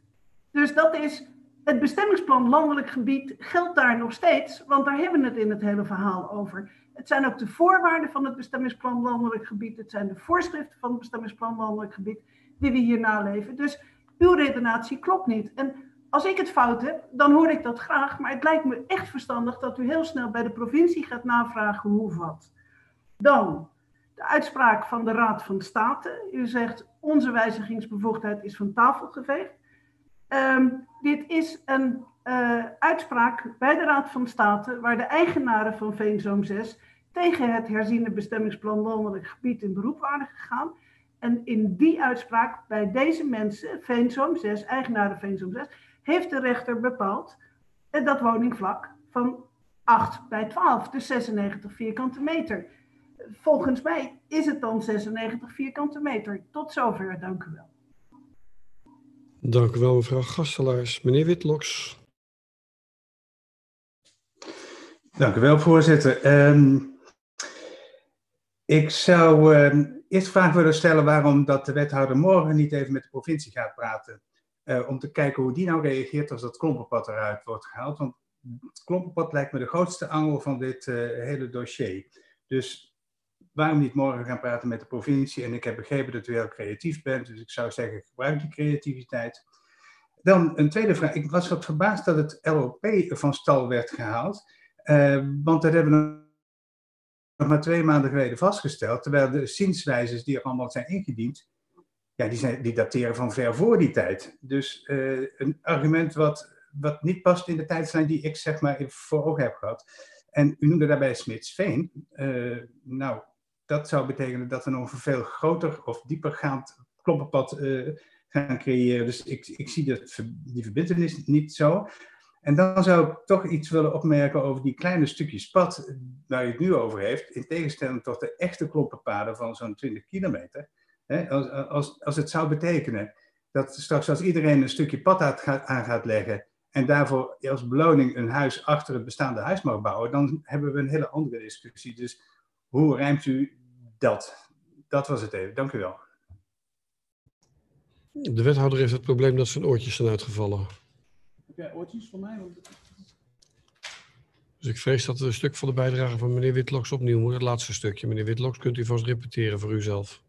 Dus dat is, het bestemmingsplan landelijk gebied geldt daar nog steeds, want daar hebben we het in het hele verhaal over. Het zijn ook de voorwaarden van het bestemmingsplan landelijk gebied, het zijn de voorschriften van het bestemmingsplan landelijk gebied die we hier naleven. Dus uw redenatie klopt niet. En als ik het fout heb, dan hoor ik dat graag. Maar het lijkt me echt verstandig dat u heel snel bij de provincie gaat navragen hoe wat. Dan de uitspraak van de Raad van State. U zegt onze wijzigingsbevoegdheid is van tafel geveegd. Um, dit is een uh, uitspraak bij de Raad van State waar de eigenaren van Veenzoom 6 tegen het herziene bestemmingsplan landelijk gebied in beroep waren gegaan. En in die uitspraak bij deze mensen, Veenzoom 6, eigenaren Veenzoom 6, heeft de rechter bepaald dat woningvlak van 8 bij 12, dus 96 vierkante meter. Volgens mij is het dan 96 vierkante meter. Tot zover, dank u wel. Dank u wel, mevrouw Gastelaars. Meneer Witloks. Dank u wel, voorzitter. Um, ik zou um, eerst vraag willen stellen waarom dat de wethouder morgen niet even met de provincie gaat praten. Uh, om te kijken hoe die nou reageert als dat klompenpad eruit wordt gehaald. Want het klompenpad lijkt me de grootste angel van dit uh, hele dossier. Dus waarom niet morgen gaan praten met de provincie? En ik heb begrepen dat u heel creatief bent, dus ik zou zeggen, gebruik die creativiteit. Dan een tweede vraag. Ik was wat verbaasd dat het LOP van stal werd gehaald. Uh, want dat hebben we nog maar twee maanden geleden vastgesteld. Terwijl de zienswijzes die er allemaal zijn ingediend, ja, die, zijn, die dateren van ver voor die tijd. Dus uh, een argument wat, wat niet past in de tijdslijn die ik zeg maar voor ogen heb gehad. En u noemde daarbij Smitsveen. Uh, nou, dat zou betekenen dat we nog een veel groter of diepergaand kloppenpad uh, gaan creëren. Dus ik, ik zie dat, die verbindenis niet zo. En dan zou ik toch iets willen opmerken over die kleine stukjes pad waar je het nu over heeft, in tegenstelling tot de echte kloppenpaden van zo'n 20 kilometer. Als, als, als het zou betekenen dat straks als iedereen een stukje pad aan gaat leggen en daarvoor als beloning een huis achter het bestaande huis mag bouwen, dan hebben we een hele andere discussie. Dus hoe rijmt u dat? Dat was het even. Dank u wel. De wethouder heeft het probleem dat zijn oortjes zijn uitgevallen. Dus ik vrees dat een stuk van de bijdrage van meneer Witloks opnieuw moet. Het laatste stukje. Meneer Witloks, kunt u vast repeteren voor uzelf.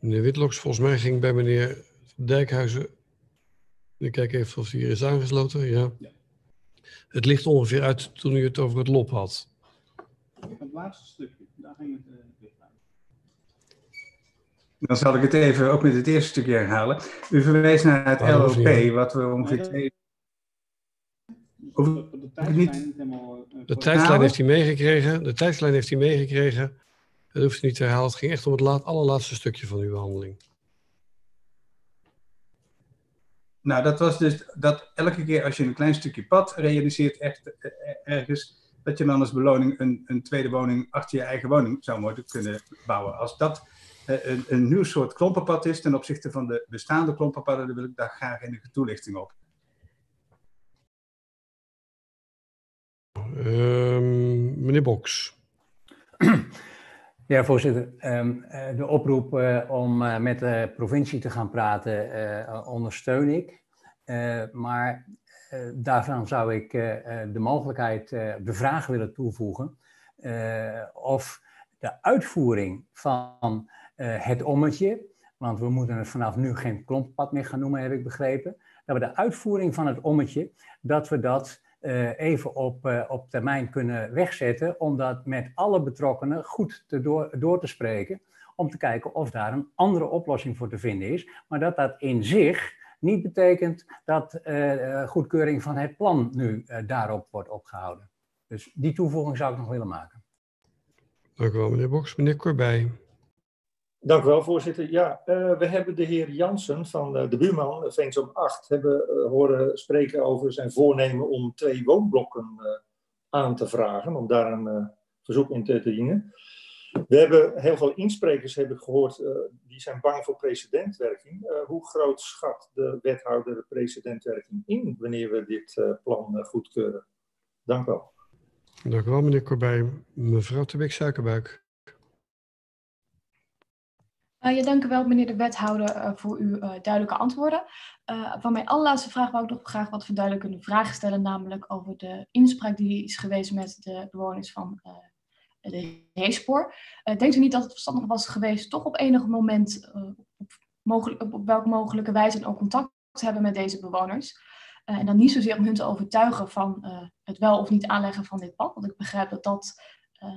Meneer Witloks, volgens mij ging bij meneer Dijkhuizen. Ik kijk even of hij hier is aangesloten. Ja. ja. Het ligt ongeveer uit toen u het over het lop had. Het laatste stukje, daar ging het uh, licht uit. Dan zal ik het even ook met het eerste stukje herhalen. U verwees naar het Ah, LOP, wat we ongeveer twee. De tijdslijn eh, De tijdslijn heeft hij meegekregen. De tijdslijn heeft hij meegekregen. Dat hoeft u niet te herhalen. Het ging echt om het laat, allerlaatste stukje van uw behandeling. Nou, dat was dus dat elke keer als je een klein stukje pad realiseert echt eh, ergens, dat je dan als beloning een, een tweede woning achter je eigen woning zou moeten kunnen bouwen. Als dat eh, een, een nieuw soort klompenpad is ten opzichte van de bestaande klompenpadden, dan wil ik daar graag enige toelichting op. Ehm, meneer Boks. Ja, voorzitter. Ehm, eh, de oproep eh, om eh, met de provincie te gaan praten ondersteun ik. Maar daarvan zou ik de mogelijkheid, de vraag willen toevoegen of de uitvoering van het ommetje, want we moeten het vanaf nu geen klompad meer gaan noemen, heb ik begrepen, dat we de uitvoering van het ommetje, dat we dat even op, eh, op termijn kunnen wegzetten, om dat met alle betrokkenen goed te door, door te spreken, om te kijken of daar een andere oplossing voor te vinden is, maar dat dat in zich niet betekent dat eh, eh, goedkeuring van het plan nu eh, daarop wordt opgehouden. Dus die toevoeging zou ik nog willen maken. Dank u wel, meneer Boks. Meneer Corbij. Dank u wel, voorzitter. Ja, eh, we hebben de heer Jansen van eh, de buurman, uh, Veensom 8, hebben eh, horen spreken over zijn voornemen om twee woonblokken eh, aan te vragen, om daar een eh, verzoek in te, dienen. We hebben heel veel insprekers heb ik gehoord, eh, die zijn bang voor precedentwerking. Eh, hoe groot schat de wethouder de precedentwerking in wanneer we dit eh, plan eh, goedkeuren? Dank u wel. Dank u wel, meneer Corbij. Mevrouw Tebeek Suikerbuik. Uh, ja, dank u wel, meneer de wethouder, uh, voor uw uh, duidelijke antwoorden. van mijn allerlaatste vraag wou ik nog graag wat verduidelijkende vragen stellen, namelijk over de inspraak die is geweest met de bewoners van de Reespoor. denkt u niet dat het verstandig was geweest toch op enig moment op, mogelijk, op, welke mogelijke wijze ook contact te hebben met deze bewoners? en dan niet zozeer om hun te overtuigen van het wel of niet aanleggen van dit pad, want ik begrijp dat dat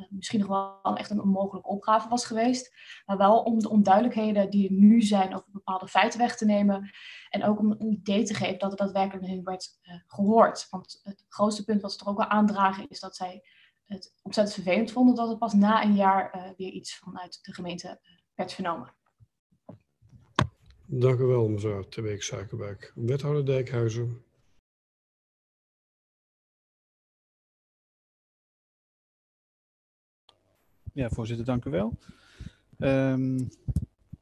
misschien nog wel echt een onmogelijke opgave was geweest. Maar wel om de onduidelijkheden die er nu zijn over bepaalde feiten weg te nemen. En ook om een idee te geven dat het daadwerkelijk hun werd uh, gehoord. Want het grootste punt wat ze er ook wel aandragen is dat zij het ontzettend vervelend vonden dat het pas na een jaar uh, weer iets vanuit de gemeente werd vernomen. Dank u wel, mevrouw Tebeek Suikerbuik. Wethouder Dijkhuizen. Ja, voorzitter, dank u wel. Um,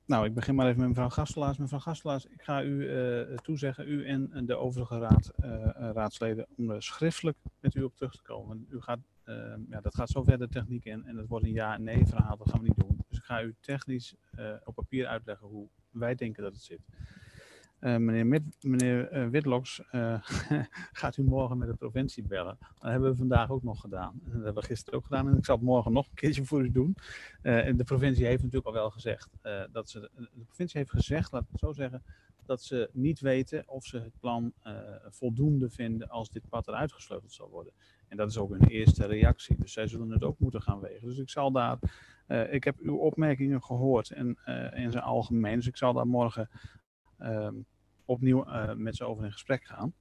nou, ik begin maar even met mevrouw Gastelaars. Mevrouw Gastelaars, ik ga u uh, toezeggen, u en de overige raad, uh, raadsleden, om er schriftelijk met u op terug te komen. U gaat, uh, ja, dat gaat zo ver de techniek in en het wordt een ja- en nee verhaal, dat gaan we niet doen. Dus ik ga u technisch op papier uitleggen hoe wij denken dat het zit. Uh, meneer, Mid, meneer Witloks, uh, gaat u morgen met de provincie bellen? Dat hebben we vandaag ook nog gedaan. Dat hebben we gisteren ook gedaan en ik zal het morgen nog een keertje voor u doen. en de provincie heeft natuurlijk al wel gezegd dat ze. De provincie heeft gezegd, laat ik het zo zeggen, dat ze niet weten of ze het plan voldoende vinden als dit pad eruit gesleuteld zal worden. En dat is ook hun eerste reactie. Dus zij zullen het ook moeten gaan wegen. Dus ik zal daar. ik heb uw opmerkingen gehoord en, in zijn algemeen. Dus ik zal daar morgen um, opnieuw uh, met ze over in gesprek gaan.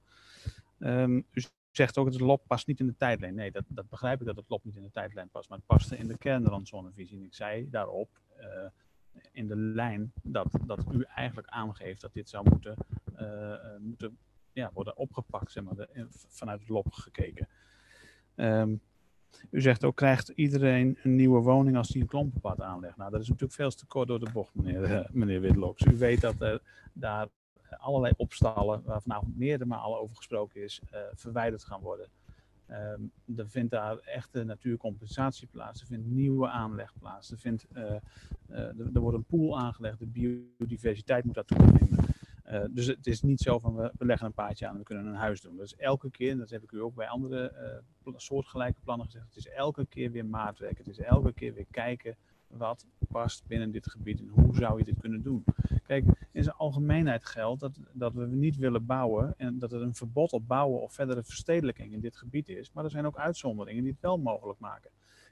Um, u zegt ook dat het LOP past niet in de tijdlijn. Nee, dat, dat begrijp ik dat het LOP niet in de tijdlijn past, maar het paste in de kernrandzonevisie. En ik zei daarop uh, in de lijn dat, dat u eigenlijk aangeeft dat dit zou moeten, uh, moeten ja, worden opgepakt, zeg maar, vanuit het LOP gekeken. Um, u zegt ook, krijgt iedereen een nieuwe woning als hij een klompenpad aanlegt? Nou, dat is natuurlijk veel te kort door de bocht, meneer, meneer Witloks. U weet dat er daar allerlei opstallen, waar vanavond meerdere malen over gesproken is, uh, verwijderd gaan worden. Um, er vindt daar echte natuurcompensatie plaats, er vindt nieuwe aanleg plaats, er, vindt, uh, er, wordt een pool aangelegd, de biodiversiteit moet daar toenemen. Dus het is niet zo van we, leggen een paadje aan en we kunnen een huis doen. Dus elke keer, en dat heb ik u ook bij andere soortgelijke plannen gezegd, het is elke keer weer maatwerk. Het is elke keer weer kijken wat past binnen dit gebied en hoe zou je dit kunnen doen. Kijk, in zijn algemeenheid geldt dat, dat we niet willen bouwen en dat er een verbod op bouwen of verdere verstedelijking in dit gebied is. Maar er zijn ook uitzonderingen die het wel mogelijk maken.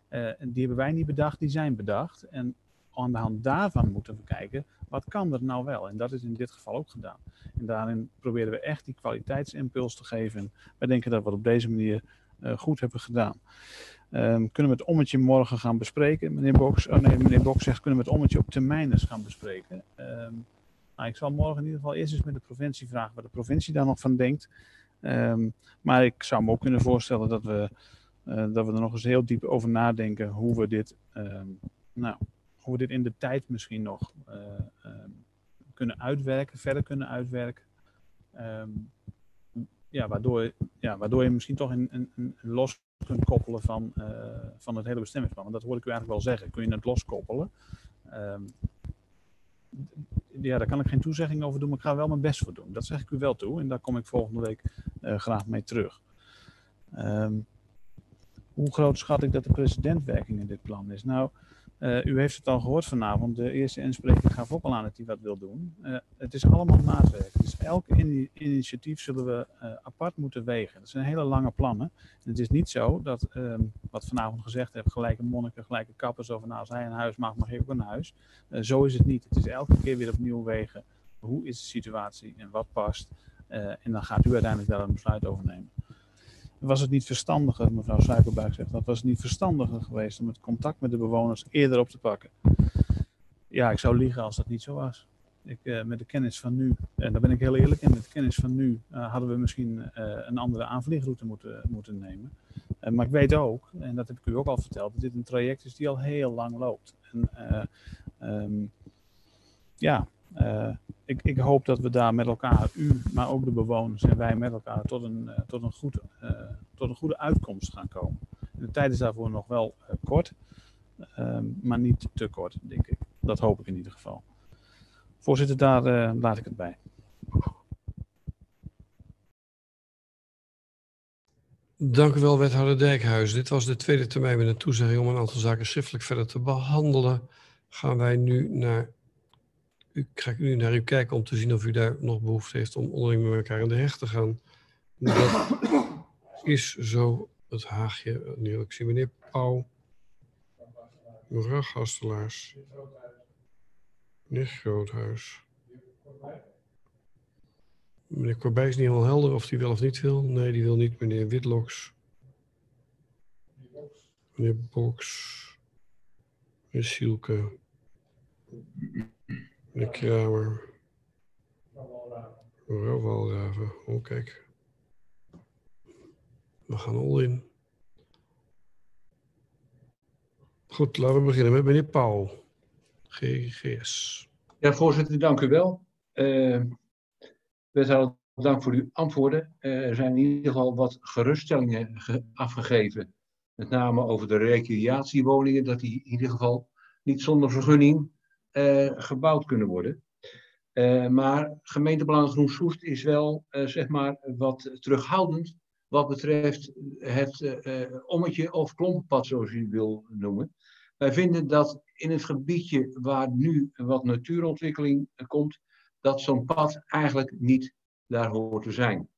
Uh, die hebben wij niet bedacht, die zijn bedacht. En aan de hand daarvan moeten we kijken, wat kan er nou wel? En dat is in dit geval ook gedaan. En daarin proberen we echt die kwaliteitsimpuls te geven. Wij denken dat we het op deze manier uh, goed hebben gedaan. Um, kunnen we het ommetje morgen gaan bespreken? Meneer Boks, oh nee, meneer Boks zegt, kunnen we het ommetje op termijn eens gaan bespreken? Um, nou, ik zal morgen in ieder geval eerst eens met de provincie vragen wat de provincie daar nog van denkt. Um, maar ik zou me ook kunnen voorstellen dat we, uh, dat we er nog eens heel diep over nadenken hoe we dit, nou, hoe we dit in de tijd misschien nog uh, kunnen uitwerken, verder kunnen uitwerken. Ja, waardoor, ja, waardoor je misschien toch een, een, een los kunt koppelen van, uh, van het hele bestemmingsplan. Want dat hoor ik u eigenlijk wel zeggen. Kun je het loskoppelen? Um, ja, daar kan ik geen toezegging over doen, maar ik ga wel mijn best voor doen. Dat zeg ik u wel toe en daar kom ik volgende week graag mee terug. Um, hoe groot schat ik dat de precedentwerking in dit plan is? Nou, uh, u heeft het al gehoord vanavond. De eerste inspreker gaf ook al aan dat hij wat wil doen. Uh, het is allemaal maatwerk. Dus elk in initiatief zullen we uh, apart moeten wegen. Dat zijn hele lange plannen. En het is niet zo dat, um, wat vanavond gezegd heb, gelijke monniken, gelijke kappers, over nou, als hij een huis mag, mag ik ook een huis. zo is het niet. Het is elke keer weer opnieuw wegen. Hoe is de situatie en wat past? en dan gaat u uiteindelijk daar een besluit over nemen was het niet verstandiger, mevrouw Suikerbuik zegt, dat was het niet verstandiger geweest om het contact met de bewoners eerder op te pakken. Ja, ik zou liegen als dat niet zo was. Ik, uh, met de kennis van nu, en daar ben ik heel eerlijk in, met de kennis van nu uh, hadden we misschien uh, een andere aanvliegroute moeten, moeten nemen. maar ik weet ook, en dat heb ik u ook al verteld, dat dit een traject is die al heel lang loopt. En, um, ja, uh, ik, ik, hoop dat we daar met elkaar, u, maar ook de bewoners en wij met elkaar, tot een, uh, tot een, goed, uh, tot een goede uitkomst gaan komen. En de tijd is daarvoor nog wel kort, ehm, maar niet te kort, denk ik. Dat hoop ik in ieder geval. Voorzitter, daar laat ik het bij. Dank u wel, wethouder Dijkhuis. Dit was de tweede termijn met een toezegging om een aantal zaken schriftelijk verder te behandelen. Gaan wij nu naar ga ik nu naar u kijken om te zien of u daar nog behoefte heeft om onderling met elkaar in de hecht te gaan. Dat is zo het haagje. Nu ik zie meneer Pauw, mevrouw Gastelaars, meneer Groothuis. Meneer Corbij is niet helemaal helder of hij wel of niet wil. Nee, die wil niet. Meneer Witloks. Meneer Boks. Meneer Sielke. De Kramer. Walraven. Oh, kijk. We gaan al in. Goed, laten we beginnen met meneer Paul. GGS. Ja, voorzitter, dank u wel. Uh, wethouder, dank voor uw antwoorden. Uh, er zijn in ieder geval wat geruststellingen afgegeven. Met name over de recreatiewoningen, dat die in ieder geval niet zonder vergunning gebouwd kunnen worden. Uh, maar gemeentebelang Groen Soest is wel zeg maar wat terughoudend wat betreft het ommetje of klompenpad, zoals u wil noemen. Wij vinden dat in het gebiedje waar nu wat natuurontwikkeling komt, dat zo'n pad eigenlijk niet daar hoort te zijn.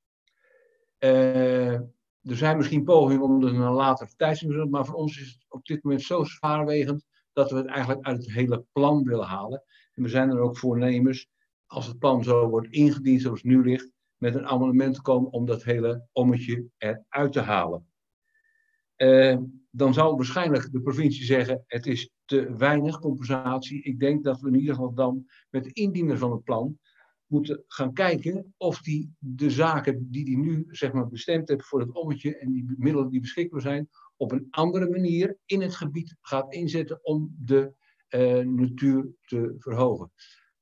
Er zijn misschien pogingen om er een later tijd te doen, maar voor ons is het op dit moment zo zwaarwegend dat we het eigenlijk uit het hele plan willen halen. En we zijn er ook voornemens, als het plan zo wordt ingediend zoals het nu ligt, met een amendement te komen om dat hele ommetje eruit te halen. Uh, dan zal waarschijnlijk de provincie zeggen: het is te weinig compensatie. Ik denk dat we in ieder geval dan met de indiener van het plan moeten gaan kijken of die de zaken die die nu zeg maar, bestemd heeft voor het ommetje en die middelen die beschikbaar zijn, op een andere manier in het gebied gaat inzetten om de uh, natuur te verhogen.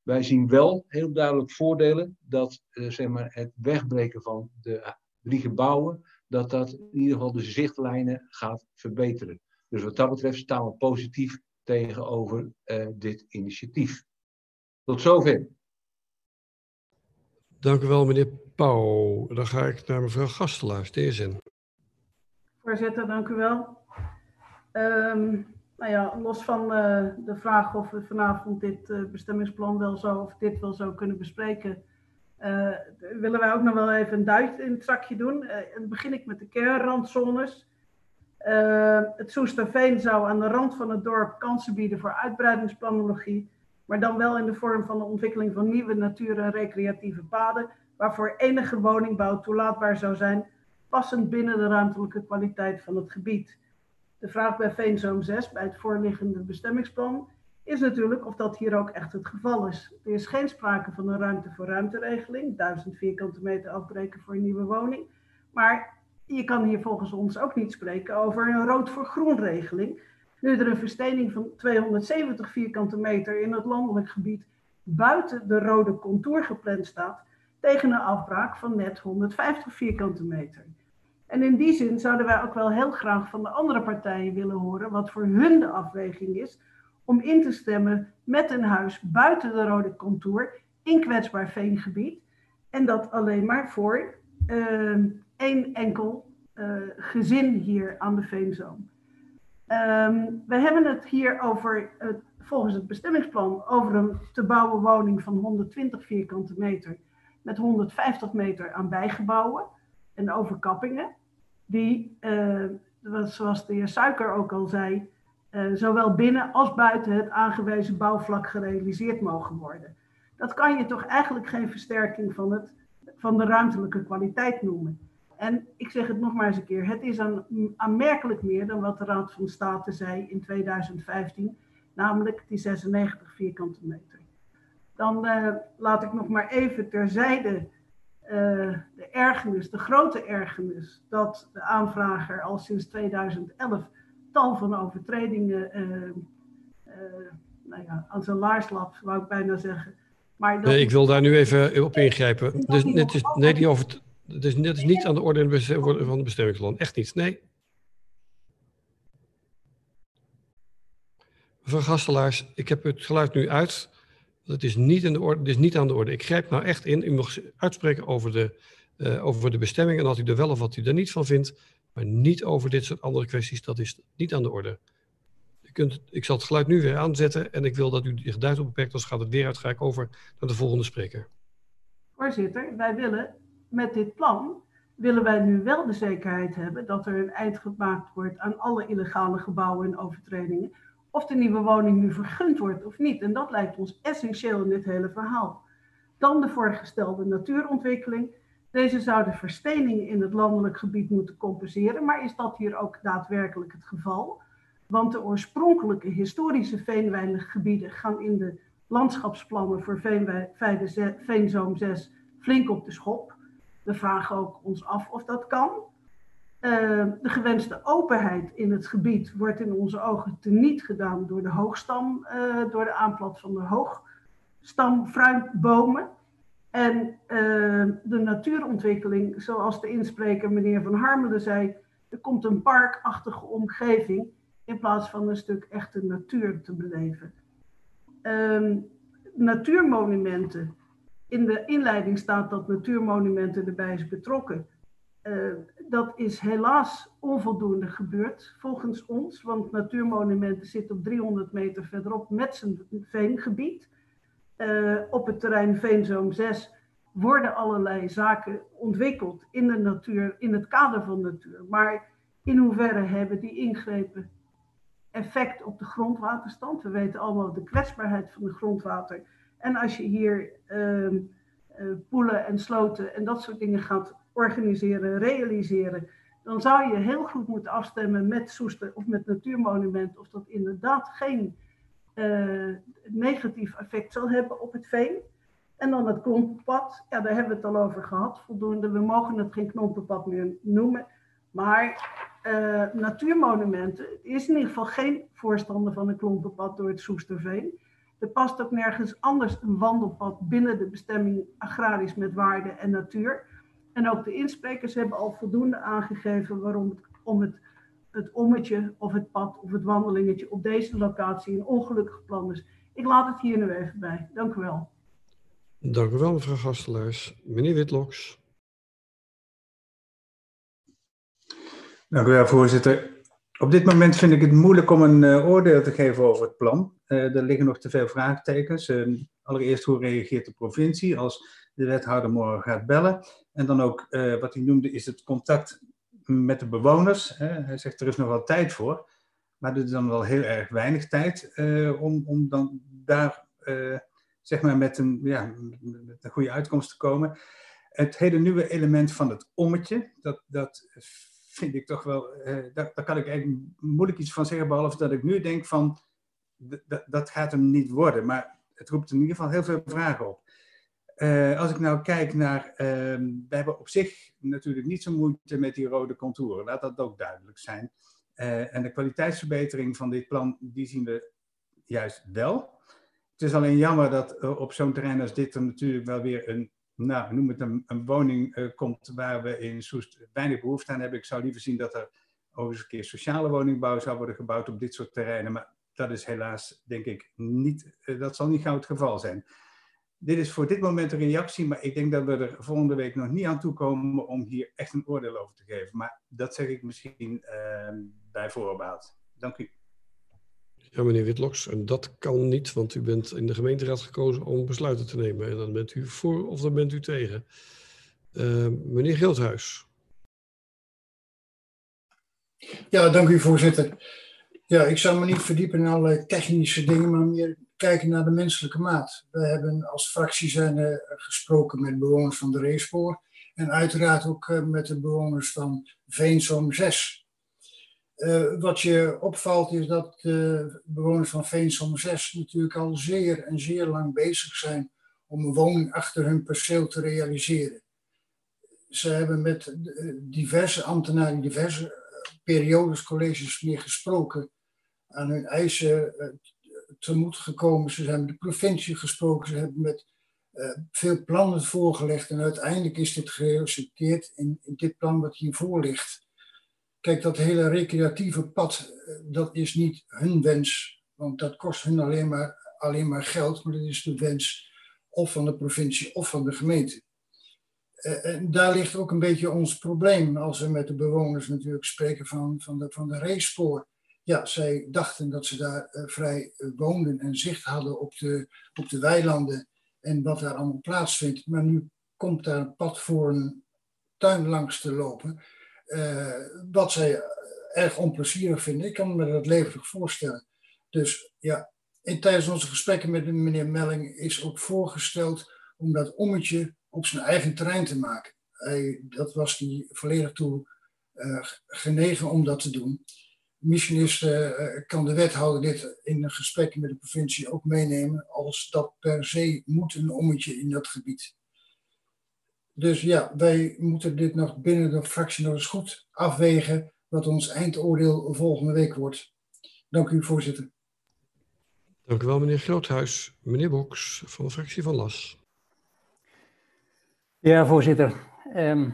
Wij zien wel heel duidelijk voordelen dat uh, zeg maar, het wegbreken van de drie gebouwen dat dat in ieder geval de zichtlijnen gaat verbeteren. Dus wat dat betreft staan we positief tegenover uh, dit initiatief. Tot zover. Dank u wel, meneer Pauw. Dan ga ik naar mevrouw Gastelaars, zin. Voorzitter, dank u wel. Um, nou ja, los van uh, de vraag of we vanavond dit uh, bestemmingsplan wel zo of dit wel zo kunnen bespreken, uh, willen wij ook nog wel even een duit in het zakje doen. Dan begin ik met de kernrandzones. Het Soesterveen zou aan de rand van het dorp kansen bieden voor uitbreidingsplanologie, maar dan wel in de vorm van de ontwikkeling van nieuwe natuur- en recreatieve paden, waarvoor enige woningbouw toelaatbaar zou zijn, passend binnen de ruimtelijke kwaliteit van het gebied. De vraag bij Veenzoom 6, bij het voorliggende bestemmingsplan, is natuurlijk of dat hier ook echt het geval is. Er is geen sprake van een ruimte voor ruimteregeling, 1000 vierkante meter afbreken voor een nieuwe woning. Maar je kan hier volgens ons ook niet spreken over een rood voor groen regeling. Nu er een verstening van 270 vierkante meter in het landelijk gebied buiten de rode contour gepland staat, tegen een afbraak van net 150 vierkante meter. En in die zin zouden wij ook wel heel graag van de andere partijen willen horen wat voor hun de afweging is om in te stemmen met een huis buiten de rode contour in kwetsbaar veengebied. En dat alleen maar voor uh, één enkel uh, gezin hier aan de Veenzoom. Um, we hebben het hier over, volgens het bestemmingsplan, over een te bouwen woning van 120 vierkante meter met 150 meter aan bijgebouwen en overkappingen. Die, uh, zoals de heer Suiker ook al zei, uh, zowel binnen als buiten het aangewezen bouwvlak gerealiseerd mogen worden. Dat kan je toch eigenlijk geen versterking van, het, van de ruimtelijke kwaliteit noemen. En ik zeg het nog maar eens een keer, het is aan, aanmerkelijk meer dan wat de Raad van State zei in 2015, namelijk die 96 vierkante meter. Dan uh, laat ik nog maar even terzijde uh, de ergernis, de grote ergernis, dat de aanvrager al sinds 2011 tal van overtredingen uh, uh, nou ja, aan zijn laars lapt, wou ik bijna zeggen. Maar dat nee, ik wil daar nu even op ingrijpen. Dus, net is, nee, die over, dus is niet aan de orde van het bestemmingsplan. Echt niet, nee. Mevrouw Gastelaars, ik heb het geluid nu uit. Dat is niet, in de orde, niet aan de orde. Ik grijp nou echt in. U mag uitspreken over de, uh, over de bestemming en wat u er wel of wat u er niet van vindt. Maar niet over dit soort andere kwesties, dat is niet aan de orde. U kunt, ik zal het geluid nu weer aanzetten en ik wil dat u zich duidelijk beperkt, anders gaat het weer uit, ga ik over naar de volgende spreker. Voorzitter, wij willen met dit plan, willen wij nu wel de zekerheid hebben dat er een eind gemaakt wordt aan alle illegale gebouwen en overtredingen, of de nieuwe woning nu vergund wordt of niet. En dat lijkt ons essentieel in dit hele verhaal. Dan de voorgestelde natuurontwikkeling deze zouden versteningen in het landelijk gebied moeten compenseren, maar is dat hier ook daadwerkelijk het geval? Want de oorspronkelijke historische veenwijngebieden gaan in de landschapsplannen voor Veenzoom 6 flink op de schop. We vragen ook ons af of dat kan. Uh, de gewenste openheid in het gebied wordt in onze ogen teniet gedaan door de hoogstam, uh, door de aanplat van de hoog stamfruitbomen. En eh, de natuurontwikkeling, zoals de inspreker meneer Van Harmelen zei, er komt een parkachtige omgeving in plaats van een stuk echte natuur te beleven. Ehm, natuurmonumenten. In de inleiding staat dat natuurmonumenten erbij is betrokken. Uh, dat is helaas onvoldoende gebeurd volgens ons, want natuurmonumenten zitten op 300 meter verderop met zijn veengebied. Uh, op het terrein Veenzoom 6 worden allerlei zaken ontwikkeld in de natuur, in het kader van de natuur. Maar in hoeverre hebben die ingrepen effect op de grondwaterstand? We weten allemaal de kwetsbaarheid van het grondwater. En als je hier uh, poelen en sloten en dat soort dingen gaat organiseren, realiseren, dan zou je heel goed moeten afstemmen met Soester of met Natuurmonument of dat inderdaad geen uh, negatief effect zal hebben op het veen. En dan het knoppenpad, ja, daar hebben we het al over gehad, voldoende. We mogen het geen knoppenpad meer noemen. Maar uh, natuurmonumenten is in ieder geval geen voorstander van een klompenpad door het Soesterveen. Er past ook nergens anders een wandelpad binnen de bestemming agrarisch met waarde en natuur. En ook de insprekers hebben al voldoende aangegeven waarom het, om het, het ommetje of het pad of het wandelingetje op deze locatie een ongelukkig plan is. Ik laat het hier nu even bij. Dank u wel. Dank u wel, mevrouw Gastelaars. Meneer Witloks. Dank u wel, voorzitter. Op dit moment vind ik het moeilijk om een uh, oordeel te geven over het plan. Uh, er liggen nog te veel vraagtekens. Uh, allereerst, hoe reageert de provincie als de wethouder morgen gaat bellen? En dan ook, wat hij noemde, is het contact met de bewoners. hij zegt, er is nog wel tijd voor. Maar er is dan wel heel erg weinig tijd om, om dan daar zeg maar met een, ja, met een goede uitkomst te komen. Het hele nieuwe element van het ommetje, dat, dat vind ik toch wel, eh, daar, daar, kan ik eigenlijk moeilijk iets van zeggen, behalve dat ik nu denk van, dat gaat hem niet worden. Maar het roept in ieder geval heel veel vragen op. Uh, als ik nou kijk naar, uh, we hebben op zich natuurlijk niet zo moeite met die rode contouren, laat dat ook duidelijk zijn. Uh, en de kwaliteitsverbetering van dit plan, die zien we juist wel. Het is alleen jammer dat uh, op zo'n terrein als dit er natuurlijk wel weer een nou, noem het een, woning komt waar we in Soest weinig behoefte aan hebben. Ik zou liever zien dat er overigens een keer sociale woningbouw zou worden gebouwd op dit soort terreinen. Maar dat is helaas, denk ik, niet, uh, dat zal niet gauw het geval zijn. Dit is voor dit moment een reactie, maar ik denk dat we er volgende week nog niet aan toe komen om hier echt een oordeel over te geven. Maar dat zeg ik misschien uh, bij voorbaat. Dank u. Ja, meneer Witloks, en dat kan niet, want u bent in de gemeenteraad gekozen om besluiten te nemen. En dan bent u voor of dan bent u tegen. Uh, meneer Geldhuis. Ja, dank u voorzitter. Ja, ik zal me niet verdiepen in allerlei technische dingen, maar meer kijken naar de menselijke maat. We hebben als fractie zijn, gesproken met bewoners van de Reespoor en uiteraard ook uh, met de bewoners van Veensom 6. Uh, wat je opvalt is dat de bewoners van Veensom 6 natuurlijk al zeer en zeer lang bezig zijn om een woning achter hun perceel te realiseren. Ze hebben met diverse ambtenaren, diverse periodes, colleges meer gesproken, aan hun eisen uh, tegemoet gekomen. Ze zijn met de provincie gesproken, ze hebben met uh, veel plannen voorgelegd en uiteindelijk is dit geresulteerd in, in dit plan wat hiervoor ligt. Kijk, dat hele recreatieve pad, dat is niet hun wens, want dat kost hun alleen maar, alleen maar geld, maar dat is de wens of van de provincie of van de gemeente. En daar ligt ook een beetje ons probleem als we met de bewoners natuurlijk spreken van, van, de, van de racespoor. Ja, zij dachten dat ze daar uh, vrij uh, woonden en zicht hadden op de, op de weilanden en wat daar allemaal plaatsvindt. Maar nu komt daar een pad voor een tuin langs te lopen uh, wat zij erg onplezierig vinden. Ik kan me dat levendig voorstellen. Dus ja, in, tijdens onze gesprekken met meneer Melling is ook voorgesteld om dat ommetje op zijn eigen terrein te maken. Dat was hij volledig toe uh, genegen om dat te doen. Misschien is, uh, kan de wethouder dit in een gesprek met de provincie ook meenemen als dat per se moet een ommetje in dat gebied. Dus ja, wij moeten dit nog binnen de fractie nog eens goed afwegen wat ons eindoordeel volgende week wordt. Dank u, voorzitter. Dank u wel, meneer Groothuis. Meneer Boks van de fractie van LAS. Ja, voorzitter. Um,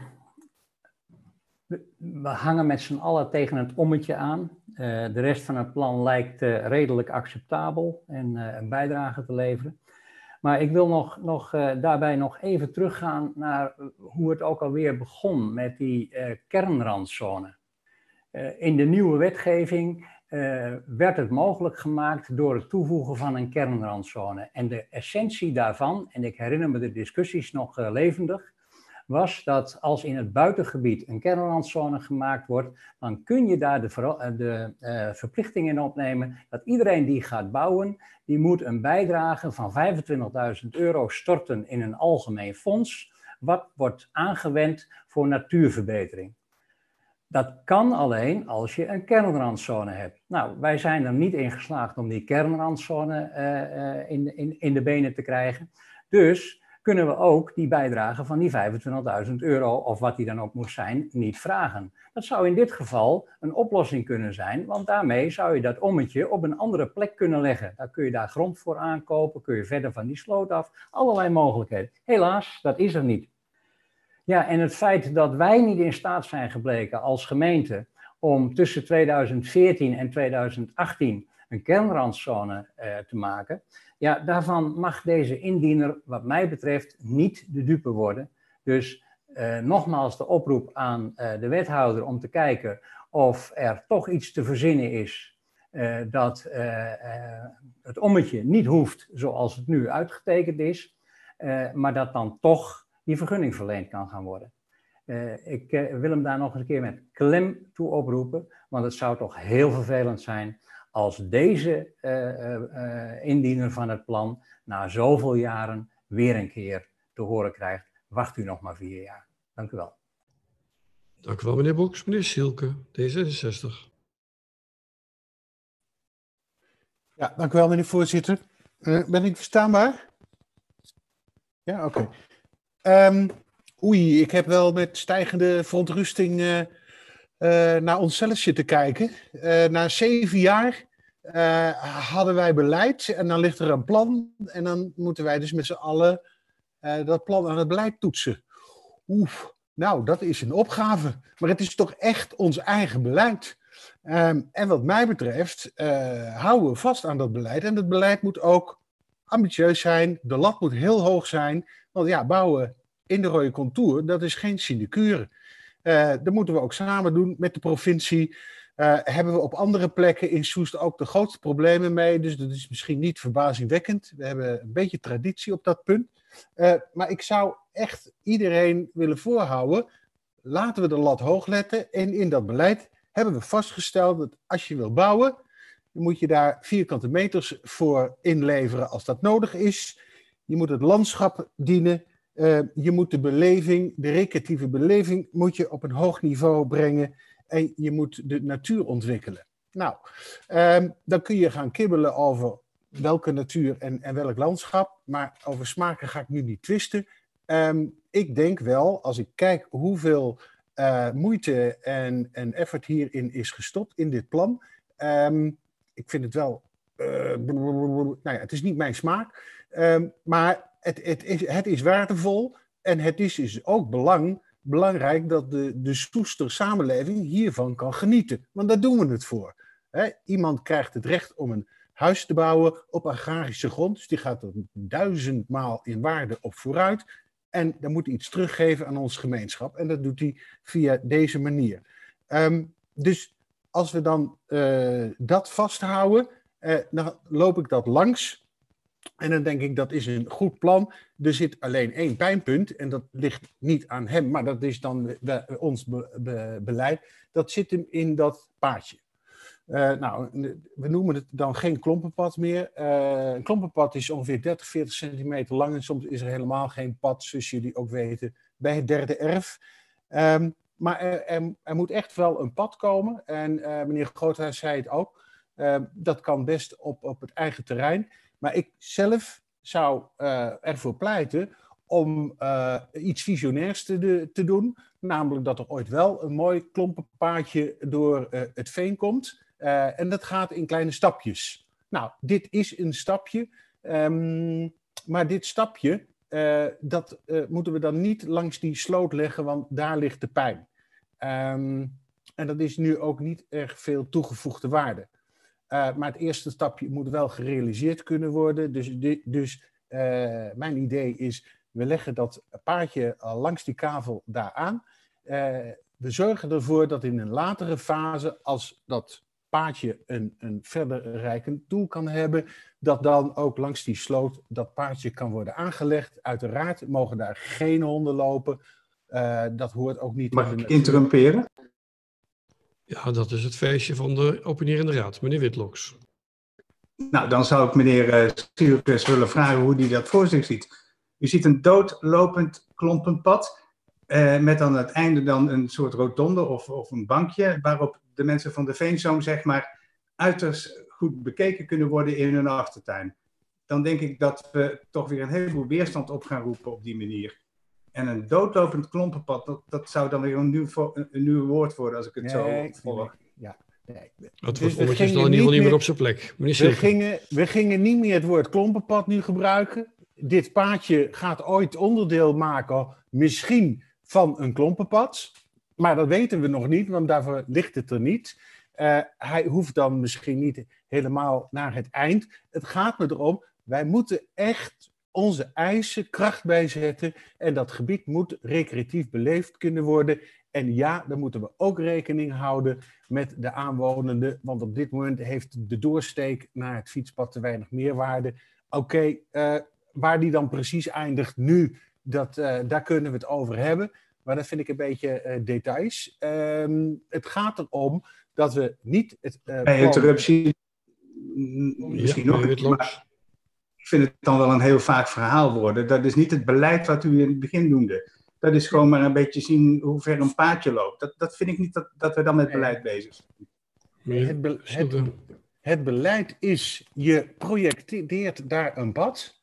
we hangen met z'n allen tegen het ommetje aan. Uh, de rest van het plan lijkt uh, redelijk acceptabel en uh, een bijdrage te leveren. Maar ik wil nog, nog daarbij nog even teruggaan naar hoe het ook alweer begon met die kernrandzone. in de nieuwe wetgeving werd het mogelijk gemaakt door het toevoegen van een kernrandzone. En de essentie daarvan, en ik herinner me de discussies nog levendig, was dat als in het buitengebied een kernrandzone gemaakt wordt, dan kun je daar de, eh, de uh, verplichting in opnemen dat iedereen die gaat bouwen, die moet een bijdrage van 25.000 euro storten in een algemeen fonds, wat wordt aangewend voor natuurverbetering. Dat kan alleen als je een kernrandzone hebt. Nou, wij zijn er niet in geslaagd om die kernrandzone uh, in, in, in de benen te krijgen. Dus kunnen we ook die bijdrage van die 25.000 euro, of wat die dan ook moet zijn, niet vragen. Dat zou in dit geval een oplossing kunnen zijn, want daarmee zou je dat ommetje op een andere plek kunnen leggen. Daar kun je daar grond voor aankopen, kun je verder van die sloot af, allerlei mogelijkheden. Helaas, dat is er niet. Ja, en het feit dat wij niet in staat zijn gebleken als gemeente om tussen 2014 en 2018 een kernrandzone eh, te maken, ja, daarvan mag deze indiener, wat mij betreft, niet de dupe worden. Dus eh, nogmaals de oproep aan uh, de wethouder om te kijken of er toch iets te verzinnen is uh, dat het ommetje niet hoeft zoals het nu uitgetekend is, maar dat dan toch die vergunning verleend kan gaan worden. ik wil hem daar nog eens een keer met klem toe oproepen, want het zou toch heel vervelend zijn als deze uh, indiener van het plan na zoveel jaren weer een keer te horen krijgt, wacht u nog maar vier jaar. Dank u wel. Dank u wel, meneer Boks. Meneer Silke, D66. Ja, dank u wel, meneer voorzitter. Uh, ben ik verstaanbaar? Ja, oké. Okay. Um, oei, ik heb wel met stijgende verontrusting naar onszelf zitten kijken. na zeven jaar uh, hadden wij beleid en dan ligt er een plan en dan moeten wij dus met z'n allen dat plan aan het beleid toetsen. Oef, nou, dat is een opgave. Maar het is toch echt ons eigen beleid. Um, en wat mij betreft houden we vast aan dat beleid. En dat beleid moet ook ambitieus zijn. De lat moet heel hoog zijn. Want ja, bouwen in de rode contour, dat is geen sinecure. Dat moeten we ook samen doen met de provincie. Uh, hebben we op andere plekken in Soest ook de grootste problemen mee. Dus dat is misschien niet verbazingwekkend. We hebben een beetje traditie op dat punt. Uh, maar ik zou echt iedereen willen voorhouden. Laten we de lat hoog letten. En in dat beleid hebben we vastgesteld dat als je wil bouwen, dan moet je daar vierkante meters voor inleveren als dat nodig is. Je moet het landschap dienen. Uh, je moet de beleving, de recreatieve beleving, moet je op een hoog niveau brengen en je moet de natuur ontwikkelen. Nou, um, dan kun je gaan kibbelen over welke natuur en, en welk landschap, maar over smaken ga ik nu niet twisten. Um, ik denk wel, als ik kijk hoeveel uh, moeite en, en effort hierin is gestopt in dit plan, um, ik vind het wel, uh, nou ja, het is niet mijn smaak, maar het, het, is, het is waardevol en het is ook belang belangrijk dat de, de Soester samenleving hiervan kan genieten. Want daar doen we het voor. iemand krijgt het recht om een huis te bouwen op agrarische grond. Dus die gaat er duizendmaal in waarde op vooruit. En dan moet hij iets teruggeven aan onze gemeenschap. En dat doet hij via deze manier. Um, dus als we dan uh, dat vasthouden, uh, dan loop ik dat langs en dan denk ik, dat is een goed plan. Er zit alleen één pijnpunt, en dat ligt niet aan hem, maar dat is dan ons beleid. Dat zit hem in dat paadje. Uh, nou, we noemen het dan geen klompenpad meer. Uh, een klompenpad is ongeveer 30, 40 centimeter lang en soms is er helemaal geen pad, zoals jullie ook weten, bij het derde erf. Um, maar er, er, moet echt wel een pad komen. En uh, meneer Groothuis zei het ook. Ehm, dat kan best op, op het eigen terrein. Maar ik zelf zou uh, ervoor pleiten om uh, iets visionairs te, te, doen. Namelijk dat er ooit wel een mooi klompenpaadje door uh, het veen komt. en dat gaat in kleine stapjes. Nou, dit is een stapje. Ehm, maar dit stapje, dat moeten we dan niet langs die sloot leggen, want daar ligt de pijn. Um, en dat is nu ook niet erg veel toegevoegde waarde. Uh, maar het eerste stapje moet wel gerealiseerd kunnen worden. Dus, dus mijn idee is, we leggen dat paardje langs die kavel daar aan. we zorgen ervoor dat in een latere fase, als dat paardje een, een verder rijkend doel kan hebben, dat dan ook langs die sloot dat paardje kan worden aangelegd. Uiteraard mogen daar geen honden lopen. Uh, dat hoort ook niet. Mag ik interrumperen? Ja, dat is het feestje van de opinierende raad, meneer Witloks. Nou, dan zou ik meneer uh, willen vragen hoe hij dat voor zich ziet. U ziet een doodlopend klompenpad. Uh, met aan het einde dan een soort rotonde of, of een bankje waarop de mensen van de Veenzoom zeg maar uiterst goed bekeken kunnen worden in hun achtertuin. Dan denk ik dat we toch weer een heleboel weerstand op gaan roepen op die manier. En een doodlopend klompenpad, dat, dat zou dan weer een nieuw, een nieuw woord worden als ik het nee, zo volg. Ja, nee. Het dus woord is dan in ieder geval niet meer op zijn plek. we gingen, we gingen niet meer het woord klompenpad nu gebruiken. Dit paadje gaat ooit onderdeel maken, misschien van een klompenpad. Maar dat weten we nog niet, want daarvoor ligt het er niet. Uh, hij hoeft dan misschien niet helemaal naar het eind. Het gaat me erom, wij moeten echt onze eisen kracht bijzetten. En dat gebied moet recreatief beleefd kunnen worden. En ja, dan moeten we ook rekening houden met de aanwonenden. Want op dit moment heeft de doorsteek naar het fietspad te weinig meerwaarde. Oké, okay, uh, waar die dan precies eindigt nu, dat, uh, daar kunnen we het over hebben. Maar dat vind ik een beetje uh, details. Um, het gaat erom dat we niet het. Uh, Bij interruptie. Misschien ja, nog. Ik vind het dan wel een heel vaak verhaal worden. Dat is niet het beleid wat u in het begin noemde. Dat is gewoon maar een beetje zien hoe ver een paadje loopt. Dat, dat vind ik niet dat, dat we dan met beleid bezig zijn. Nee, het, be het, het beleid is, je projecteert daar een pad.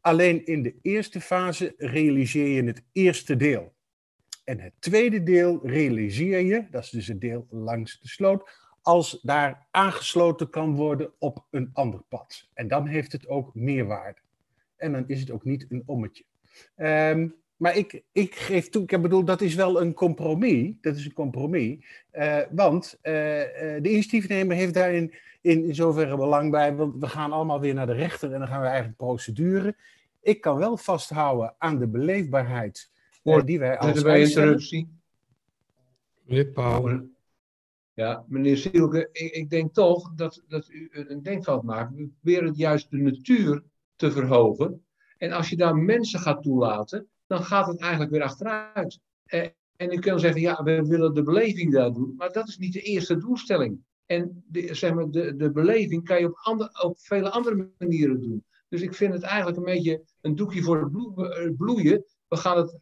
Alleen in de eerste fase realiseer je het eerste deel. En het tweede deel realiseer je, dat is dus het deel langs de sloot, als daar aangesloten kan worden op een ander pad. En dan heeft het ook meerwaarde. En dan is het ook niet een ommetje. Um, maar ik, ik geef toe, ik bedoel, dat is wel een compromis. Dat is een compromis. Uh, want uh, de initiatiefnemer heeft daarin in, in zoverre belang bij. Want we gaan allemaal weer naar de rechter en dan gaan we eigenlijk procedure. Ik kan wel vasthouden aan de beleefbaarheid voor die wij als wij interruptie. Meneer. Ja, meneer Sielke, ik, ik, denk toch dat, dat u een denkfout maakt. We proberen juist de natuur te verhogen. En als je daar mensen gaat toelaten, dan gaat het eigenlijk weer achteruit. Eh, en u kunt zeggen, ja, we willen de beleving daar doen. Maar dat is niet de eerste doelstelling. En de, zeg maar, de, de beleving kan je op, op vele andere manieren doen. Dus ik vind het eigenlijk een beetje een doekje voor het bloeien. We gaan het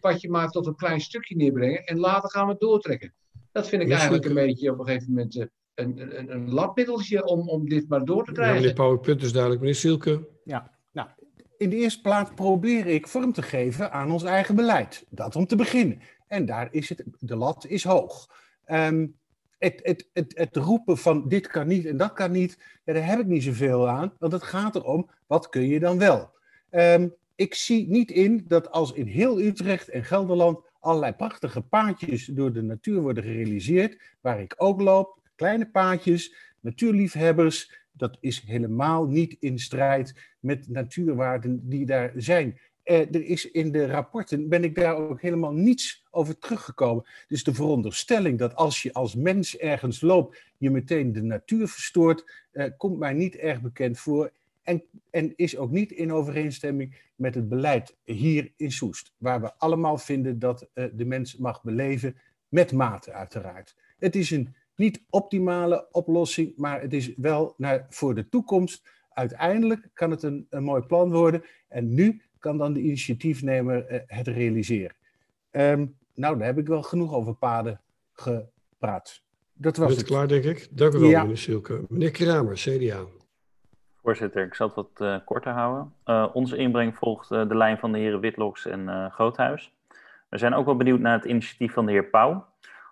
padje maar tot een klein stukje neerbrengen en later gaan we doortrekken. Dat vind ik eigenlijk een beetje op een gegeven moment eh, een, een, een labmiddeltje om, om dit maar door te krijgen. Ja, meneer Pauw, punt is duidelijk. Meneer Sielke. Ja, nou, in de eerste plaats probeer ik vorm te geven aan ons eigen beleid. Dat om te beginnen. En daar is het, de lat is hoog. Um, het, het, het, het, roepen van dit kan niet en dat kan niet, ja, daar heb ik niet zoveel aan. Want het gaat erom, wat kun je dan wel? Um, ik zie niet in dat als in heel Utrecht en Gelderland allerlei prachtige paadjes door de natuur worden gerealiseerd, waar ik ook loop, kleine paadjes, natuurliefhebbers, dat is helemaal niet in strijd met natuurwaarden die daar zijn. Eh, er is in de rapporten, ben ik daar ook helemaal niets over teruggekomen. Dus de veronderstelling dat als je als mens ergens loopt, je meteen de natuur verstoort, eh, komt mij niet erg bekend voor. En, en is ook niet in overeenstemming met het beleid hier in Soest, waar we allemaal vinden dat uh, de mens mag beleven, met mate uiteraard. Het is een niet optimale oplossing, maar het is wel naar, voor de toekomst. Uiteindelijk kan het een, een mooi plan worden en nu kan dan de initiatiefnemer uh, het realiseren. Um, nou, daar heb ik wel genoeg over paden gepraat. Dat was het. klaar, denk ik. Dank u wel, ja. meneer Silke. Meneer Kramer, CDA. Voorzitter, ik zal het wat uh, korter houden. Uh, onze inbreng volgt uh, de lijn van de heren Witloks en Groothuis. We zijn ook wel benieuwd naar het initiatief van de heer Pauw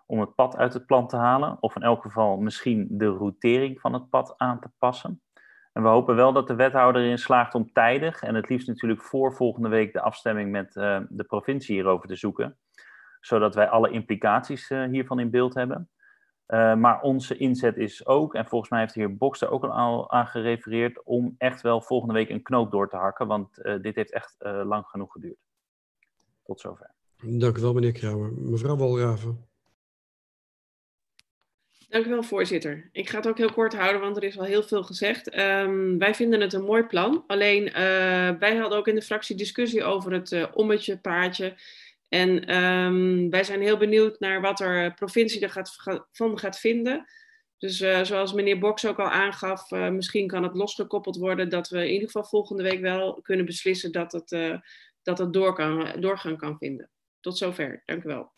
om het pad uit het plan te halen, of in elk geval misschien de routering van het pad aan te passen. En we hopen wel dat de wethouder erin slaagt om tijdig en het liefst natuurlijk voor volgende week de afstemming met de provincie hierover te zoeken. Zodat wij alle implicaties hiervan in beeld hebben. Uh, maar onze inzet is ook, en volgens mij heeft de heer Boks er ook al aan gerefereerd, om echt wel volgende week een knoop door te hakken, want dit heeft echt lang genoeg geduurd. Tot zover. Dank u wel, meneer Krauwer. Mevrouw Walraven. Dank u wel, voorzitter. Ik ga het ook heel kort houden, want er is al heel veel gezegd. Um, wij vinden het een mooi plan. Alleen, uh, wij hadden ook in de fractie discussie over het uh, ommetje, paardje. En um, wij zijn heel benieuwd naar wat er provincie er gaat, van gaat vinden. Dus uh, zoals meneer Boks ook al aangaf, misschien kan het losgekoppeld worden dat we in ieder geval volgende week wel kunnen beslissen dat het, dat het door kan, doorgang kan vinden. Tot zover. Dank u wel.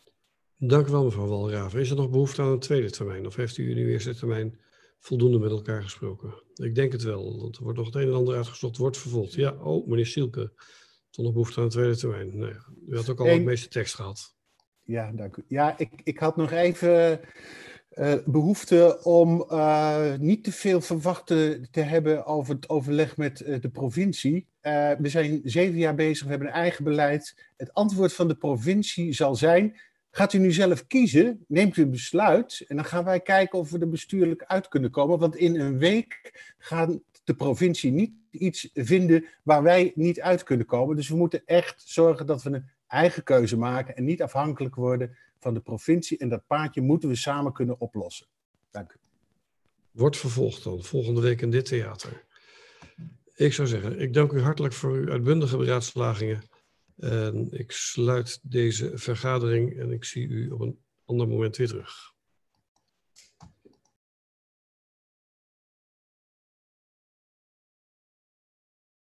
Dank u wel, mevrouw Walraven. Is er nog behoefte aan een tweede termijn? Of heeft u in uw eerste termijn voldoende met elkaar gesproken? Ik denk het wel, want er wordt nog het een en ander uitgezocht, wordt vervolgd. Ja, oh, meneer Sielke, nog behoefte aan een tweede termijn. Nee, u had ook al de meeste tekst gehad. Ja, dank u. Ja, ik, ik had nog even uh, behoefte om uh, niet te veel verwachten te hebben over het overleg met uh, de provincie. we zijn zeven jaar bezig, we hebben een eigen beleid. Het antwoord van de provincie zal zijn Gaat u nu zelf kiezen, neemt u een besluit en dan gaan wij kijken of we er bestuurlijk uit kunnen komen. Want in een week gaat de provincie niet iets vinden waar wij niet uit kunnen komen. Dus we moeten echt zorgen dat we een eigen keuze maken en niet afhankelijk worden van de provincie. En dat paardje moeten we samen kunnen oplossen. Dank u. Wordt vervolgd dan, volgende week in dit theater. Ik zou zeggen, ik dank u hartelijk voor uw uitbundige beraadslagingen. En ik sluit deze vergadering en ik zie u op een ander moment weer terug.